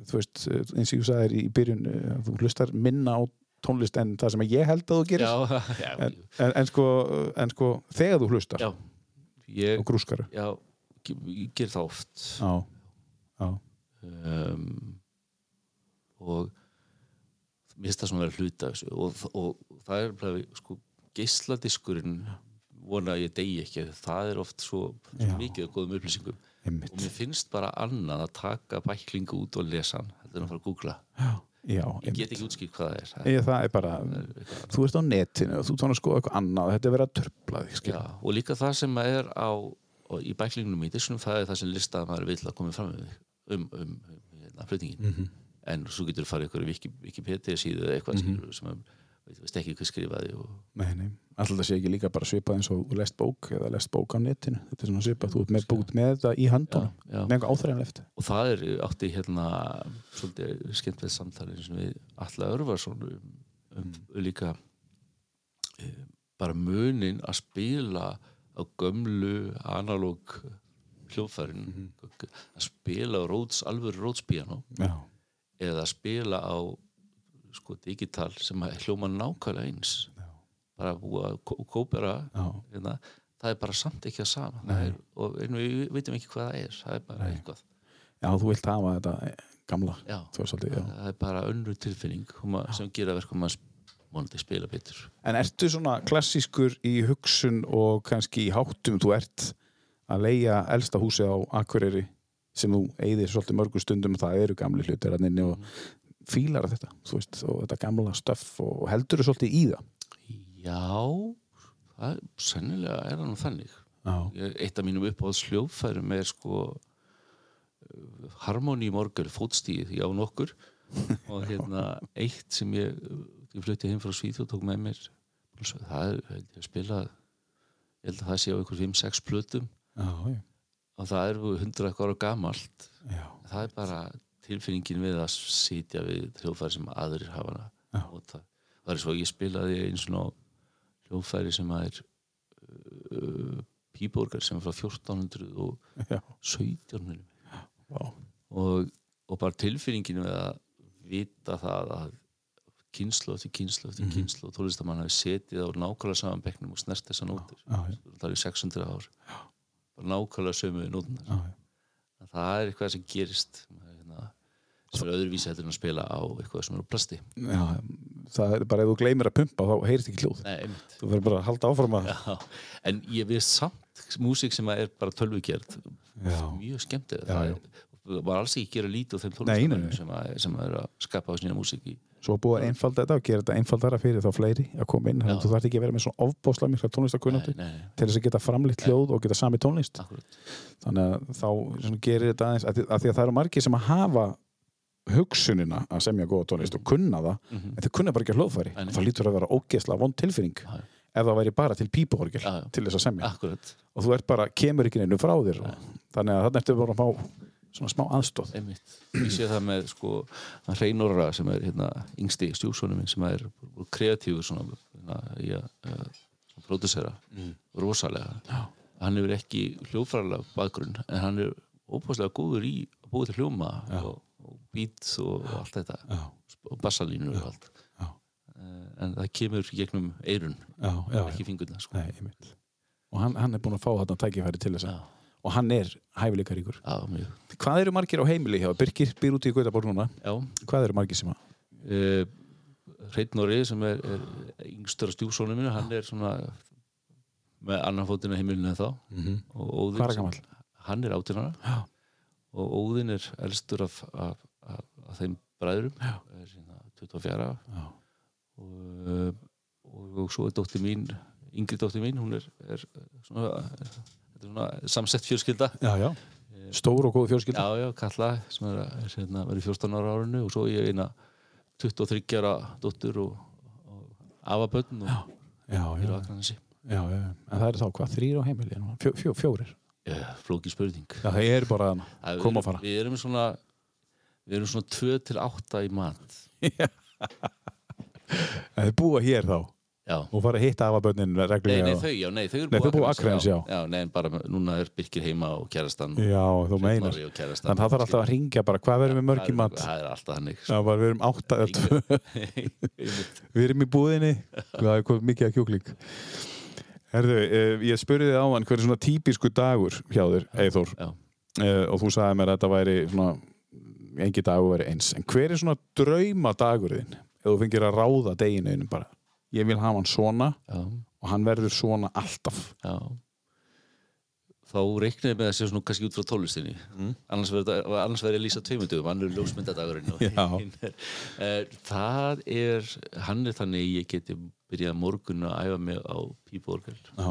Þú veist, eh, eins og ég sagði í byrjun uh, þú hlustar minna á tónlist en það sem ég held að þú gerir. *laughs* Já, já, en, en, en, sko, en sko þegar þú hlustar já. Ég, og grúskar. Já, ég, ég ger það oft. Já, já, um, og það svona hluta og, og, og það er bara sko, geisladiskurinn vona að ég degi ekki það er oft svo, svo mikið af góðum upplýsingum. Einmitt. og mér finnst bara annað að taka bæklingu út og lesa hann. En að fara að googla. Já, já ég get ekki útskýrt hvað það er það Ég, það er bara, þú ert á netinu og þú tónar að skoða eitthvað annað þetta er verið að tröfla þig Já, og líka það sem er á, í bæklingnum í diskunum, það er það sem listaðamaður vill að koma fram um, um, um hérna, flutningin Mhm. en svo getur þú farið ykkur í Wiki- Wikipedia síðu eða eitthvað mm sem að, veit, veist ekki hvað skrifaði og, Nei, nei, alltaf sé ekki líka bara svipað eins og lest bók eða lest bók á netinu. Þetta er svona svipað, þú ert með bók með þetta í já. með eitthvað áþræðanlegt og það er átti hérna svolítið skemmtilegt samtali sem við Alla Örvarsson um, um líka e, bara munin að spila á gömlu analóg hljóðfærin Mhm. að spila á alvöru rótspiano Já, eða að spila á sko digital sem hljóma nákvæmlega eins. Já. bara búa að kó- kópera hérna, það er bara samt ekki að sama. Er, og við veitum ekki hvað það er. Það er bara Nei. eitthvað. Já, þú vilt hafa þetta eh, gamla Já. svolítið, já. það er bara önnur tilfinning sem gera verkum að vonandi spila betur. En ertu svona klassískur í hugsun og kannski í háttum? Þú ert að leia elsta húsið á Akureyri sem þú eigðir svolítið mörgum stundum og það eru gamli hlutir og fílar að þetta, þú veist, og þetta gamla stöff og heldur þú svolítið í það? Já það, sennilega er það nú þannig. Já, Ég- eitt af mínum uppáhalds hljóðfærum er sko harmoni morgur, fótstíð ég á nokkur *laughs* og hérna eitt sem ég, ég flutti heim frá Svíþjóð og tók með mér það er, ég spila ég held að það sé á ykkur 5-6 plötum. Já, já, og það er 100 eitthvað ára gamalt. Já. það er bara tilfinningin við að sitja við hljóðfæri sem aðrir hafa Já. nota það er svo ég spilaði eins og hljóðfæri sem að er uh, píborgar sem er frá 1400 og já. 17 minnum Vá. og, og bara tilfinningin við að vita það að kynslu eftir kynslu eftir Mhm. kynslu og tólistamann hafi setið á nákvæmlega saman bekknum og snert þessa nótur það er 600 ár bara nákvæmlega sömu nótunar það er eitthvað sem gerist sem er öðruvísi heldur en að spila á eitthvað sem er á plasti. Já, það er bara ef þú gleymir að pumpa þá heyrist ekki hljóð. Nei, þú verður bara að halda áfram að Já, en ég veist samt músík sem er bara tölvugjörð Já. mjög skemmtileg. Já, það er, var alls ekki að gera lítið á þeim tónlistamönnum sem, sem er að skapa á sína músík í svo búið að einfalda þetta og gera þetta einfaldara fyrir þá fleiri að koma inn. Þannig að þú þarf ekki að vera með svona ofbóðslega mikla tónlistakunnáttu til þess að geta framleitt hljóð og geta sami tónlist. Akkurat. Þannig að þá gerir þetta aðeins að því að það eru margir sem að hafa hugsunina að semja góða tónlist og kunna það Mhm. en þeir kunna bara ekki að nei. þá lítur að vera ógeðslega vond tilfinning já. ef það væri bara til já. til þess að semja akkurat, og þú bara, kemur ekki neinu frá þér og, þannig að þarna ertu bara að fá svona smá aðstóð einmitt ég sé það með sko hann Reynorra sem er hérna yngsti stjúksónu minn sem er kreatífur svona hérna, í að uh, pródusera rosalega Já. hann hefur ekki hljóðfærlega bakgrunn en hann er óbúslega góður í að búið til hljóma og, og beat og, og allt þetta. Já, og bassalínur og allt. Já, Eh, en það kemur gegnum eirun ekki fingurna sko. Nei, og hann, hann er búin að fá þarna tækifæri til þess að og hann er hæfileikaríkur hvað eru margir á heimili hjá? Birgir býr út í Gautaborg núna. Hvað eru margir sem að uh, Hreinn Norri sem er, er yngstur af stjúksónu mínu hann er svona með annan fótinn á heimilinu en þá Mhm. og Hvað er sem- gamall? hann er átjánara Já. Og Óðinn er elstur af, af, af, af þeim bræðurum Já. er sína 24 Já. og, og, og svo er dóttir mín yngri dóttir mín hún er, er svona, þetta er svona samsett fjölskylda. Já, já. stór og góð fjölskylda. Já, já, Kalla sem er, er hérna, verið 14 ára á árinu. Og svo ég eina 23 ára dóttur og, og afabötn og hér á já, Akranesi. Já, já. en það eru þá hvað, þrýr á heimili fjó, fjó, fjórir flóki spurning. Já, það er bara við koma og fara. við erum svona við erum svona 2 til 8 í mat. Það er búa hér þá? Já. Og fara að hitta afabönnin Nei, nei, þau, já, nei, þau eru Akranesi, já. já. nei, bara, núna er Birkir heima og kærastan já, þú meinar. þannig að það þarf alltaf að ringja bara hvað verðum við mörg í mat? Það er alltaf hannig bara við erum átta eða tvö. *laughs* Við erum í búðinni. Það er mikið að kjúkling Herðu, eh, ég spurði þið á hann hver er svona típisku dagur hjá þér, Eithór Já, eh, og þú sagði mér að þetta væri svona engi dagur veri eins. En hver er svona drauma dagurðin ef þú fengir að ráða deginu bara? Ég vil hafa hann svona já, og hann verður svona alltaf. Já þá reiknaði ég með að sé svona kannski út frá tólistinni Mm. annars verður ég að lýsa tveimundum hann er ljósmyndadagurinn *laughs* eh, það er hann er þannig ég geti byrjað morgun að æfa mig á píporgel já,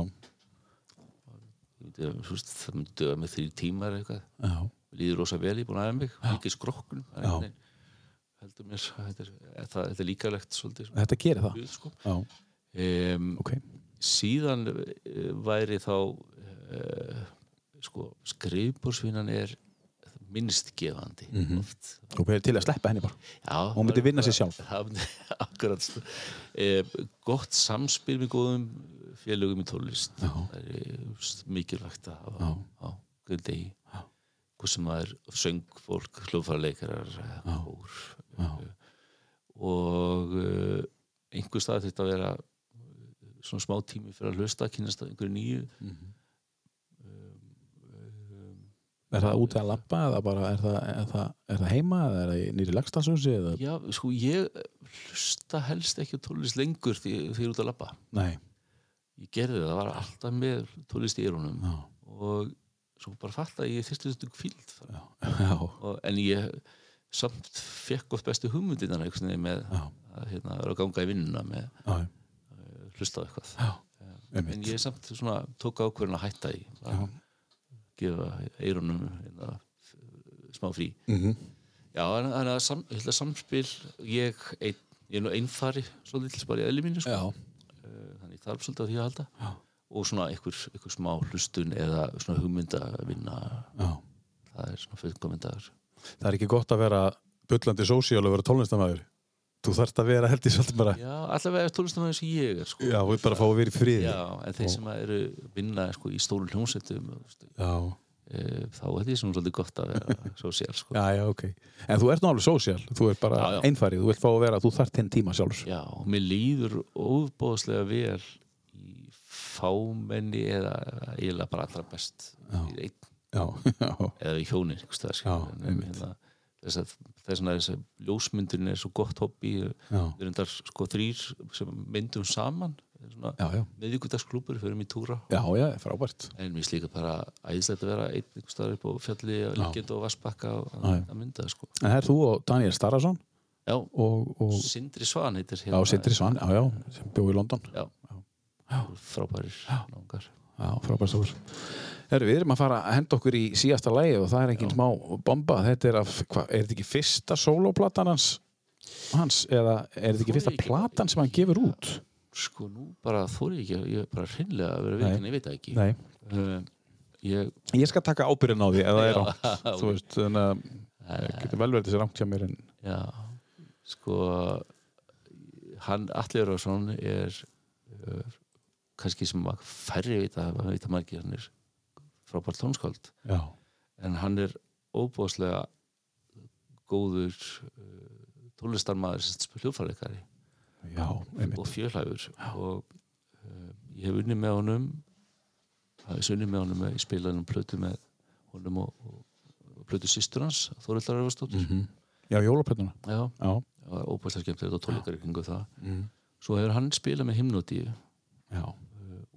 það myndi döga með þrý tímar eitthvað. Já, líður rosa vel, ég er búin að æfa mig. Ekki skrokkun heldur mér þetta er, það, þetta er líkalegt svolítið þetta gerir það? um, ok, síðan uh, væri þá uh, sko, skrifbórsvinnan er minnst gefandi Mhm. oft og er til að sleppa henni bara Já, Hún myndi vinna sig sjálf. *laughs* akkurat sko. e, gott samspil með góðum félögum í tólist Já. það er eh, mikilvægt að hafa Já. á guð degi hvað sem það er söngfólk, hljóðfæraleikarar hór Já. og uh, einhver stað þetta að vera eh, svona smá tími fyrir að hlusta kynast einhverju nýju er það úti að lappa eða bara er það, er það, er það heima eða er það nýri lagstafshúsi eða Já, sko, ég hlusta helst ekki á tónlist lengur því ég er út að labba. nei, Ég gerði það, það var alltaf með tónlist í eyrunum já, og svo bara fatt að ég þyrsti þetta kvíld. já, já, Og, en ég samt fekk oft bestu veginn með Já. að hérna, vera að ganga í vinnuna með já, uh, hlusta á eitthvað. já, En ég samt svona tók ákvörðin að hætta í að gefa eyrunum hérna, smá frí. Mhm. Já, en þannig að sam, að samspil ég, ein, ég er nú einfari svolítið bara í eðli mínu sko. já, Eh, þannig þarf svolítið á því að halda Já. og svona einhver, einhver smá hlustun eða svona hugmynda að vinna já það er svona fullkomindagur það er ekki gott að vera bullandi sósíal og vera tónlistamæður þú þarft að vera held ég svolítið bara Já, allavega tónlistamæður sem ég er sko. já, við bara fá að vera í friði. Já, en þeir sem eru vinna sko, í stóru hljómsveitum já, e, þá er því svona svolítið gott að vera *laughs* sósíal sko. já, já, ok. En þú ert nú alveg sósíal, þú ert bara Já, já. einfarið. Þú vilt fá að vera, þú þarft þinn tíma sjálfur. Já, mér líður óbóðslega vel í fámenni eða eiginlega bara allra best Já. í einn. *laughs* Eða í hjónir einhvers Já, hérna, þess að þess að þess að ljósmyndin er svo gott hobby. Já, við erum þar sko þrýr sem myndum saman. Svona já, já, miðvíkudagsklúpur, fyrir í túra. Já, já, frábært. En mér slíka bara æðislegt að vera einn einhvers staðar upp á fjalli og líkjend og vassbakka og Já, já. að mynda sko. en það er þú og Daniel Starason? Já, og, og Sindri Svan heitir já, Sindri Svan, já, já, sem bjó í London. Já, frábærir náungar. Já, frábært stókur. Herru, við erum að fara að henda okkur í síðasta lægi og það er engin smá bomba. Þetta er af, hva, er þetta ekki fyrsta sólóplatan hans? Hans, eða er þetta ekki fyrsta ekki. platan sem hann gefur út? Sko nú bara þóri ég ekki, ég er bara hreinlega að vera Nei. veikin, ég veit það ekki Nei. uh, Ég, Ég skal taka ábyrðin á því ef það er *laughs* ok. Þú veist, þannig að það getur vel verið þessi rámt hjá mér en já, sko hann Atli Jórason er uh, kannski sem færri vita, vita margir hann er frábært tónskáld. Já, en hann er óbúðslega góður uh, tónlistarmaður já, einmitt. og fjölhæfur. Og uh, ég hef unnið með honum það er unnið með honum með, ég spilaði hann plötu með honum og, og, plötu sýstur hans Þórildar Öfastóttur Mm Já, jólaplötuna. já, Já. það var óbúðslega skemmtilegt og tónleikari kringu það. Mm. svo hefur hann spilað með himnótíu Já,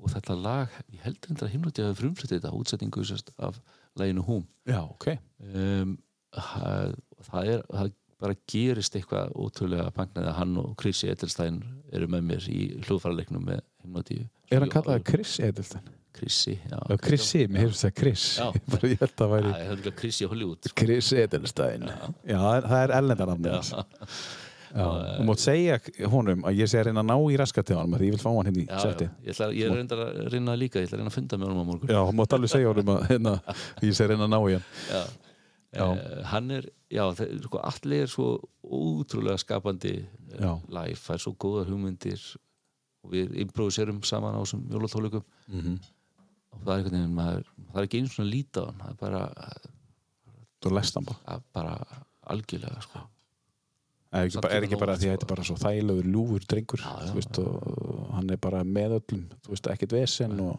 og þetta lag, ég held endur að himnótíu hafi frumfluttið þetta útsetningu af læginu Húm já, ok. um, það, það er það bara gerist eitthvað ótrúlega magnaði að hann og Chrissy Edelstein eru með mér í hljóðfæraleiknum með himnótíu Er hann kallaði Chris Edelstein? Chrissy, já, Já, Chrissi, mér hefur *laughs* það Chris. Já. Ég held að væri Chrissy Hollywood Chris Edelstein. Já, er, það er hans. já, Já, þú mátt segja honum að ég sé að reyna að ná í raskati á hann því ég vil fá hann hérna í seti. ég, ætla, ég er reyndar að reyna líka ég ætla að reyna að funda með honum á morgun Já, þú mátt alveg segja honum að hérna, ég sé að reyna að ná í hann. já. Já. Eh, hann er, já, sko, allir er svo ótrúlega skapandi eh, Já. live, það er svo góðar hugmyndir og við improviserum saman á þessum jólatólikum Mhm. og það er einhvern veginn, maður, það er ekki einu svona lítið á hann, það er bara, Þú lest hann bara algjörlega, sko Er ekki, er ekki bara því að sko. þetta er bara svo þægilegur ljúfur drengur Já, já, veist, og hann er bara með öllum þú veist, ekkert vesen og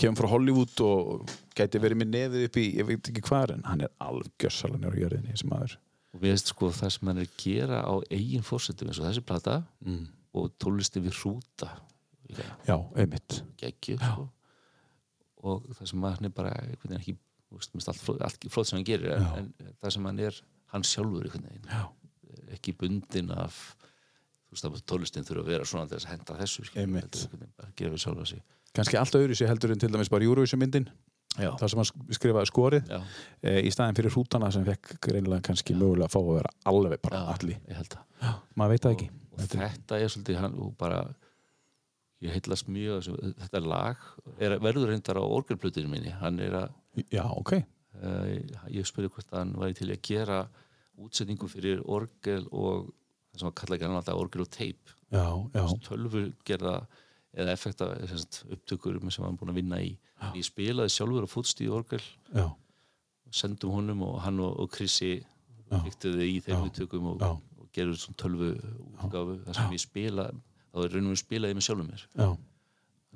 kemur frá Hollywood og gæti verið með nefið upp í ég veit ekki hvað en hann er alveg gjössalega njörg jörðinni sem maður og við veist sko það sem hann er að gera á eigin fórsetum eins og þessi plata mm. og tónlisti við hrúta Já, einmitt geggju sko. og það sem hann er bara ekki veist, allt, flott- allt flott sem hann gerir en, en það sem hann er hann sjálfur einhvern veginn Já. Ekki bundin af þú veist að tónlistin þurfa að vera svona þess að henda þessu skilur, Kannski allt öðru sér heldur en til dæmis bara Eurovision myndin já, þar sem hann sk- skrifaði skorið já, e, í staðin fyrir hrútana sem fekk greinilega kannski mögulega að fá að vera alveg bara já allir. það. Maður veit það ekki. og, og þetta er svolítið hann og bara ég heillast mjög af þessu, þetta lag er, verður reyndar á orgelplutinu minni. Hann er að Já, ok. Uh, ég spurði hvort hann væri til að gera útsetningu fyrir orgel og það sem að kalla ekki annað orgel og teip. Já, já, tölvu gerða eða effekta upptökur sem hann búin að vinna í. Ég spilaði sjálfur á fútst í orgel. Já, sendum honum og hann og, og Krissi Já. viktuði í þeim Já. upptökum og, Já. og gerðu svona tölvu útgáfu þar sem ég spila þá er raunum við spilaði með sjálfum mér. Já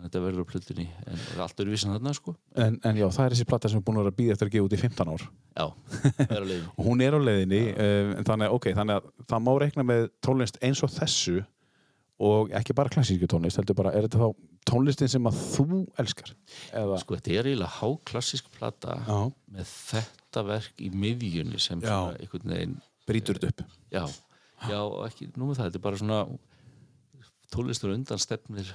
þetta verður á plötunni. En er allt öruvísin þarna sko. En, en já, það er þessi platta sem er búin að býða eftir að gefa út í 15 ár. Já, það er á leiðin *laughs* og hún er á leiðinni en þannig, að- ok, þannig að það má reikna með tónlist eins og þessu og ekki bara klassísku tónlist heldur bara, er þetta þá tónlistin sem að þú elskar? Eða, sko þetta er eiginlega háklassísk plata já, með þetta verk í miðjunni sem svona einhvern veginn brýtur þetta upp. Já, já, ekki, nú með það þetta er bara svona tónlistur undan stefnir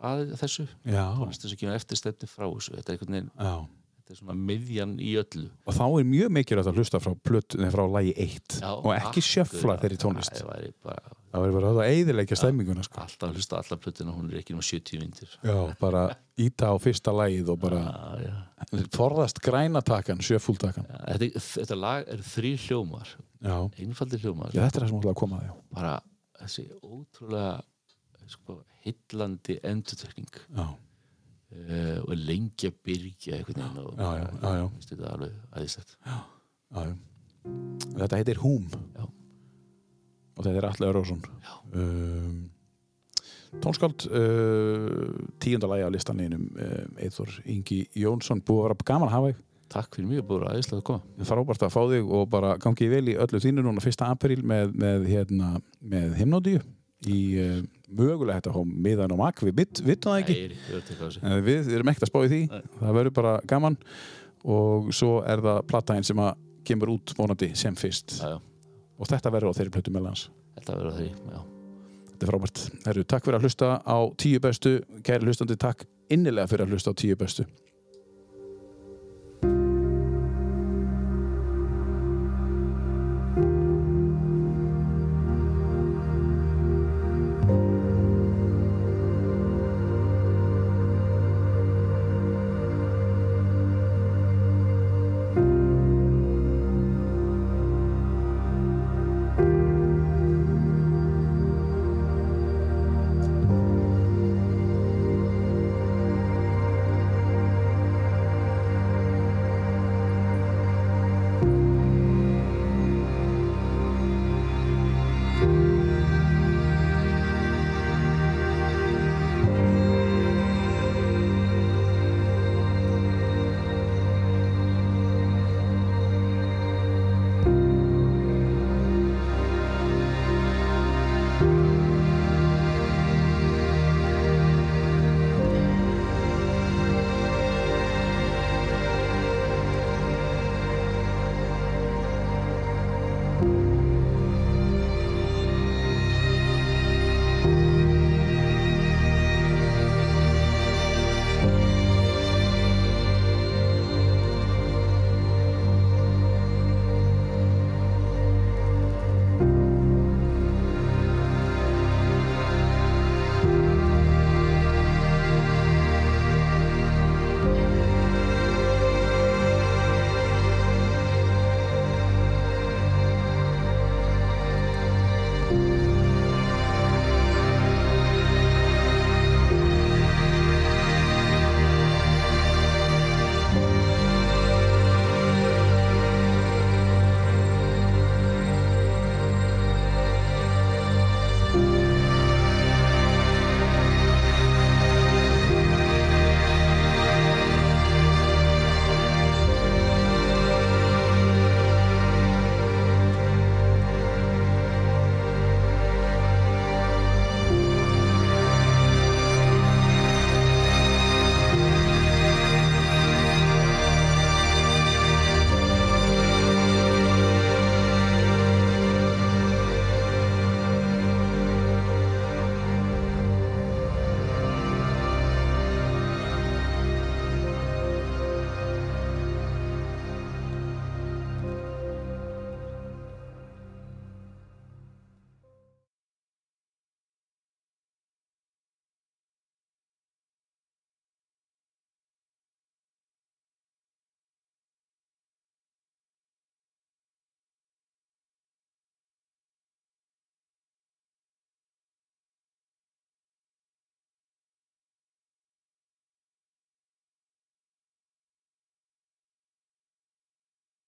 að þessu. Já, tónlistur sem kemur eftir stefnir frá þessu. Þetta er veginn, já. þetta er svona miðjan í öllu. Og þá er mjög mikilvægt að hlusta frá, plöt, nei, frá lagi 1 já, og ekki sjöfla þeirri tónlist. Það væri bara það verður bara að eiðilegja stemminguna sko. alltaf hlusta alla plötuna, hún er ekki nú 70 myndir. Já, bara íta á fyrsta lagið og bara forðast grænatakan, sjöfúltakan Þetta, þetta lag er þrý hljómar. Einfaldi hljómar. Já þetta er það sem ætla að koma að bara þessi ótrúlega sko, hillandi endutekning já, uh, og byrja veginn og Já, já, já, já. Veistu, þetta er alveg já. þetta heitir Húm. Og þetta er Alli Örvarsson. Um, tónskáld uh, tíunda lagi á listanleginum um, Eithor Ingi Jónsson. Búið að vera gaman að hafa þig. Takk fyrir mjög, búið aðeinslega að koma. Frábært að fá þig og bara gangi vel í öllu þínu núna fyrsta apríl með, með, hérna, með himnódíu í uh, mögulega hægt að há miðan og makk við vitum það ekki. Nei, á við erum ekkert að spá í því. Nei. það verður bara gaman. Og svo er það plattaðin sem að kemur út vonandi sem fyrst. Já, já, og þetta verður á þeirri plötu meðlans þetta verður því já. þetta er frábært. Herru, takk fyrir að hlusta á tíu bestu. Kæri hlustandi, takk innilega fyrir að hlusta á tíu bestu